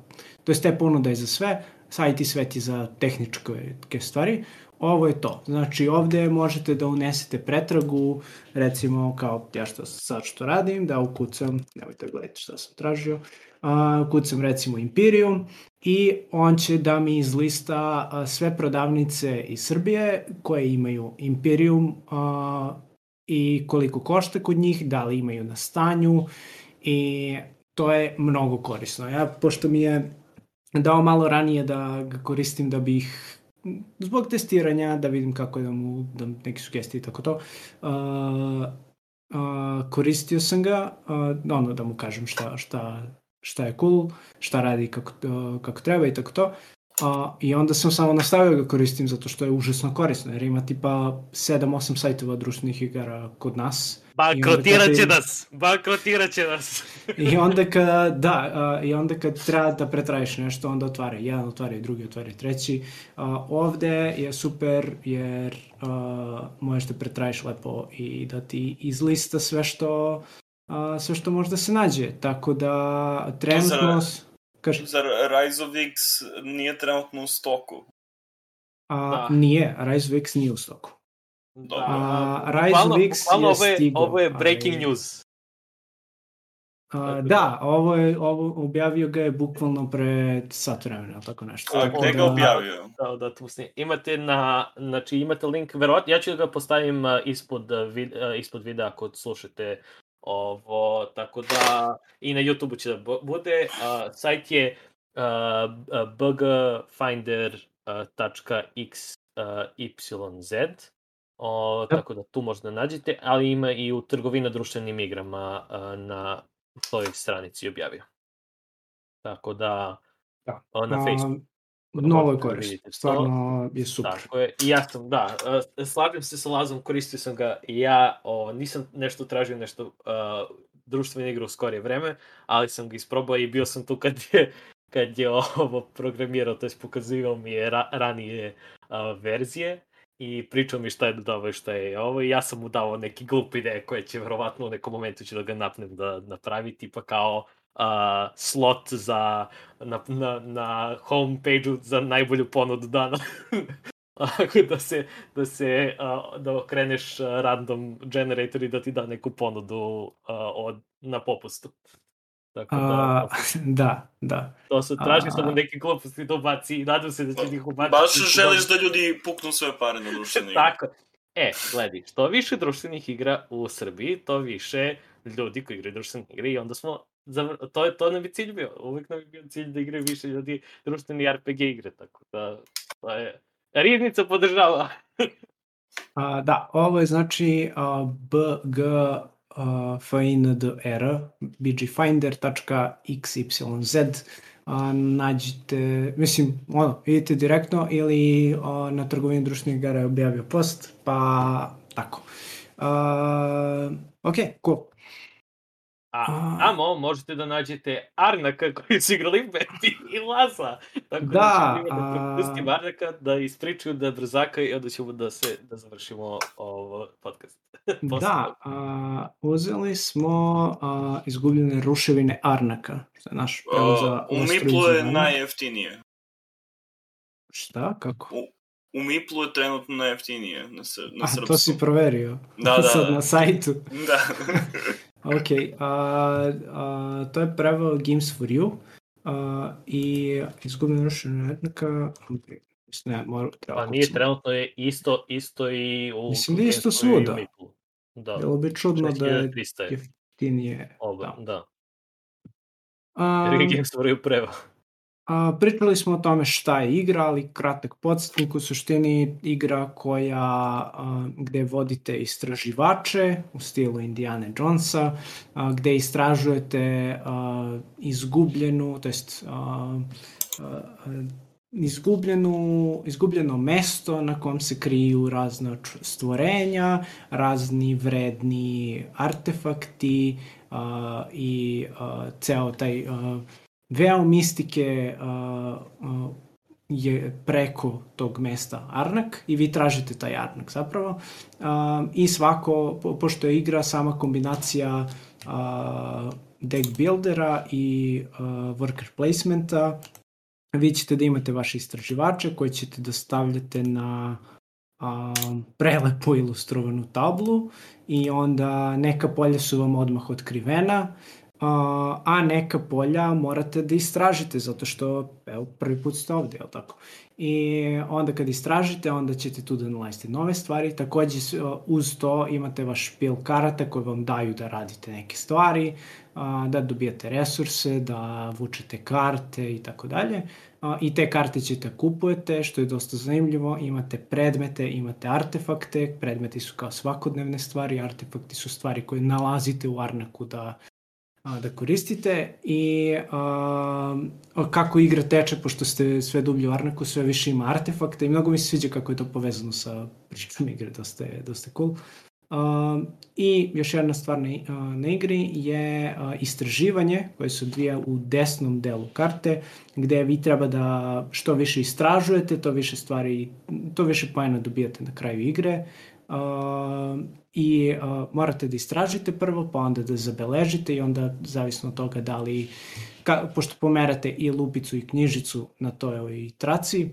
to jest e-ponuda je za sve, sa IT svet je za tehničke stvari, ovo je to. Znači ovde možete da unesete pretragu, recimo kao ja što sad što radim, da ukucam, nemojte gledati šta sam tražio, a, ukucam recimo Imperium i on će da mi izlista a, sve prodavnice iz Srbije koje imaju Imperium a, i koliko košta kod njih, da li imaju na stanju i to je mnogo korisno. Ja, pošto mi je dao malo ranije da ga koristim da bih zbog testiranja, da vidim kako da mu dam neke sugestije i tako to, uh, uh, koristio sam ga, uh, ono da mu kažem šta, šta, šta je cool, šta radi kako, uh, kako treba i tako to. Uh, I onda sam samo nastavio da ga koristim zato što je užasno korisno, jer ima tipa 7-8 sajtova društvenih igara kod nas. Bankrotirat će nas! Bankrotirat će nas! I onda kad, da, a, i onda kad treba da pretrajiš nešto, onda otvaraj jedan, otvaraj drugi, otvaraj treći. A, ovde je super jer a, možeš da pretrajiš lepo i da ti izlista sve što a, sve što može da se nađe. Tako da trenutno... s- Kaži, Zar Rise of X nije trenutno u stoku? a, Da. nije, Rise of X nije u stoku. Dobro. A, Rise bukvalno- of X bukvalno je ovo je, stigao, ovo je breaking ali- news. A, da, ovo je, ovo objavio ga je bukvalno pre sat vremena, tako nešto. A Tako gde ga da- objavio? Da, da, tu snim. Imate na, znači imate link, verovatno, ja ću da ga postavim uh, ispod, uh, vid, uh, ispod videa ako slušate ovo, tako da i na YouTube-u će da bu- bude. Uh, sajt je uh, bgfinder.xyz o, Da. tako da tu možda nađete, ali ima i u trgovina društvenim igrama uh, na toj stranici objavio. Tako da, Da. na A, Facebooku. Mnogo je možete da to. stvarno je super. Tako je. I ja sam, da, uh, slažem se sa Lazom, koristio sam ga i ja, o, nisam nešto tražio, nešto uh, društvene igre u skorije vreme, ali sam ga isprobao i bio sam tu kad je, kad je ovo programirao, to je pokazivao mi je ra, ranije uh, verzije i pričao mi šta je dodavao i šta je ovo i ja sam mu dao neki glup ideje koje će verovatno u nekom momentu ću da ga napnem da napravi, tipa kao uh, slot za na, na, na homepage-u za najbolju ponudu dana. Ako da se, da se, uh, da okreneš random generator i da ti da neku ponudu uh, od, na popustu. Tako da, A, da, da. to su, tražim a- samo neke gluposti da ubaci i nadam se da će ih ubaciti. Baš želiš da ljudi puknu sve pare na društvene igre. Tako. E, gledaj, što više društvenih igra u Srbiji, to više ljudi koji igraju društvene igre i onda smo zavr... to je to nam je cilj bio. Uvijek nam je bio cilj da igraju više ljudi društveni RPG igre, tako da to je Riznica podržava. A, da, ovo je znači a, bg findr bgfinder.xyz a, nađite, mislim, ono, idite direktno ili a, na trgovini društvenih igara je objavio post, pa tako. A, ok, cool. A, tamo možete da nađete Arnaka koji su igrali Betty i Laza. Tako da, Da, ćemo da a- propustim Arnaka da ispričaju da brzaka i onda ćemo da se da završimo ovo podcast. Da, a, uzeli smo a, izgubljene ruševine Arnaka, što je naš prevod za Uh, u Miplu je najjeftinije. Šta, kako? U Miplu je trenutno najjeftinije na, sr na A, srpskom. to si proverio. Da, da, Sad da. na sajtu. Da. Ok, a, a, to je preveo Games for You a, i ruševine Arnaka. Mislim, ne, mora, treba Pa nije trenutno je isto isto i u Mislim da je isto svuda. Da. Bilo bi čudno da je 6300 je jeftinije. oba, Da. da. A, Jer je Gamestoru je preveo. Pričali smo o tome šta je igra, ali kratak podsjetnik u suštini igra koja gde vodite istraživače u stilu Indiana Jonesa, gde istražujete izgubljenu, to jest izgubljenu, izgubljeno mesto na kom se kriju razna stvorenja, razni vredni artefakti i ceo taj veo mistike a, a, je preko tog mesta Arnak i vi tražite taj Arnak zapravo. A, i svako, po, pošto je igra sama kombinacija a, deck buildera i worker placementa vi ćete da imate vaše istraživače koje ćete da stavljate na a, prelepo ilustrovanu tablu i onda neka polja su vam odmah otkrivena a, neka polja morate da istražite zato što evo prvi put ste ovde, jel tako? I onda kad istražite, onda ćete tu da nalazite nove stvari. Takođe uz to imate vaš špil karata koje vam daju da radite neke stvari, da dobijate resurse, da vučete karte i tako dalje. I te karte ćete kupujete, što je dosta zanimljivo. Imate predmete, imate artefakte. Predmeti su kao svakodnevne stvari, artefakti su stvari koje nalazite u Arnaku da a, da koristite i a, kako igra teče, pošto ste sve dublje u Arnaku, sve više ima artefakta i mnogo mi se sviđa kako je to povezano sa pričom igre, dosta je, dosta je cool. A, I još jedna stvar na, a, na igri je a, istraživanje koje se odvija u desnom delu karte, gde vi treba da što više istražujete, to više stvari, to više pojena dobijate na kraju igre. Uh, i uh, morate da istražite prvo, pa onda da zabeležite i onda zavisno od toga da li, ka, pošto pomerate i lupicu i knjižicu na toj traci,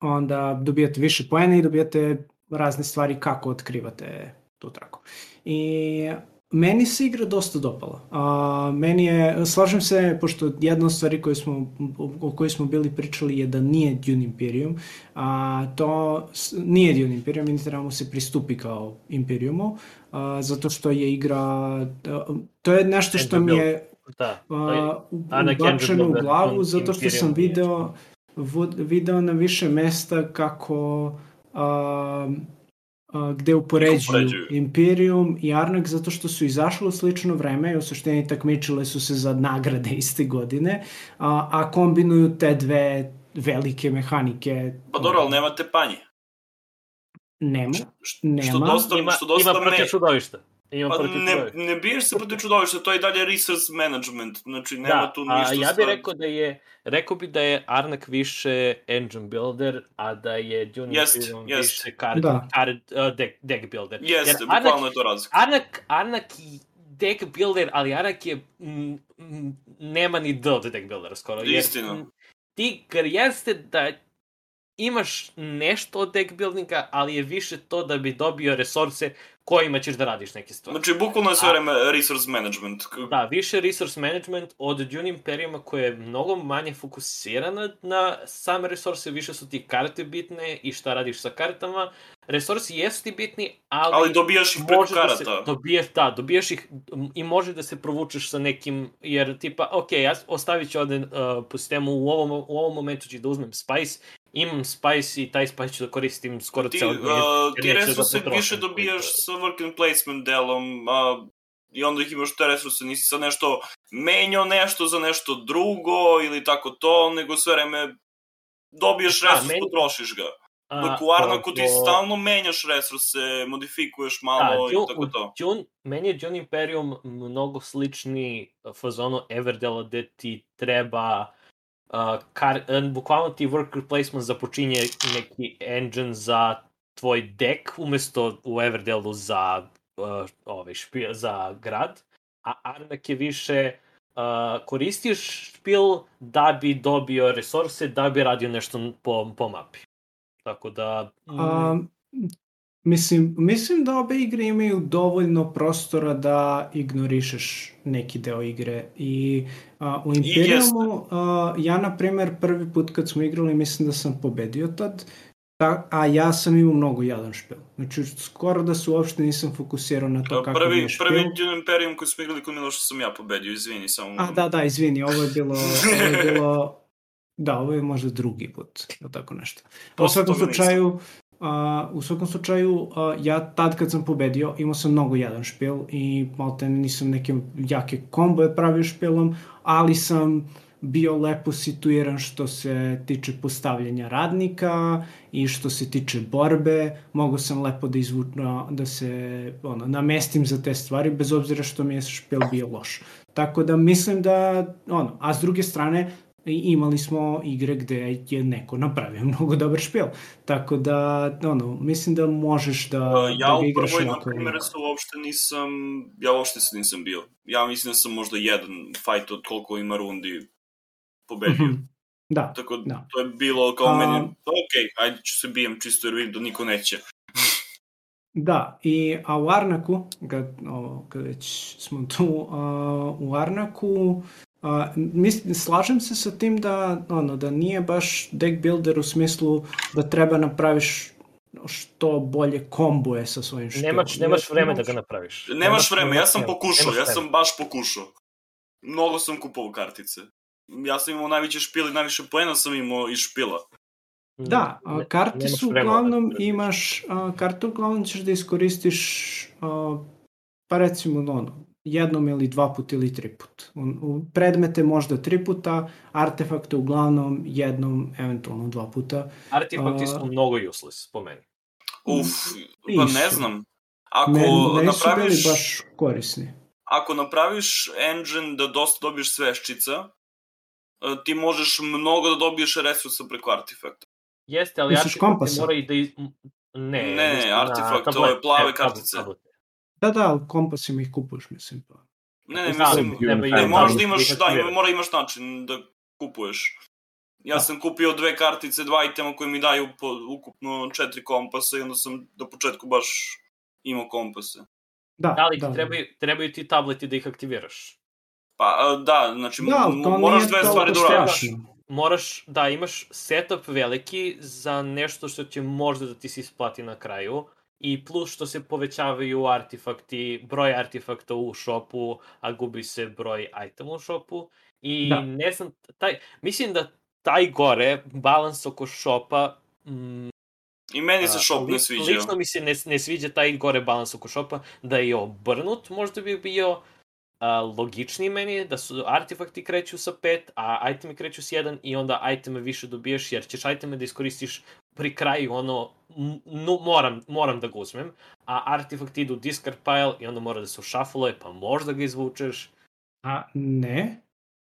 onda dobijate više poena i dobijate razne stvari kako otkrivate tu traku. I meni se igra dosta dopala. A, meni je, slažem se, pošto jedna od stvari koje smo, o kojoj smo bili pričali je da nije Dune Imperium, a to nije Dune Imperium i ne treba mu se pristupi kao Imperiumu, a, zato što je igra, a, to je nešto što mi je Da. ubačeno u glavu zato što sam video video na više mesta kako a, gde upoređuju Upoređuju. Imperium i Arnak zato što su izašle u slično vreme i u suštini takmičile su se za nagrade iste godine, a, a kombinuju te dve velike mehanike. Pa dobro, ali nemate panje. Nema. Š- Nema. Što dosta, Ima, što dosta ima protiv me... čudovišta. Ima Pa ne, ne biješ se protiv čudovišta, to je i dalje resource management, znači nema Da, tu a ništa ja bih stvar- rekao da je, rekao bi da je Arnak više engine builder, a da je Dune Jest, Imperium jest. više card, Da. card uh, deck, deck builder. Jeste, Jer Arnak- bukvalno je to razlika. Arnak, Arnak i deck builder, ali Arnak je, mm, mm, nema ni D od deck buildera skoro. Jer, Istina. mm, Ti, jer jeste da imaš nešto od deck buildinga, ali je više to da bi dobio resurse kojima ćeš da radiš neke stvari. Znači, bukvalno je sve vreme resource management. Da, više resource management od Dune Imperiuma koja je mnogo manje fokusirana na same resurse, više su ti karte bitne i šta radiš sa kartama. Resursi jesu ti bitni, ali, Ali dobijaš ih preko može da se, karata. dobijaš, da, dobijaš ih i može da se provučeš sa nekim, jer tipa, ok, ja ostavit ću ovde uh, po sistemu, u ovom, u ovom momentu ću da uzmem Spice, imam Spice i taj Spice ću da koristim skoro Ti, ceo uh, ti da resurse potrošim više dobijaš sa work and placement delom, a i onda ih imaš te resurse, nisi sad nešto menjao nešto za nešto drugo ili tako to, nego sve vreme dobiješ Da, resurs, meni- potrošiš ga. A, Dok u Arnaku ti to- stalno menjaš resurse, modifikuješ Da, malo i Dune- tako to. Dune, meni je Dune Imperium mnogo slični fazonu Everdela gde ti treba kar, uh, bukvalno ti worker placement započinje neki engine za tvoj deck umesto u Everdelu za uh, ovaj, špil, za grad, a Arnak je više uh, koristiš špil da bi dobio resurse, da bi radio nešto po, po mapi. Tako da... A, mislim, mislim da obe igre imaju dovoljno prostora da ignorišeš neki deo igre i a, u Imperiumu a, ja na primer prvi put kad smo igrali mislim da sam pobedio tad ta, a ja sam imao mnogo jadan špil. Znači, skoro da se uopšte nisam fokusirao na to kakav Prvi, je špil. prvi Dune Imperium koji smo igrali kod Miloša sam ja pobedio, izvini, samo... A, da, da, izvini, ovo je bilo, ovo je bilo, da, ovo je možda drugi put, ili tako nešto. A u svakom toga nisam. A, u svakom slučaju, a, ja tad kad sam pobedio, imao sam mnogo jadan špil i malte nisam neke jake komboje pravio špilom, ali sam bio lepo situiran što se tiče postavljanja radnika i što se tiče borbe, mogu sam lepo da izvučem, da se ono, namestim za te stvari, bez obzira što mi je špil bio loš. Tako da mislim da, ono, a s druge strane, imali smo igre gde je neko napravio mnogo dobar špil. Tako da, ono, mislim da možeš da, Uh, ja da u ga igraš prvoj, na ovako. ili primjer, onako. se uopšte nisam, ja uopšte se nisam bio. Ja mislim da sam možda jedan fight od koliko ima rundi pobedio. Mhm. Da, Tako da. to je bilo kao A- meni, ok, ajde ću se bijem čisto jer vidim da niko neće. Da, i, a u Arnaku, kad, ovo, kad već smo tu, a, u Arnaku, a, mislim, slažem se sa tim da, ono, da nije baš deck builder u smislu da treba napraviš što bolje kombuje sa svojim špilom. Nemaš, nemaš vreme da ga napraviš. Nemaš vreme, ja sam pokušao, nemaš ja sam baš pokušao. Mnogo sam kupovao kartice. Ja sam imao najveće špile, najviše poena sam imao iz špila. Da, a, karte nemaš su uglavnom da imaš, a, karte uglavnom ćeš da iskoristiš a, pa recimo ono, jednom ili dva put ili tri put. U, predmete možda tri puta, artefakte uglavnom jednom, eventualno dva puta. Artefakti A- su mnogo useless, po meni. Uf, pa ne znam. Ako Men, meni su bili napraviš... baš korisni. ako napraviš engine da dosta dobiješ sveščica, e, ti možeš mnogo da dobiješ resursa preko artefakta. Jeste, ali Misliš artefakti kompasa? moraju da... Iz... Ne, Ne, na artefakt, tablet- ove plave ne, tablet- kartice. tablete. Da, da, ali kompasima ih kupuješ, mislim. Pa. Ne, ne, Da, mislim, treba ne, i- ne, moraš da imaš, da, mora imaš način da kupuješ. Ja Da. sam kupio dve kartice, dva itema koji mi daju po, ukupno četiri kompasa i onda sam na početku baš imao kompase. Da, Da li ti da, trebaju, trebaju ti tableti da ih aktiviraš? Pa, da, znači, Da, moraš dve stvari da uradiš. Moraš da imaš setup veliki za nešto što će možda da ti se isplati na kraju i plus što se povećavaju artefakti, broj artefakta u šopu, a gubi se broj itema u šopu i Da. ne znam, taj, mislim da taj gore, balans oko šopa, mm, I meni se shop ne sviđa. Lično mi se ne, ne sviđa taj gore balans oko šopa, da je obrnut, možda bi bio a, logičniji meni, da su artefakti kreću sa 5, a itemi kreću s 1 i onda iteme više dobijaš, jer ćeš iteme da iskoristiš pri kraju ono, no, moram, moram da ga uzmem, a artefakti idu u discard pile i onda mora da se ušafuluje, pa možda ga izvučeš. A ne,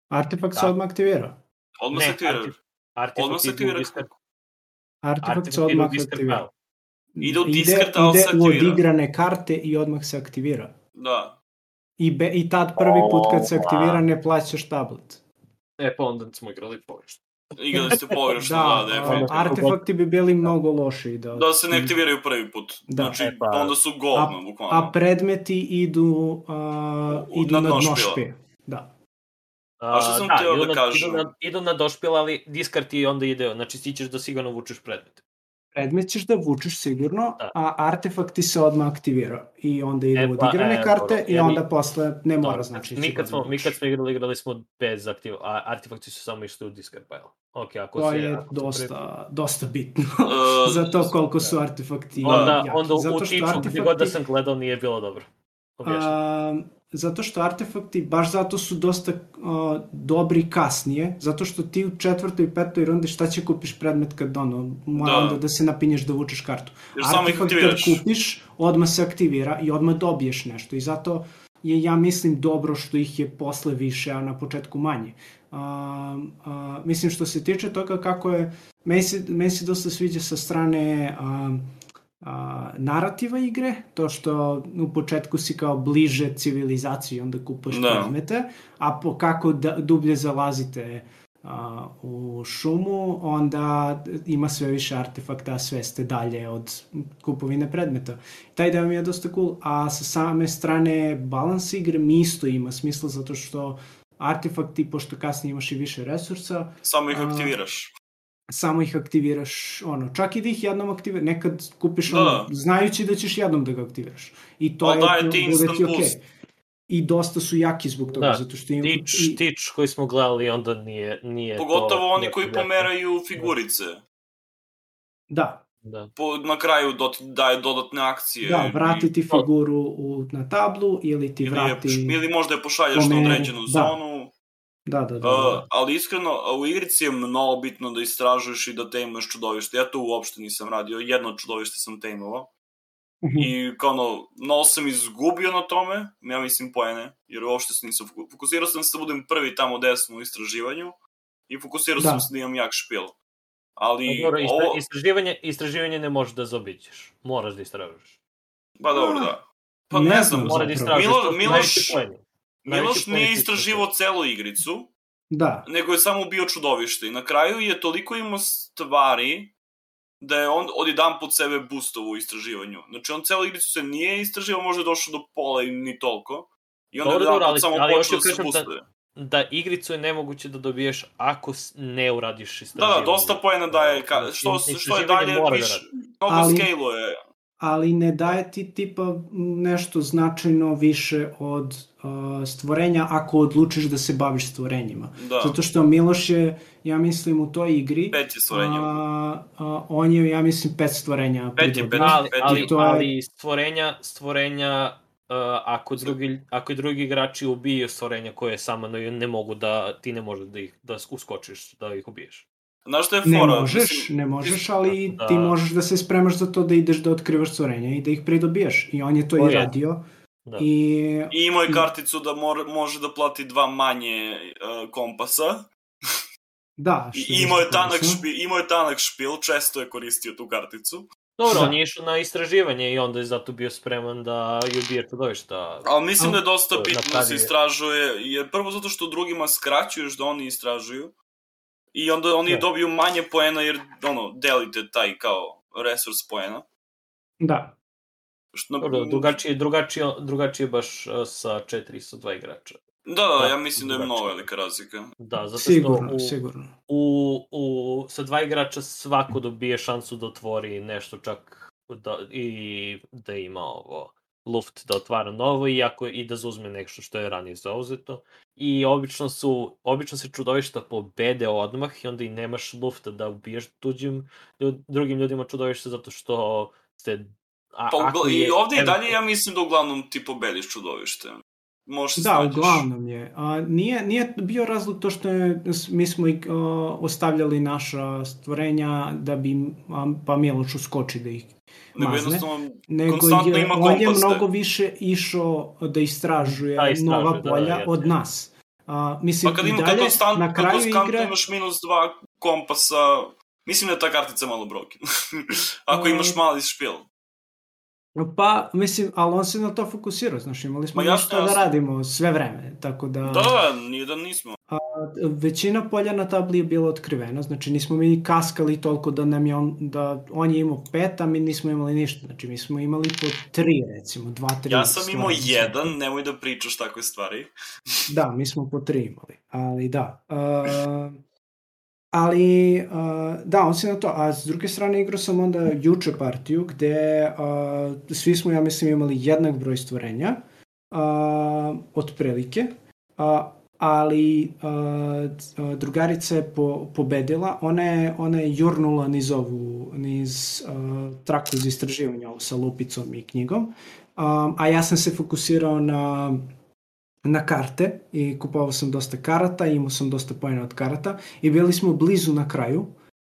artefakt se Da. odmah aktivira. Odmah se aktivira. artef- Artefakti Odmah se aktivira. Artefakt se odmah discard aktivira. pile. Ide u Ide, discard, ali se ide u aktivira. odigrane karte i odmah se aktivira. Da. I, be, I tad prvi put kad se aktivira ne plaćaš tablet. E, pa onda smo igrali pogrešno. Igrali ste pogrešno, Da, da, a, definitivno. artefakti bi bili mnogo lošiji. Da, Da se ne aktiviraju prvi put. Da. Znači, E, pa- onda su govno, bukvalno. A predmeti idu, a, U- idu na na dno dno špila. špije. Da. A što sam da, idu da na, kažem? Idu na, idu na došpil, ali diskard ti onda ide, znači ti ćeš da sigurno vučeš predmet. Predmet ćeš da vučeš sigurno, Da. a artefakt ti se odmah aktivira. I onda ide E, u pa, odigrane e, karte dobro, i onda mi- posle ne mora Da, znači. mi kad smo, mi kad smo igrali, igrali smo bez aktiv, a artefakti su samo išli u discard pile. Ok, ako To se... je ako dosta, dosta bitno E, za to koliko su artefakti Onda, jaki. onda u što tiču, gdje god da artefakti- sam gledao, nije bilo dobro. Objašnjeno. A, zato što artefakti baš zato su dosta uh, dobri kasnije, zato što ti u četvrtoj i petoj rundi šta će kupiš predmet kad ono, mora Da. onda da se napinješ da vučeš kartu. Jer Artefakt kad kupiš, odmah se aktivira i odmah dobiješ nešto i zato je, ja mislim, dobro što ih je posle više, a na početku manje. A, a, mislim, što se tiče toga kako je, meni se, meni se dosta sviđa sa strane a, a, narativa igre, to što u početku si kao bliže civilizaciji, onda kupuješ Da. predmete, a po kako da, dublje zalazite a, u šumu, onda ima sve više artefakta, sve ste dalje od kupovine predmeta. Taj deo mi je dosta cool, a sa same strane balans igre mi isto ima smisla zato što artefakti, pošto kasnije imaš i više resursa, Samo ih aktiviraš. Samo ih aktiviraš, ono, čak i da ih jednom aktiviraš, nekad kupiš Da. ono, znajući da ćeš jednom da ga aktiviraš. I to Pa je, daje ti bude instant okej. boost. I dosta su jaki zbog toga, Da, zato što im... Tič, i- tič koji smo gledali onda nije, nije Pogotovo to, oni nije koji to jako. pomeraju figurice. Da, Da. Po, na kraju do, daje dodatne akcije. da, vrati ti i- figuru u, na tablu ili ti ili, vrati... je, ili možda je pošalješ na pomeri, određenu da. zonu. Da, da, da. da, Uh, ali iskreno, u igrici je mnogo bitno da istražuješ i da tejmuješ čudovište. Ja to uopšte nisam radio, jedno čudovište sam tejmovao. Mhm. I kao ono, mnogo sam izgubio na tome, ja mislim poene, jer uopšte se nisam foku- fokusirao sam se da budem prvi tamo desno u istraživanju i fokusirao Da. sam se da imam jak špil. Ali Pa dobro, istra, ovo, istraživanje, istraživanje ne možeš da zaobiđeš. Moraš da istražuješ. pa dobro da. Pa Ne ne, znam, znam, Mora da istražuješ. Milo- Miloš- poeni. Miloš nije istraživao celu igricu, Da, nego je samo bio čudovište. I na kraju je toliko imao stvari da je on odjedan pod sebe boostovo u istraživanju. Znači on celu igricu se nije istraživao, možda je došao do pola i ni toliko. I onda Dobro, je dobro, samo ali počeo da se da- boostuje. Da igricu je nemoguće da dobiješ ako ne uradiš Da, istraživanje. da, dosta poena daje, ka, Znači, što, što je dalje, da više, radi. mnogo Ali- scale-uje. Ali ne daje ti tipa nešto značajno više od uh, stvorenja ako odlučiš da se baviš stvorenjima. Da, Zato što Miloš je, ja mislim, u toj igri, pet je stvorenja. a, a, on je, ja mislim, pet stvorenja Pet je, pet. ali, Peti- ali, to je- ali stvorenja, stvorenja uh, ako, drugi, ako drugi igrači ubiju stvorenja koje samo ne, ne mogu da, ti ne možeš da ih da uskočiš, da ih ubiješ. Znaš što je Ne fora? možeš, Mislim, ne možeš, ali Da. ti možeš da se spremaš za to da ideš da otkrivaš stvorenja i da ih pridobijaš. I on je to To i je. radio. Da. I I imao je karticu da mor, može da plati dva manje uh, kompasa. da, I što imao je tanak špil, imao je tanak špil, često je koristio tu karticu. Dobro, Da. on je išao na istraživanje i onda je zato bio spreman da i ubije čudovišta. Ali mislim da je dosta bitno da se istražuje, jer prvo zato što drugima skraćuješ da oni istražuju, i onda oni Da. dobiju manje poena jer, ono, delite taj kao resurs poena. Da, Što, na- Dobro, drugačije, drugačije, drugačije baš uh, sa 4 i sa 2 igrača. Da, da, ja mislim da je mnogo drugačije. velika razlika. Da, zato sigurno, što u, sigurno. u, u, sa dva igrača svako dobije šansu da otvori nešto čak da, i da ima ovo luft da otvara novo i, ako, i da zauzme nešto što je ranije zauzeto. I obično su, obično se čudovišta pobede odmah i onda i nemaš lufta da ubiješ tuđim, ljud, drugim ljudima čudovište zato što ste a, Pa ako ugla, i je ovde i dalje ja mislim da uglavnom ti pobediš čudovište. Možeš Da, snađeš. uglavnom je. A, nije, nije bio razlog to što je, mi smo ih a, ostavljali naša stvorenja da bi a, pa Miloš uskoči da ih Nego mazne. jednostavno, nego konstantno je, ima on je kompas, da. mnogo više išao da istražuje Da, istražuje, nova da, da, polja jeste. od nas. A, mislim, pa kad ima kad dalje, konstantno, na kad kraju konstantno igre, imaš minus dva kompasa, mislim da je ta kartica malo broken. Ako imaš mali špil. Pa, mislim, ali on se na to fokusirao, znaš, imali smo jasno, nešto da radimo sve vreme, tako da... Da, nije da nismo. većina polja na tabli je bila otkrivena, znači nismo mi kaskali toliko da nam je on, da on je imao pet, a mi nismo imali ništa, znači mi smo imali po tri recimo, dva, tri. Ja sam imao stvari. jedan, nemoj da pričaš takve stvari. Da, mi smo po tri imali, ali da. Uh, ali, uh, da, on se na to, a s druge strane igrao sam onda juče partiju gde uh, svi smo, ja mislim, imali jednak broj stvorenja, uh, otprilike, uh, ali uh, drugarica je po, pobedila, ona je, ona je jurnula niz ovu, niz uh, traku za istraživanja ovu sa lupicom i knjigom, um, a ja sam se fokusirao na na karte i kupovao sam dosta karata, imao sam dosta pojena od karata i bili smo blizu na kraju,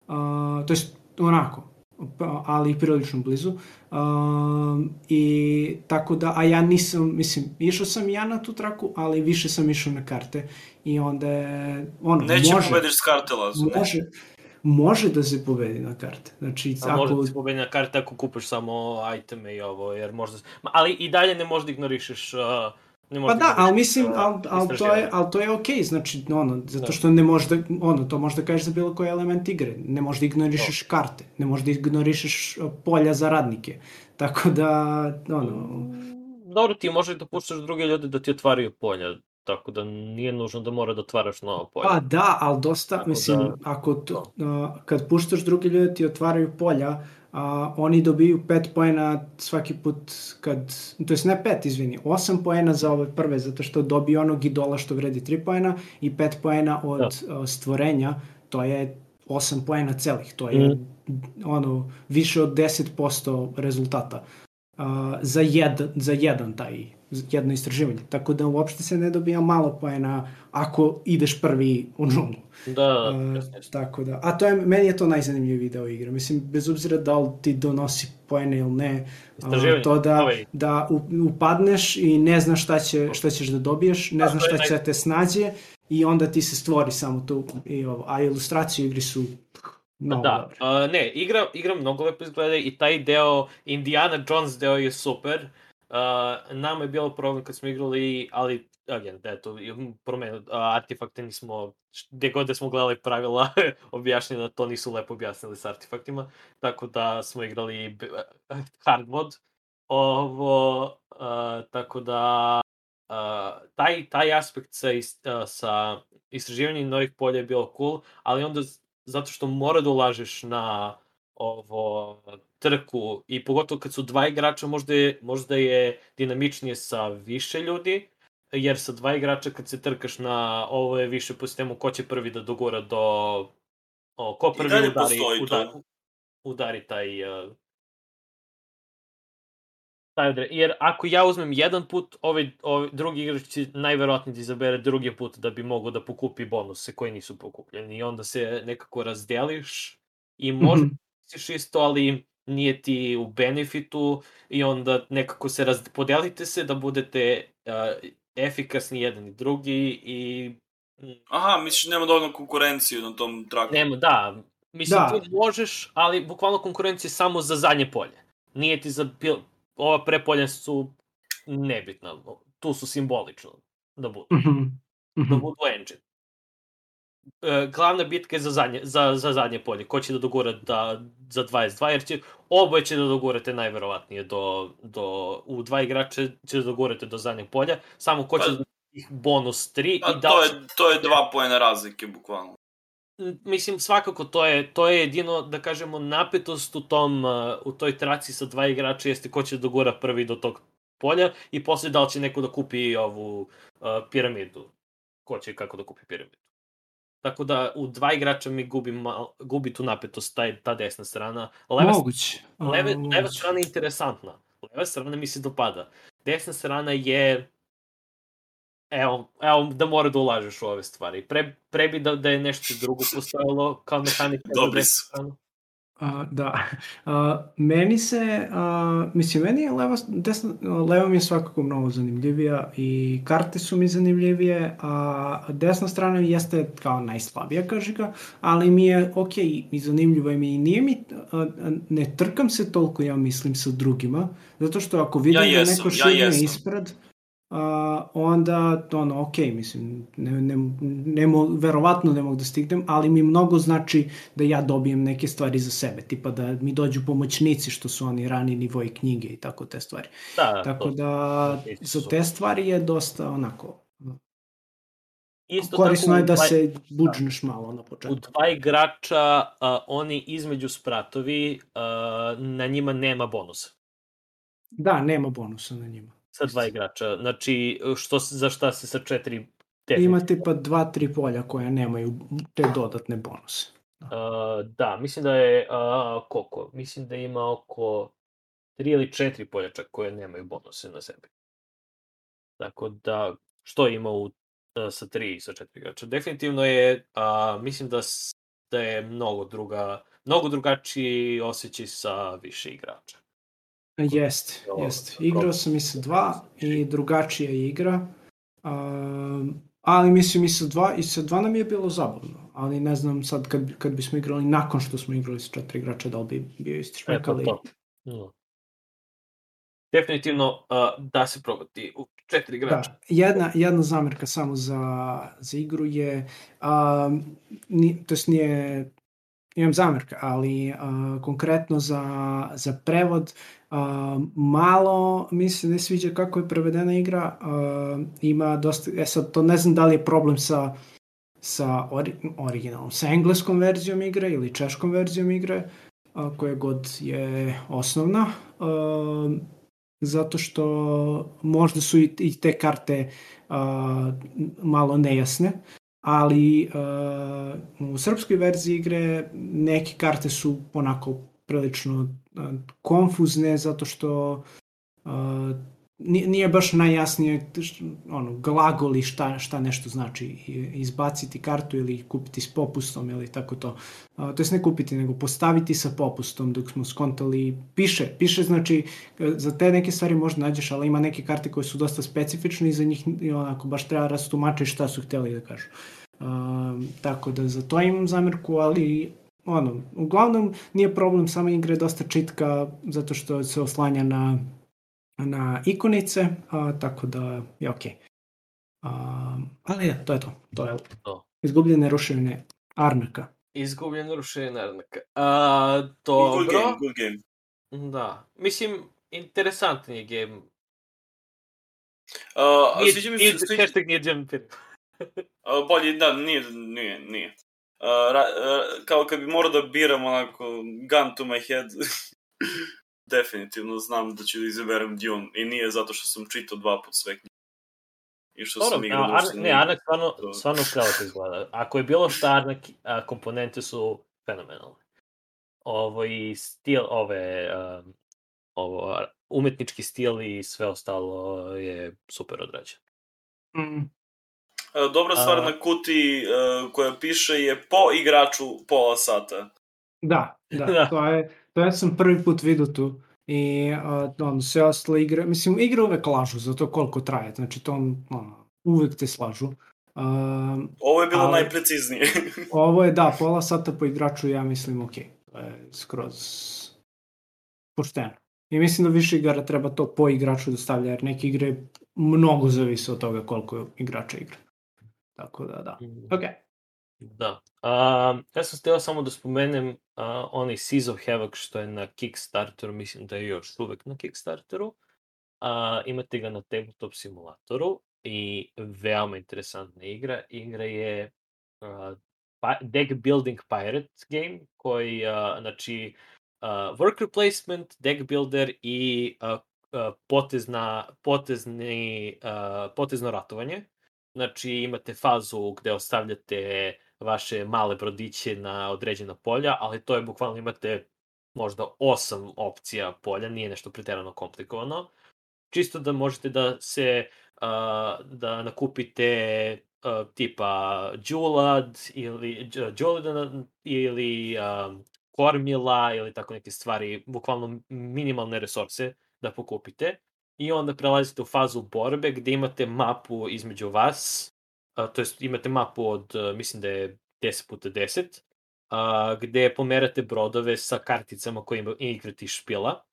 uh, to jest onako, pa, ali prilično blizu. Um, I tako da, a ja nisam, mislim, išao sam ja na tu traku, ali više sam išao na karte. I onda je, ono, Neće može, pobediš s karte lazu. može, može da se pobedi na karte. Znači, A može ako, da se pobedi na karti ako kupiš samo iteme i ovo, jer možda... Ali i dalje ne možeš da ignorišeš... Uh, Pa možeš da, ali mislim, uh, ali, ali, to je, ali to je okej, okay, znači, ono, zato Da. što ne možeš da, ono, to možeš da kažeš za bilo koji element igre, ne možeš da ignorišeš karte, ne možeš da ignorišeš uh, polja za radnike, tako da, ono, Dobro, ti možeš da puštaš druge ljude da ti otvaraju polja, tako da nije nužno da mora da otvaraš nova polja. pa da, ali dosta, Tako mislim, da- ako, to, uh, kad puštaš drugi ljudi ti otvaraju polja, a oni dobiju 5 poena svaki put kad, to jest ne 5, izvini, 8 poena za ove prve, zato što dobiju onog idola što vredi 3 poena i 5 poena od da. stvorenja, to je 8 poena celih, to je mm. ono, više od 10% rezultata uh, za, jed, za jedan taj jedno istraživanje. Tako da uopšte se ne dobija malo poena ako ideš prvi u nulu. Da, Uh, jasno, jasno. tako da, a to je, meni je to najzanimljiviji deo igre. Mislim, bez obzira da li ti donosi poene ili ne, uh, to da, ovaj. da upadneš i ne znaš šta, će, šta ćeš da dobiješ, ne Da, znaš šta će da te snađe i onda ti se stvori samo to. I ovo. A ilustracije igri su mnogo Da, uh, ne, igra, igra mnogo lepo izgleda i taj deo, Indiana Jones deo je super. Uh, nama je bilo problem kad smo igrali, ali, da, eto, promenio, uh, artefakte nismo, gde god da smo gledali pravila, objašnjeno da to nisu lepo objasnili s artefaktima, tako da smo igrali hard mod. Ovo, uh, tako da, uh, taj, taj aspekt sa, is, uh, sa istraživanjem novih polja je bilo cool, ali onda zato što mora da ulažeš na ovo trku i pogotovo kad su dva igrača možda je, možda je dinamičnije sa više ljudi jer sa dva igrača kad se trkaš na ovo je više po sistemu ko će prvi da dogura do o, ko prvi dalje udari, udari, udari taj uh, taj udar. Jer ako ja uzmem jedan put, ovaj, ovaj drugi igrač će najverovatnije da izabere drugi put da bi mogao da pokupi bonuse koji nisu pokupljeni. I onda se nekako razdeliš i možda Mhm. misliš isto, ali nije ti u benefitu i onda nekako se raz... podelite se da budete uh, efikasni jedan i drugi i mm, Aha, misliš nema dovoljno konkurenciju na tom traku? nema, da, mislim Da. ti možeš, ali bukvalno konkurencija je samo za zadnje polje. Nije ti za bil... ova prepolja su nebitna, tu su simbolično da budu, Mhm. da Mhm. budu engine. E, glavna bitka je za zadnje, za, za zadnje polje. Ko će da dogura da, za 22, jer će, oboje će da dogurate najverovatnije do, do, u dva igrača će da dogurate do zadnjeg polja, samo ko će Pa- da ih bonus 3 Pa i da to li je, to je dva poena razlike, bukvalno. Mislim svakako to je to je jedino da kažemo napetost u tom u toj traci sa dva igrača jeste ko će da dogura prvi do tog polja i posle da li će neko da kupi ovu uh, piramidu ko će kako da kupi piramidu tako da u dva igrača mi gubi, mal, gubi tu napetost taj, ta desna strana leva, Moguće. leve, leva moguće. strana je interesantna leva strana mi se dopada desna strana je Evo, evo da mora da ulažeš u ove stvari. Pre, pre bi da, da je nešto drugo postojalo kao mehanika. Dobri su. stranu. A, da. A, meni se, a, mislim, meni je leva, desna, leva mi je svakako mnogo zanimljivija i karte su mi zanimljivije, a desna strana jeste kao najslabija kažiga, ali mi je ok i zanimljivo je mi i nije mi, a, ne trkam se toliko, ja mislim, sa drugima, zato što ako vidim Ja da jesam, neko ja širne jesam. ispred, a, onda, ono, ok, mislim, ne, ne, ne mo, verovatno ne mogu da stignem, ali mi mnogo znači da ja dobijem neke stvari za sebe, tipa da mi dođu pomoćnici što su oni rani nivoji knjige i tako te stvari. Da, Tako to- da to za te stvari je dosta onako Isto korisno tako, je da u dva- se budžneš malo na U početku. dva igrača, a, oni između spratovi, a, na njima nema bonusa. Da, nema bonusa na njima. Sa dva igrača. Znači, što, za šta se sa četiri Ima definitivno. tipa dva, tri polja koja nemaju te dodatne bonuse. Uh, da, mislim da je, uh, koliko? Mislim da ima oko tri ili četiri polja čak koje nemaju bonuse na sebi. Tako da, što ima u, uh, sa tri i sa četiri igrača. Definitivno je, uh, mislim da, da je mnogo druga, mnogo drugačiji osjećaj sa više igrača. Jest, jest. Igrao sam i sa dva i drugačija je igra. Um, ali mislim i sa dva, i sa dva nam je bilo zabavno. Ali ne znam sad kad, kad bismo igrali nakon što smo igrali sa četiri igrača da li bi bio isti šmek, Eto ali... to. No. Definitivno uh, da se probati u četiri igrača. Da, jedna, jedna zamerka samo za, za igru je, um, ni, to jest nije, imam zamerka, ali uh, konkretno za, za prevod, uh, malo mi se ne sviđa kako je prevedena igra, uh, ima dosta, e sad to ne znam da li je problem sa sa ori, originalnom, sa engleskom verzijom igre ili češkom verzijom igre, a, koja god je osnovna, a, zato što možda su i, i te karte a, malo nejasne, ali a, u srpskoj verziji igre neke karte su onako prilično a, konfuzne zato što a, nije, baš najjasnije ono, glagoli šta, šta nešto znači. Izbaciti kartu ili kupiti s popustom ili tako to. A, to jest ne kupiti, nego postaviti sa popustom dok smo skontali. Piše, piše znači e, za te neke stvari možda nađeš, ali ima neke karte koje su dosta specifične i za njih onako baš treba rastumačiti šta su hteli da kažu. A, tako da za to imam zamerku, ali ono, uglavnom nije problem, sama igra je dosta čitka zato što se oslanja na na ikonice, a, tako da je okej. A, ali ja, to je to. To je To. izgubljene ruševine Arnaka. Izgubljen rušenje Arnaka. A, dobro. Good game, good game. Da. Mislim, interesantan je game. Uh, a Nije, sviđa mi nije, se, sviđa, hashtag nije jumper. uh, bolje, da, nije, nije, nije. Uh, ra, uh, kao kad bi morao da biram onako gun to my head, definitivno znam da ću da izaberem Dune i nije zato što sam čitao dva put sve knjige. I što Dobro, sam igrao Ar, ne, Arnak stvarno, To- stvarno prelepo izgleda. Ako je bilo šta Arnak, a, komponente su fenomenalne. Ovo i stil, ove, um, ovo, umetnički stil i sve ostalo je super odrađeno. Mm. Uh, dobra stvar A- na kutiji uh, koja piše je po igraču pola sata. Da, da, Da. to je, to ja sam prvi put vidio tu i uh, on, sve ostale igre, mislim, igre uvek lažu za to koliko traje, znači to ono, uvek te slažu. Um, Ovo je bilo Ali- najpreciznije. ovo je, da, pola sata po igraču, ja mislim, ok, to je skroz pošteno. I mislim da više igara treba to po igraču da stavlja, jer neke igre mnogo zavise od toga koliko igrača igra. Tako da, da. Ok. Da. A, ja sam htio samo da spomenem a, onaj Seas of Havoc što je na Kickstarteru, mislim da je još uvek na Kickstarteru. A, imate ga na tabletop simulatoru i veoma interesantna igra. Igra je a, pa, deck building pirate game koji, a, znači, a, worker placement, deck builder i a, potezna, potezni, a, potezno ratovanje. Znači imate fazu gde ostavljate vaše male brodiće na određena polja, ali to je bukvalno imate možda osam opcija polja, nije nešto preterano komplikovano. Čisto da možete da se, uh, da nakupite uh, tipa Džulad ili Džulad ili um, Kormila ili tako neke stvari, bukvalno minimalne resurse da pokupite i onda prelazite u fazu borbe gde imate mapu između vas, a, to jest imate mapu od, a, mislim da je 10 puta 10, a, gde pomerate brodove sa karticama koje ima- igrate iz špila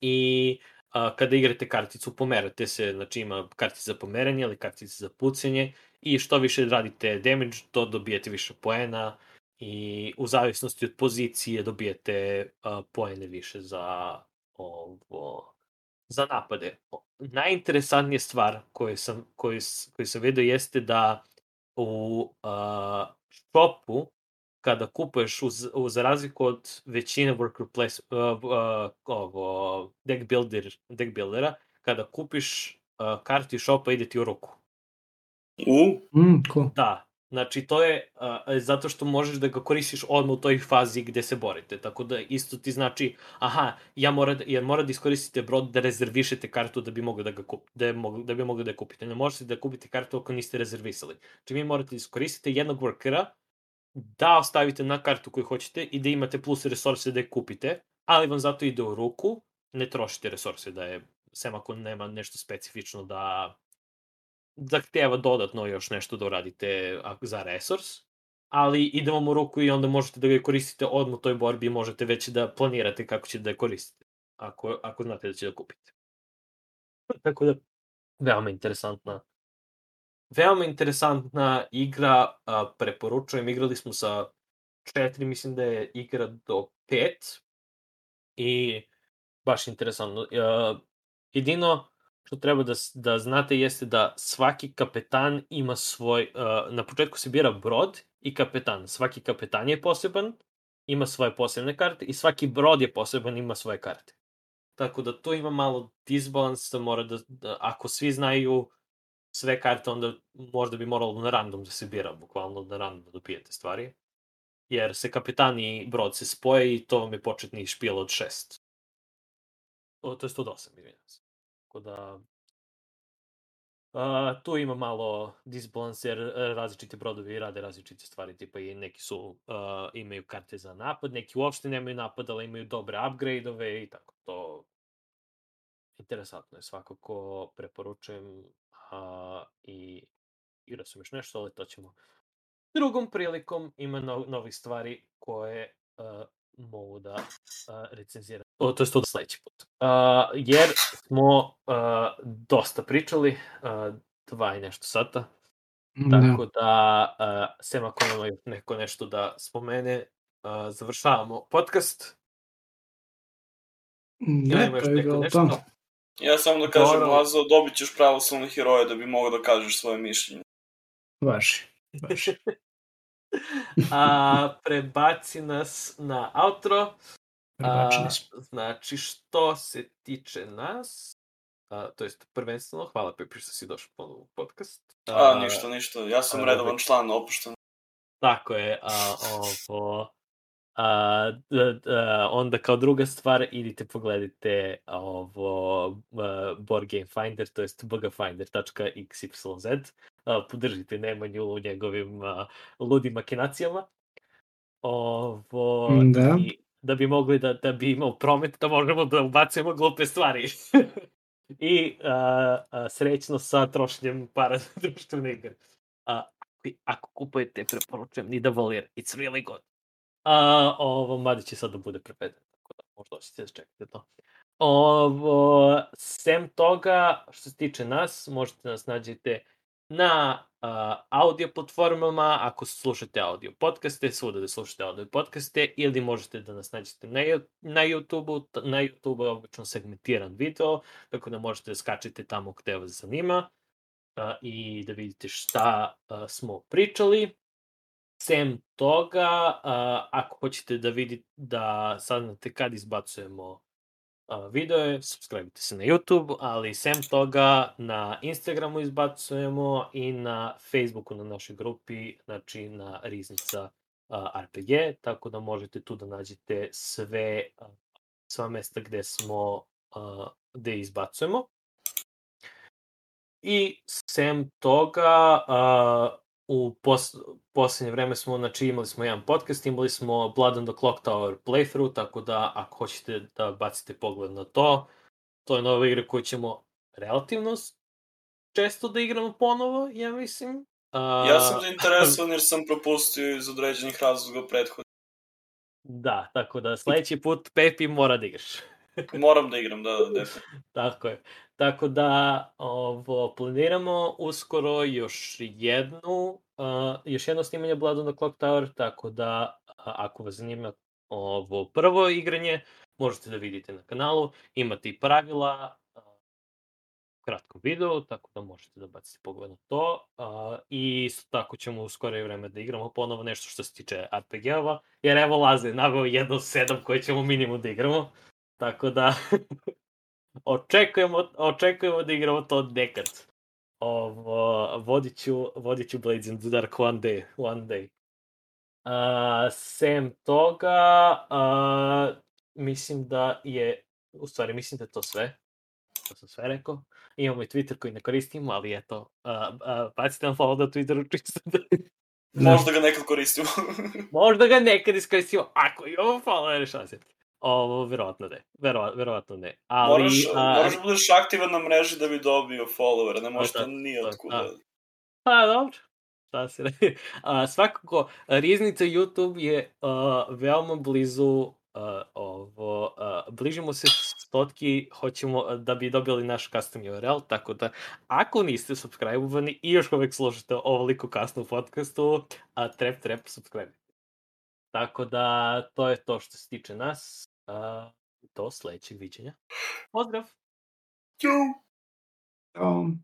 i a, kada igrate karticu pomerate se, znači ima kartice za pomeranje ili kartice za pucanje i što više radite damage, to dobijete više poena i u zavisnosti od pozicije dobijete a, poene više za ovo za napade. Najinteresantnija stvar koju sam, koju, koju sam vidio jeste da u uh, shopu kada kupuješ uz, uz za razliku od većine worker place, uh, uh, ovo, deck, builder, deck buildera, kada kupiš uh, karti shopa ide ti u ruku. U, Mm, cool. Da, Znači, to je uh, zato što možeš da ga koristiš odmah u toj fazi gde se borite. Tako da isto ti znači, aha, ja mora, da, jer mora da iskoristite brod da rezervišete kartu da bi mogli da, ga kup, da, mogli, da bi mogli da je kupite. Ne možete da kupite kartu ako niste rezervisali. Znači, vi morate da iskoristite jednog workera da ostavite na kartu koju hoćete i da imate plus resurse da je kupite, ali vam zato ide u ruku, ne trošite resurse da je, sem ako nema nešto specifično da zahteva dodatno još nešto da uradite za resurs, ali ide vam u ruku i onda možete da ga koristite odmah u toj borbi i možete već da planirate kako ćete da je koristite, ako, ako znate da će da kupite. Tako da, veoma interesantna veoma interesantna igra, a, preporučujem, igrali smo sa četiri, mislim da je igra do pet i baš interesantno. Uh, jedino što treba da, da znate jeste da svaki kapetan ima svoj, uh, na početku se bira brod i kapetan. Svaki kapetan je poseban, ima svoje posebne karte i svaki brod je poseban, ima svoje karte. Tako da tu ima malo disbalansa, mora da, da ako svi znaju sve karte, onda možda bi moralo na random da se bira, bukvalno na random da dobijete stvari. Jer se kapitan i brod se spoje i to vam je početni špil od šest. O, to je 108, izvinjam se. Tako da... Uh, tu ima malo disbalans jer različiti brodovi rade različite stvari, tipa i neki su, uh, imaju karte za napad, neki uopšte nemaju napad, ali imaju dobre upgrade-ove i tako to. Interesantno je, svakako preporučujem a, i igra sam još nešto, ali to ćemo drugom prilikom. Ima no, novih stvari koje uh, mogu da uh, recenziram. O, to je to sledeći put. Uh, jer smo uh, dosta pričali, uh, dva i nešto sata. Da. Tako da, uh, sem ako nema neko nešto da spomene, uh, završavamo podcast. Ne, pa je bilo to. Ja samo da kažem, Dobro. Lazo, dobit ćeš pravoslavne heroje da bi mogao da kažeš svoje mišljenje. Baš, baš. A, prebaci nas na outro. A, znači, što se tiče nas, a, to jest prvenstveno, hvala Pepi što si došao ponovo u podcast. A, a ništa, ništa, ja sam a, redovan član, opušten. Tako je, a, ovo, A, da, da, onda kao druga stvar idite pogledajte ovo uh, Board Game Finder, to jest bgfinder.xyz. Podržite Nemanju u njegovim ludim makinacijama. Ovo, da. I, da bi mogli da, da bi imao promet, da možemo da ubacujemo glupe stvari. I uh, uh, srećno sa trošenjem para za društvene igre. Uh, ako kupujete, preporučujem Nidavellir, it's really good. A, ovo, mada će sad da bude preveden, tako da možda ćete da čekate to. Ovo, sem toga, što se tiče nas, možete nas nađete na uh, audio platformama, ako slušate audio podcaste, svuda da slušate audio podcaste, ili možete da nas nađete na, na YouTube-u, na YouTube-u je obično segmentiran video, tako da možete da skačete tamo gde vas zanima uh, i da vidite šta uh, smo pričali. Sem toga, uh, ako hoćete da vidite, da saznate kad izbacujemo videoje, subscribe se na YouTube, ali sem toga na Instagramu izbacujemo i na Facebooku na našoj grupi, znači na Riznica RPG, tako da možete tu da nađete sve, sva mesta gde smo, gde izbacujemo. I sem toga, u pos, poslednje vreme smo, znači imali smo jedan podcast, imali smo Blood on the Clock Tower playthrough, tako da ako hoćete da bacite pogled na to, to je nova igra koju ćemo relativno često da igramo ponovo, ja mislim. Uh, ja sam zainteresovan jer sam propustio iz određenih razloga prethodno. Da, tako da sledeći put Pepi mora da igraš. Moram da igram, da, da, definitivno. Tako je. Tako da ovo, planiramo uskoro još jednu, uh, još jedno snimanje Blood on the Clock Tower, tako da ako vas zanima ovo prvo igranje, možete da vidite na kanalu, imate i pravila uh, u kratkom videu, tako da možete da bacite pogled na to. Uh, I isto tako ćemo u skore vreme da igramo ponovo nešto što se tiče RPG-ova, jer evo Laze naveo jedno sedam koje ćemo minimum da igramo. Tako da, očekujemo, očekujemo da igramo to nekad. ovo, vodit ću, vodit ću Blades in the Dark one day. One day. Uh, sem toga, uh, mislim da je, u stvari mislim da je to sve. To sam sve rekao. Imamo i Twitter koji ne koristimo, ali eto, uh, uh, bacite nam follow na Twitteru čisto da... Možda ga nekad koristimo. Možda ga nekad iskoristimo, ako imamo followere, šta se. Ovo, verovatno ne. Vero, verovatno ne. Ali, moraš, a, moraš da budeš aktivan na mreži da bi dobio followera, ne možeš Da, to nije da, otkuda. da. Pa, dobro. Šta se re... A, svakako, Riznica YouTube je a, veoma blizu a, ovo, a, bližimo se stotki, hoćemo da bi dobili naš custom URL, tako da ako niste subscribe-ovani i još uvek slušate ovoliko kasno u podcastu, a trep, trep, subscribe. Tako da, to je to što se tiče nas. Uh, doslēdz, cik viķiņa. Pozdrav! Čau! Um.